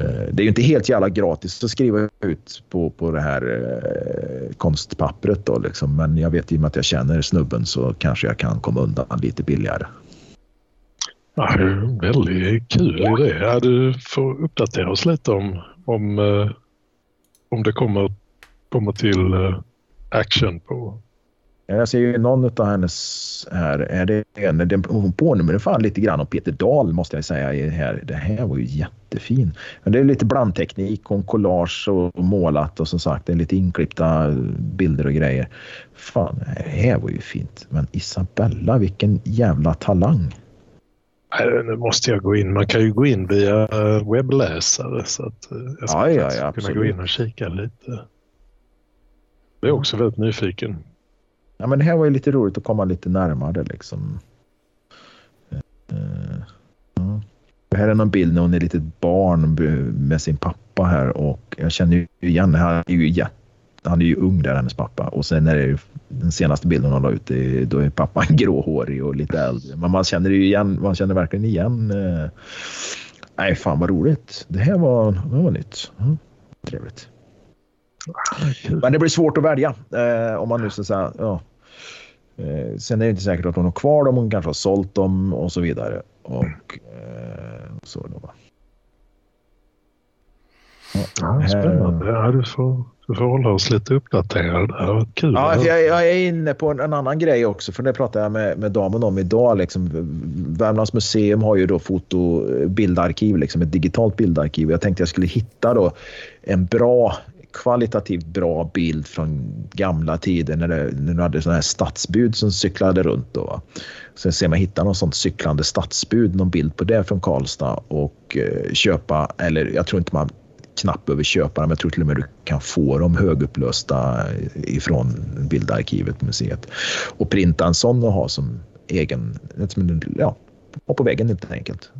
Eh, det är ju inte helt jävla gratis att skriva ut på, på det här eh, konstpappret. Då, liksom. Men jag vet i och med att jag känner snubben så kanske jag kan komma undan lite billigare. Ja, väldigt kul idé. Ja, du får uppdatera oss lite om, om, eh, om det kommer, kommer till eh, action på... Jag ser ju någon av hennes här. Är det en, den, hon påminner fan lite grann om Peter Dahl måste jag säga. här, det här var ju jättefin. Men det är lite blandteknik och collage och målat och som sagt det är lite inklippta bilder och grejer. Fan, det här var ju fint. Men Isabella, vilken jävla talang. Nu måste jag gå in. Man kan ju gå in via webbläsare så att eh, jag ska Ja, ja, ja, kunna gå in och kika lite. Jag är också väldigt nyfiken. Ja, men det här var ju lite roligt att komma lite närmare liksom. Eh, eh, ja. Här är någon bild när hon är litet barn med sin pappa här och jag känner ju igen, han är ju, jätte, han är ju ung där, hennes pappa. Och sen är det ju den senaste bilden hon la ut, då är pappan gråhårig och lite äldre. Men man känner ju igen, man känner verkligen igen. Eh, nej, fan vad roligt. Det här var, det var nytt. Mm, trevligt. Men det blir svårt att välja eh, om man nu att säga, ja. Eh, sen är det inte säkert att hon har kvar dem, hon kanske har sålt dem och så vidare. Och eh, så då. Ja, spännande. Ja, du, får, du får hålla oss lite uppdaterade. Det kul. Ja, höra. jag, jag är inne på en, en annan grej också, för det pratade jag med, med damen om idag. Liksom, Värmlands museum har ju då foto, bildarkiv, liksom, ett digitalt bildarkiv. Jag tänkte jag skulle hitta då en bra, kvalitativt bra bild från gamla tider när, det, när du hade sådana här stadsbud som cyklade runt. Då, va? Sen ser man hitta något sånt cyklande stadsbud, någon bild på det från Karlstad och eh, köpa, eller jag tror inte man knappt behöver köpa dem. Jag tror till och med du kan få dem högupplösta eh, ifrån bildarkivet, museet. Och printa en sån och ha som egen, ja, ha på väggen helt enkelt.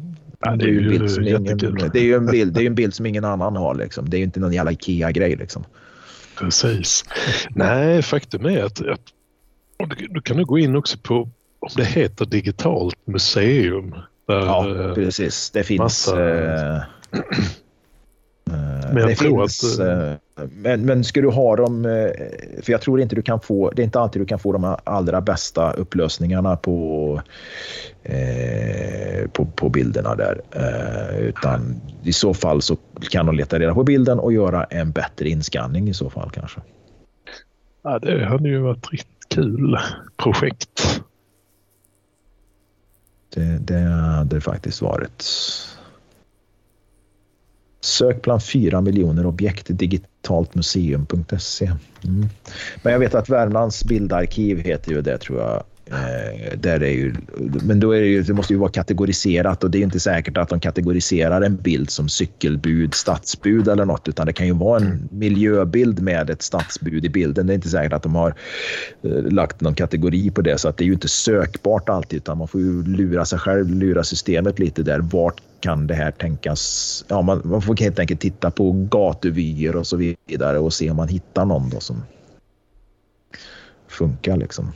Ja, det är ju en bild som ingen, det är ju en bild, det är en bild som ingen annan har. Liksom. Det är ju inte någon jävla Ikea-grej. Liksom. Precis. Nej, faktum är att, att du, kan nog gå in också på om det heter digitalt museum. Där, Ja, eh, precis. Det finns... massa- eh, Men jag det tror finns, att, eh, men, men ska du ha dem... eh, För jag tror inte du kan få... Det är inte alltid du kan få de allra bästa upplösningarna på, eh, på, på bilderna där. Eh, utan i så fall så kan de leta reda på bilden och göra en bättre inskanning i så fall kanske. ja, det hade ju varit riktigt kul projekt. Det, det hade det faktiskt varit. Sök bland 4 miljoner objekt digitaltmuseum.se. Mm. Men jag vet att Värmlands bildarkiv heter ju det tror jag. Eh, där är ju, men då är det, ju, det måste ju vara kategoriserat och det är inte säkert att de kategoriserar en bild som cykelbud, stadsbud eller något utan det kan ju vara en miljöbild med ett stadsbud i bilden. Det är inte säkert att de har eh, lagt någon kategori på det så att det är ju inte sökbart alltid utan man får ju lura sig själv, lura systemet lite där. Vart kan det här tänkas? Ja, man, man får helt enkelt titta på gatuvyer och så vidare och se om man hittar någon då som funkar liksom.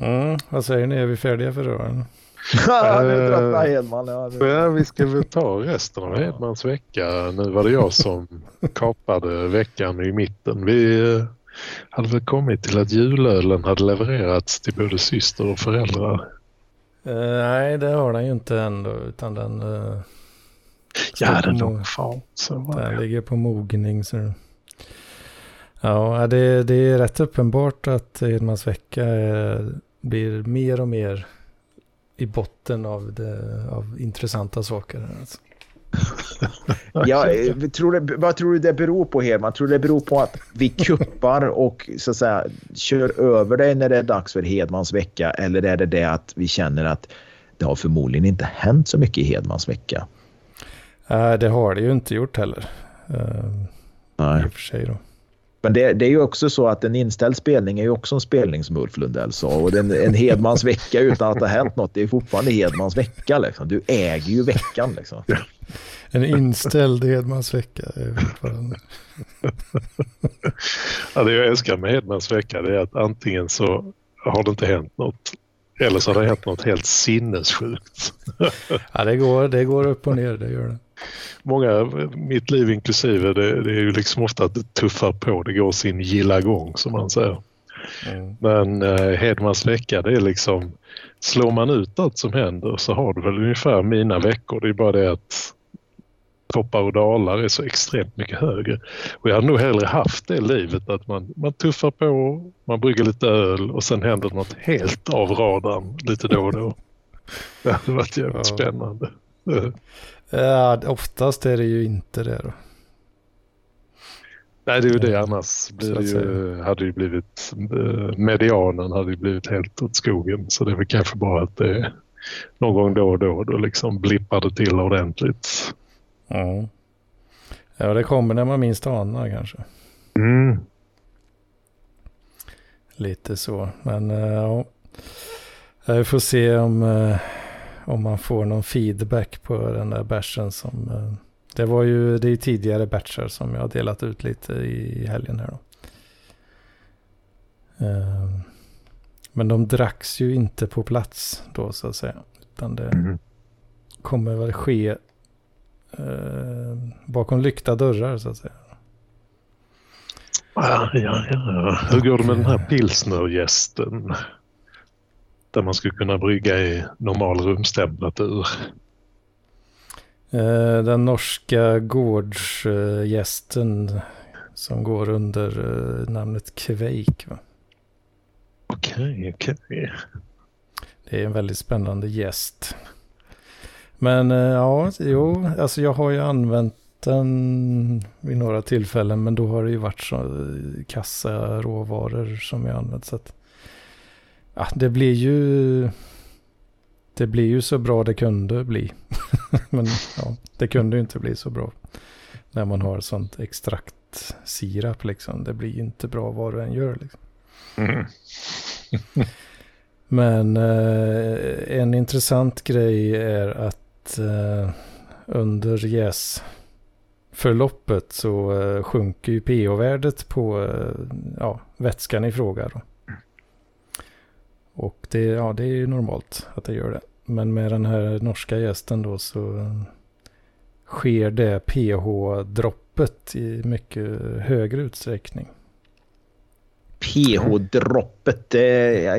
Mm, vad säger ni? Är vi färdiga för dagen? Ja, nu tröttnar Hedman. Ja, nu. Ja, vi ska väl ta resten av Hedmans vecka. Nu var det jag som kapade veckan i mitten. Vi eh, hade väl kommit till att julölen hade levererats till både syster och föräldrar. Eh, nej, det har den ju inte ändå, utan den... Uh, ja, den låg var den det. ligger på mogning. Så. Ja, det, det är rätt uppenbart att Hedmans vecka är, blir mer och mer i botten av, det, av intressanta saker. Alltså. ja, tror det, vad tror du det beror på Hedman? Tror du det beror på att vi kuppar och så att säga kör över dig när det är dags för Hedmans vecka? Eller är det det att vi känner att det har förmodligen inte hänt så mycket i Hedmans vecka? Uh, det har det ju inte gjort heller. Uh, Nej. I och för sig då. Men det, det, är ju också så att en inställd spelning är ju också en spelning som Ulf Lundell sa. Och en, en Hedmans vecka utan att det har hänt något, det är fortfarande Hedmans vecka. Liksom. Du äger ju veckan. Liksom. En inställd Hedmans vecka. ja, det jag älskar med Hedmans vecka är att antingen så har det inte hänt något eller så har det hänt något helt sinnessjukt. ja, det går, det går upp och ner, det gör det många, mitt liv inklusive, det, det, är ju liksom ofta att det tuffar på, det går sin gilla gång som man säger. Mm. Men eh, Hedmans vecka, det är liksom, slår man ut allt som händer så har du väl ungefär mina veckor. Det är bara det att toppar och dalar är så extremt mycket högre. Och jag hade nog hellre haft det livet att man, man tuffar på, man brygger lite öl och sen händer något helt av radarn lite då och då. Det hade varit jävligt ja. spännande. Ja, oftast är det ju inte det då. Nej, det är ju det annars. Blir det ju, hade ju blivit, eh, medianen hade ju blivit helt åt skogen. Så det är väl kanske bara att det någon gång då och då, då liksom blippar det till ordentligt. Ja. ja, det kommer när man minst anar kanske. Mm. Lite så, men eh, ja. Vi får se om eh, om man får någon feedback på den där batchen som... Eh, det var ju det är tidigare batcher som jag har delat ut lite i helgen här då. Ehm, men de dracks ju inte på plats då så att säga. Utan det mm. kommer väl ske eh, bakom lyckta dörrar så att säga. Ja, ja, ja. Hur går det med den här pilsnergästen? Där man skulle kunna brygga i normal rumstemperatur. Eh, den norska gårdsgästen som går under eh, namnet Kveik. Okej, okej. Okay. Det är en väldigt spännande gäst. Men eh, ja, jo, alltså jag har ju använt den vid några tillfällen men då har det ju varit så kassa råvaror som jag använt. Så att ja, det blir ju... Det blir ju så bra det kunde bli. Men ja, det kunde ju inte bli så bra. När man har sånt extrakt sirap liksom. Det blir ju inte bra vad du än gör liksom. Mm. Men eh, en intressant grej är att eh, under jäsförloppet så eh, sjunker ju pH-värdet på eh, ja, vätskan i fråga. Då. Och det, ja, det är ju normalt att det gör det. Men med den här norska gästen då så sker det pH-droppet i mycket högre utsträckning. PH-droppet,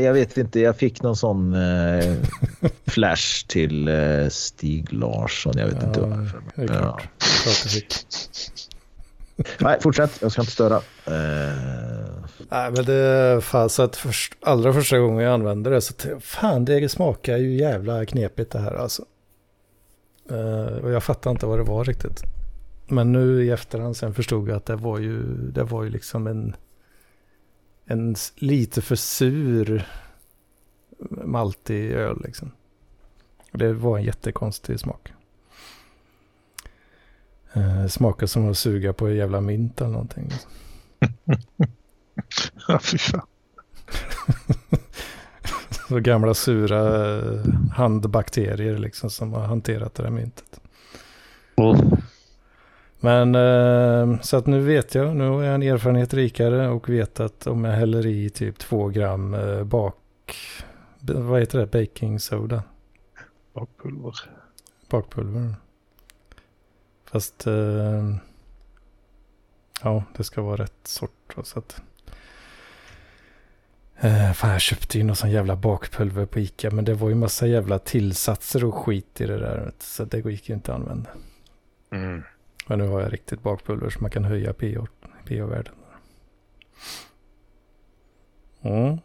jag vet inte, jag fick någon sån eh, flash till eh, Stig Larsson, jag vet ja, inte varför. Det är klart. Ja. klart Nej, fortsätt. Jag ska inte störa. Uh... Nej, men det fanns så att först, allra första gången jag använde det så fan det smakar ju jävla knepigt det här alltså. Uh, och jag fattade inte vad det var riktigt. Men nu i efterhand sen förstod jag att det var ju, det var ju liksom en, en lite för sur maltig öl liksom. Det var en jättekonstig smak. Eh, smakar som att suga på en jävla mint eller någonting. ja, fy fan. Så gamla sura eh, handbakterier liksom som har hanterat det där myntet. Mm. Men eh, så att nu vet jag, nu har jag en erfarenhet rikare och vet att om jag häller i typ två gram eh, bak, vad heter det, baking soda. bakpulver. Bakpulver. Fast... Eh, ja, det ska vara rätt sort. Så att, eh, fan, jag köpte ju någon sån jävla bakpulver på Ica. Men det var ju massa jävla tillsatser och skit i det där. Så det gick ju inte att använda. Mm. Men nu har jag riktigt bakpulver så man kan höja pH-värden. Mm.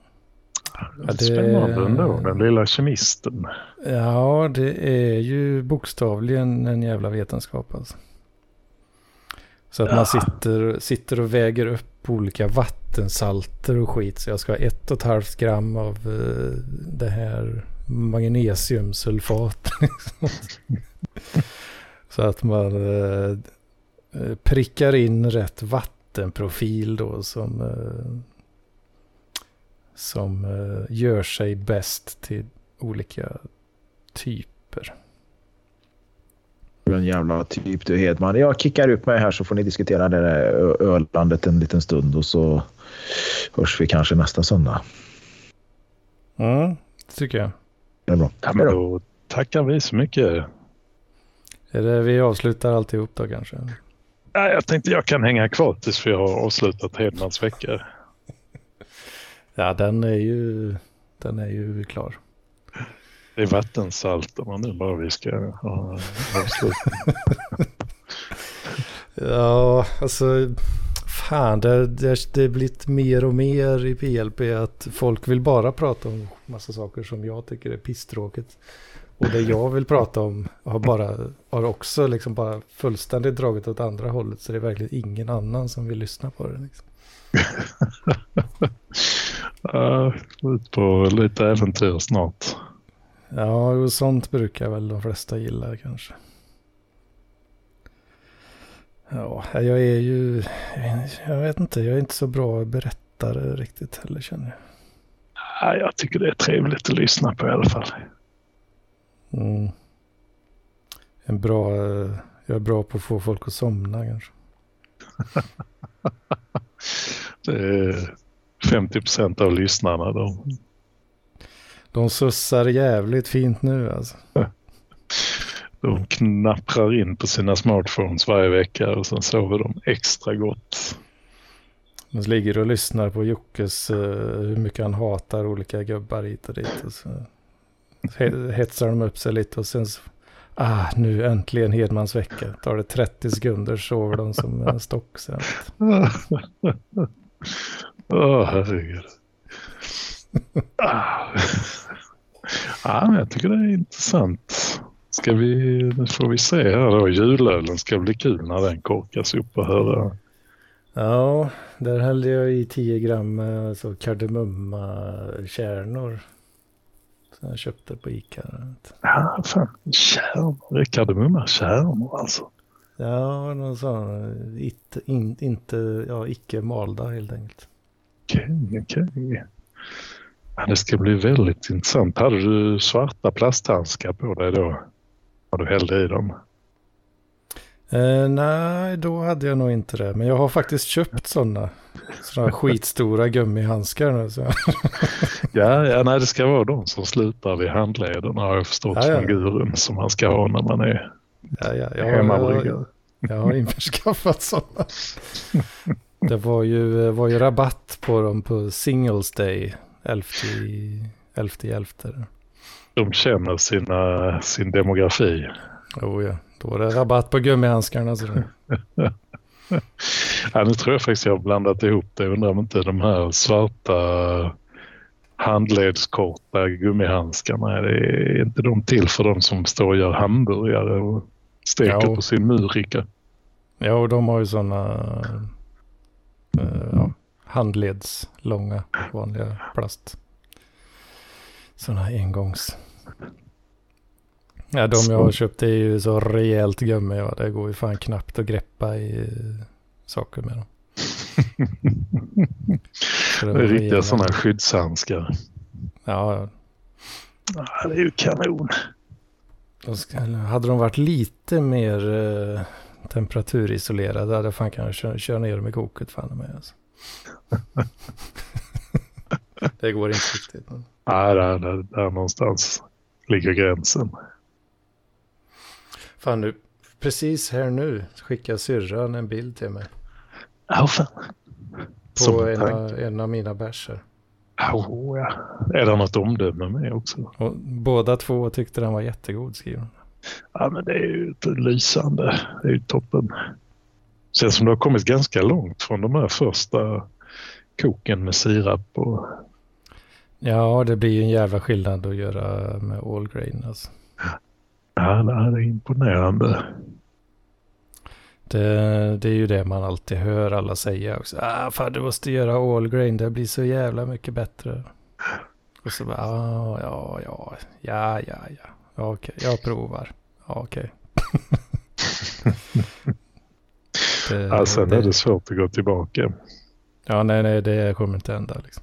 Ja, det... Spännande ändå, den lilla kemisten. Ja, det är ju bokstavligen en jävla vetenskap alltså. Så att ja. man sitter, sitter och väger upp olika vattensalter och skit. Så jag ska ha ett och ett halvt gram av uh, det här magnesiumsulfat. så att man uh, prickar in rätt vattenprofil då som uh, som uh, gör sig bäst till olika typer. En jävla typ du Hedman. Jag kickar upp mig här så får ni diskutera det där ölandet en liten stund och så hörs vi kanske nästa söndag. Mm, det tycker jag. Det är bra. Ja, men då tackar vi så mycket. Är det vi avslutar alltihop då kanske? Ja, jag tänkte jag kan hänga kvar tills vi har avslutat Hedmans vecka. Ja, den är ju, den är ju klar. Det är vattensalterna nu bara vi ska ha Ja, alltså fan det, det, det blivit mer och mer i PLP att folk vill bara prata om massa saker som jag tycker är pisstråkigt. Och det jag vill prata om har, bara, har också liksom bara fullständigt dragit åt andra hållet. Så det är verkligen ingen annan som vill lyssna på det. Liksom. Uh, ut på lite äventyr snart. Ja, och sånt brukar väl de flesta gilla kanske. Ja, jag är ju, jag vet inte, jag är inte så bra berättare riktigt heller känner jag. Ja, jag tycker det är trevligt att lyssna på i alla fall. Mm. En bra, jag är bra på att få folk att somna kanske. det är 50 procent av lyssnarna. De de sussar jävligt fint nu alltså. De knapprar in på sina smartphones varje vecka och sen sover de extra gott. De ligger och lyssnar på Jockes uh, hur mycket han hatar olika gubbar hit och dit. Och så hetsar de upp sig lite och sen så, ah, nu äntligen Hedmans vecka. Tar det 30 sekunder sover de som en stock sen. Åh, oh, herregud. ah. Ja, men jag tycker det är intressant. Ska vi, nu får vi se här då. Julölen ska bli kul när den korkas upp och höra. Ja, där hällde jag i 10 gram alltså kardemummakärnor. Jag köpte på Ica. Ja, fan. Kärnor. Kardemummakärnor alltså. Ja, någon sån. Inte, in, inte, ja, icke malda helt enkelt. Okej, okay, okej. Okay. Ja, det ska bli väldigt intressant. Hade du svarta plasthandskar på dig då? När du hällde i dem? Eh, nej, då hade jag nog inte det. Men jag har faktiskt köpt sådana. Sådana skitstora gummihandskar nu. Så. ja, ja, nej, det ska vara de som slutar vid handlederna har jag förstått ja, ja. från gurun som man ska ha när man är ja, ja, jag, hemmabryggare. Jag, jag har införskaffat sådana. Det var ju, var ju rabatt på dem på Singles Day elfte i elfte. I elfte. De känner sina, sin demografi. Oh ja, då är det rabatt på gummihandskarna. Så ja, nu tror jag faktiskt jag har blandat ihop det. Jag undrar om inte de här svarta handledskorta gummihandskarna, är, det, inte de till för de som står och gör hamburgare och steker ja. på sin murika? Ja, och de har ju sådana uh, ja, handledslånga vanliga plast. Sådana engångs. Ja, de jag har köpt är ju så rejält gummi. Ja. Det går ju fan knappt att greppa i eh, saker med dem. det är riktiga sådana skyddshandskar. Ja. ja. Det är ju kanon. Ska, hade de varit lite mer eh, temperaturisolerade hade jag fan kunnat köra, köra ner dem i koket fan med. Alltså. det går inte riktigt. Nej, där, där, där någonstans ligger gränsen. Fan nu, precis här nu skickar syrran en bild till mig. Ja, fan. På en av, en av mina bärsar. Oh, ja. Är det något omdöme med också? Och båda två tyckte den var jättegod skriven. Ja, men det är ju lysande. Det är ju toppen. Känns som det har kommit ganska långt från de här första koken med sirap och... Ja, det blir ju en jävla skillnad att göra med all grain alltså. Ja, det är imponerande. Det, det, är ju det man alltid hör alla säga också. Ah, fan du måste göra all grain, det blir så jävla mycket bättre. Och så bara, ah, ja, ja, ja, ja, ja, ja, okej, jag provar. Ja, okej. det, ja, sen det, är det svårt att gå tillbaka. Ja, nej, nej, det kommer inte hända liksom.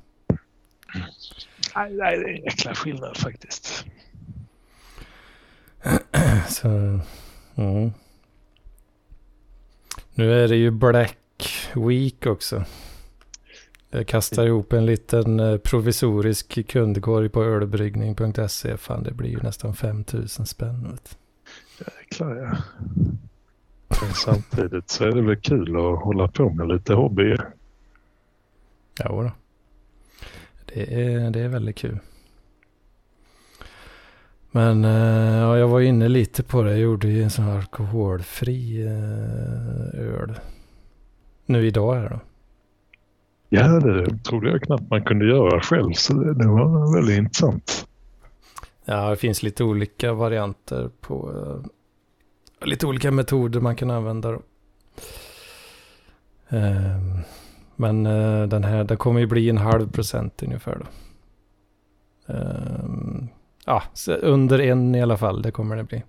Nej, nej, det är en jäkla skillnad faktiskt. så, mm. Nu är det ju Black Week också. Jag kastar ihop en liten eh, provisorisk kundkorg på ölbryggning.se. Fan, det blir ju nästan 5000 spänn. Jäklar ja. Men samtidigt så är det väl kul att hålla på med lite hobby. Ja, då. Det är, det är väldigt kul. Men uh, ja, jag var inne lite på det. Jag gjorde ju en sån här alkoholfri uh, öl. Nu idag här då. Ja, det trodde jag knappt man kunde göra själv. Så det, det var väldigt intressant. Ja, det finns lite olika varianter på uh, lite olika metoder man kan använda. Då. Ehm, men den här, den kommer ju bli en halv procent ungefär då. Ja, under en i alla fall, det kommer det bli.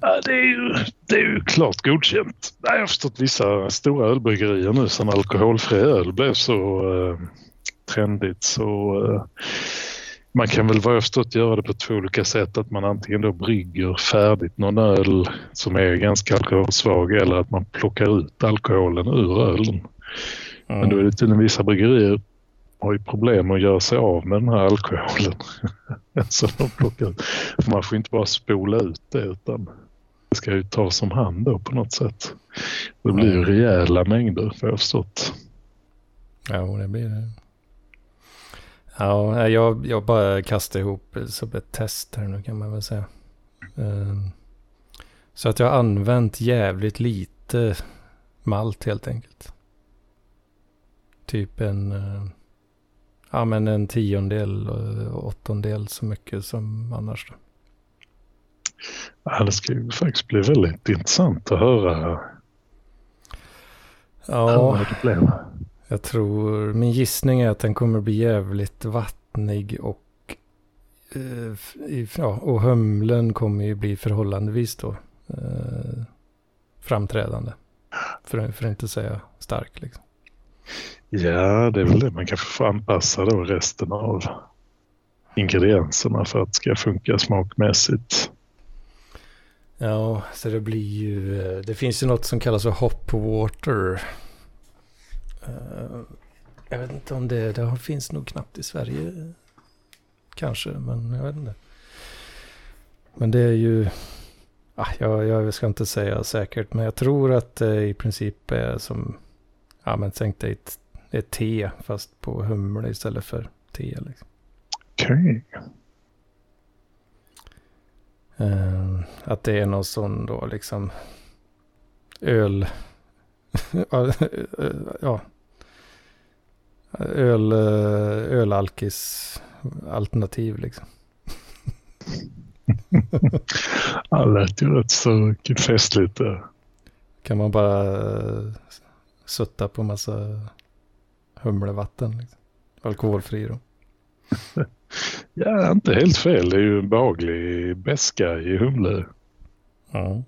Ja, det, är ju, det är ju klart godkänt. Jag har förstått vissa stora ölbryggerier nu sen alkoholfri öl blev så uh, trendigt så uh, man kan väl vad jag förstått göra det på två olika sätt. Att man antingen då brygger färdigt någon öl som är ganska alkoholsvag eller att man plockar ut alkoholen ur ölen. Mm. Men då är det tydligen vissa bryggerier har ju problem att göra sig av med den här alkoholen. så de plockar, man får inte bara spola ut det utan det ska ju tas om hand då på något sätt. Det blir ju rejäla mängder för jag förstått. Ja, det blir det. Ja, jag, jag bara kastar ihop som ett test här nu kan man väl säga. Ehm, så att jag har använt jävligt lite malt helt enkelt. Typ en eh, ja, men en tiondel och åttondel så mycket som annars. Då. Ja, det ska ju faktiskt bli väldigt intressant att höra. Ja, jag tror, min gissning är att den kommer bli jävligt vattnig och, eh, ja, och humlen kommer ju bli förhållandevis då eh, framträdande. För, för att inte säga stark liksom. Ja, det är väl det man kanske får anpassa då resten av ingredienserna för att det ska funka smakmässigt. Ja, så det blir ju, eh, det finns ju något som kallas för hop water. Eh, jag vet inte om det, det finns nog knappt i Sverige. Kanske, men jag vet inte. Men det är ju, ah, jag, jag ska inte säga säkert, men jag tror att det i princip är som, ja men tänk dig ett det är te fast på humle istället för te. Liksom. Okej. Okay. Uh, att det är någon sån då liksom öl... ja. Öl, ölalkis alternativ liksom. ja, det lät ju rätt så festligt. Kan man bara sutta på massa humlevatten. Liksom. Alkoholfri då. ja, inte helt fel. Det är ju en behaglig beska i humle. Ja.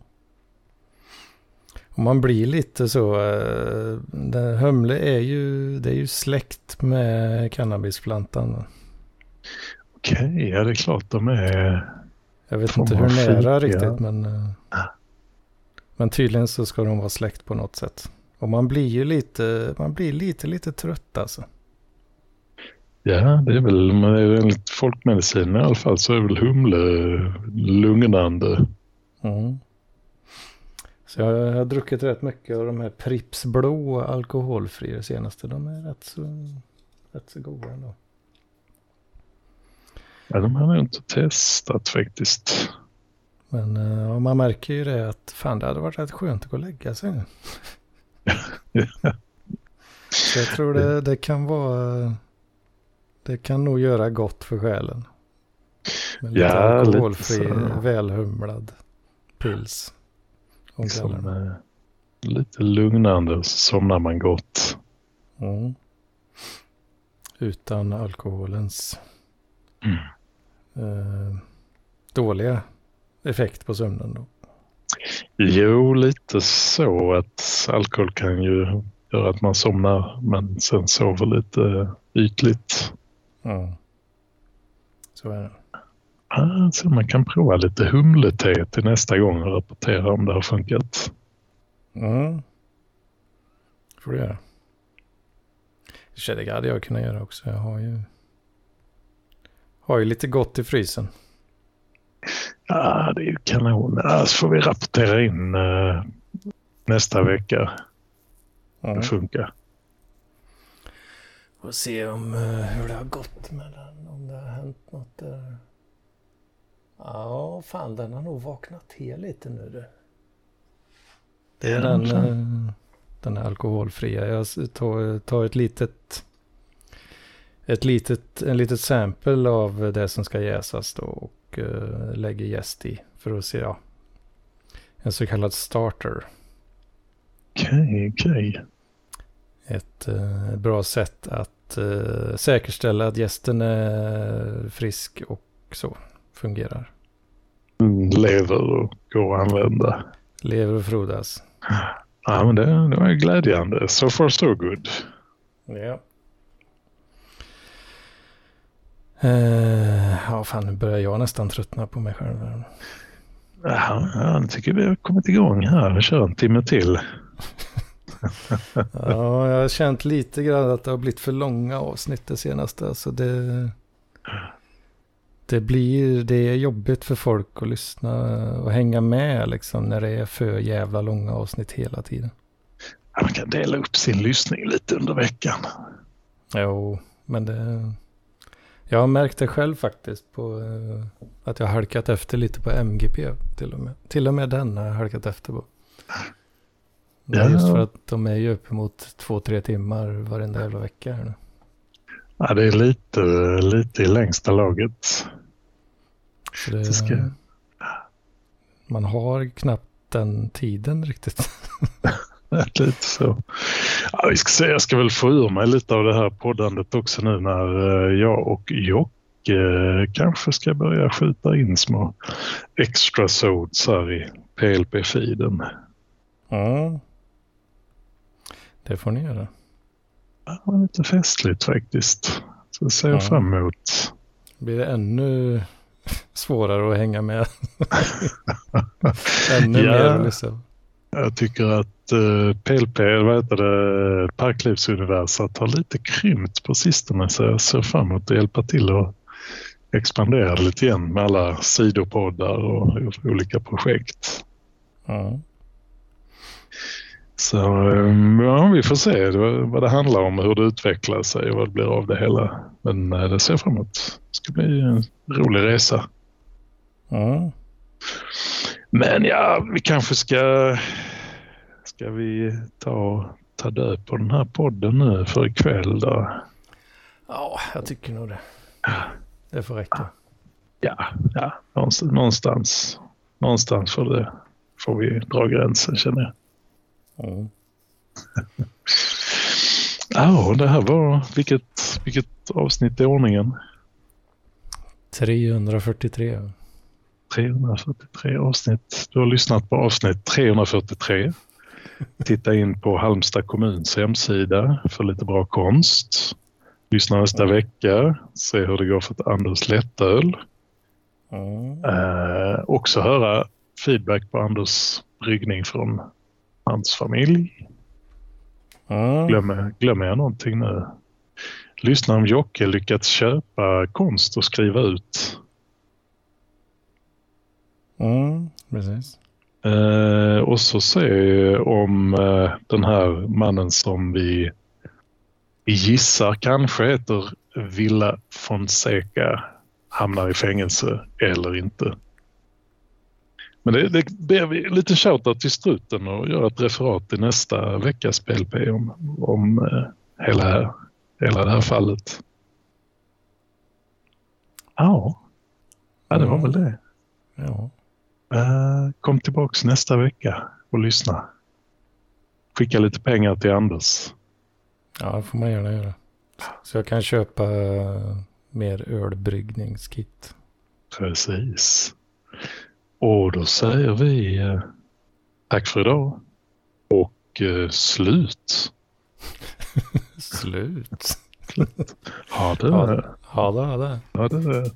Och man blir lite så. Äh, humle är ju, det är ju släkt med cannabisplantan. Okej, okay, ja det är klart de är. Jag vet inte hur nära riktigt men. Äh, men tydligen så ska de vara släkt på något sätt. Och man blir ju lite, man blir lite, lite trött alltså. Ja, det är väl, enligt folkmedicinen i alla fall så är väl humle lugnande. Mm. Så jag har druckit rätt mycket av de här Pripps blå alkoholfria senaste. De är rätt så, rätt så goda ändå. Ja, de har jag inte testat faktiskt. Men uh, man märker ju det att fan det hade varit rätt skönt att gå och lägga sig nu. Jag tror det, det kan vara... Det kan nog göra gott för själen. Med lite Ja, alkoholfri, lite så. välhumlad pils. Om Som, eh, lite lugnande så somnar man gott. Mm. Utan alkoholens Mm. eh, dåliga effekt på sömnen då. Jo, lite så att alkohol kan ju göra att man somnar men sen sover lite ytligt. Mm. Så är det. Ah, Så man kan prova lite humlete till nästa gång och rapportera om det har funkat. Mm. Får du göra. Det hade jag kunnat göra också. Jag har ju, har ju lite gott i frysen. Ja, det är ju kanon. Ja, så får vi rapportera in eh, nästa vecka Mm. det funkar. Och se om eh, hur det har gått med den. Om det har hänt något där. Ja, fan den har nog vaknat till lite nu du. Det är Ja, den, eh, den alkoholfria. Jag tar, tar ett litet, ett litet, en litet sample av det som ska jäsas då och eh, lägger jäst i för att se, ja. En så kallad starter. Okej, okej. Ett eh, bra sätt att eh, säkerställa att gästen är frisk och så fungerar. Mm, Lever och går att använda. Lever och frodas. Ja, men det, det var glädjande. So far so good. Ja. Eh, ja, fan nu börjar jag nästan tröttna på mig själv. Ja, ja, jag tycker vi har kommit igång här. Kör en timme till. Ja, jag har känt lite grann att det har blivit för långa avsnitt det senaste. Alltså det, det, blir, det är jobbigt för folk att lyssna och hänga med liksom när det är för jävla långa avsnitt hela tiden. Man kan dela upp sin lyssning lite under veckan. Jo, men det... Jag har märkt det själv faktiskt på eh, att jag har halkat efter lite på MGP till och med. Till och med den har jag halkat efter på. Ja. just för att de är ju uppemot två, tre timmar varenda jävla vecka här nu. Ja, det är lite, lite i längsta laget. Det, Det ska- Man har knappt den tiden riktigt. lite så. Ja, vi ska se, jag ska väl få ur mig lite av det här poddandet också nu när eh, jag och Jocke eh, kanske ska börja skjuta in små extra sods här i PLP-feeden. Ja. Det får ni göra. Det var lite festligt faktiskt. Så det ser jag Ja. fram emot. Blir det ännu svårare att hänga med. ännu Ja. mer liksom. Jag tycker att eh, PLP, eller vad heter det, Parklivsuniversat har lite krympt på sistone så jag ser fram emot att hjälpa till och expandera lite igen med alla sidopoddar och olika projekt. Ja. Så eh, ja, vi får se vad det handlar om, hur det utvecklar sig och vad det blir av det hela. Men eh, det ser jag fram emot. Det ska bli en rolig resa. Ja. Men ja, vi kanske ska... Ska vi ta, ta död på den här podden nu för ikväll då? ja, jag tycker nog det. Det får räcka. Ja, ja någonstans, någonstans, får, det, får vi dra gränsen känner jag. Ja. Ja, det här var... Vilket, vilket avsnitt i ordningen? 343. 343 avsnitt. Du har lyssnat på avsnitt 343. Titta in på Halmstad kommuns hemsida för lite bra konst. Lyssna nästa vecka. Se hur det går för ett Anders lättöl. Ja. Eh, också höra feedback på Anders bryggning från hans familj. Ja. Glömmer, glömmer jag någonting nu? Lyssna om Jocke lyckats köpa konst och skriva ut. Ja, precis. Eh, och så se om eh, den här mannen som vi gissar kanske heter Villa Fonseca hamnar i fängelse eller inte. Men det, det ber vi lite shoutout till struten och göra ett referat i nästa veckas PLP om, om eh, hela, hela det här fallet. Ja, ja det var väl det. Ja. Uh, kom tillbaks nästa vecka och lyssna. Skicka lite pengar till Anders. Ja, det får man gärna göra. Så jag kan köpa uh, mer ölbryggningskit. Precis. Och då säger vi uh, tack för idag. Och slut. slut. Ha det. Ha det. Ha det. Ha det.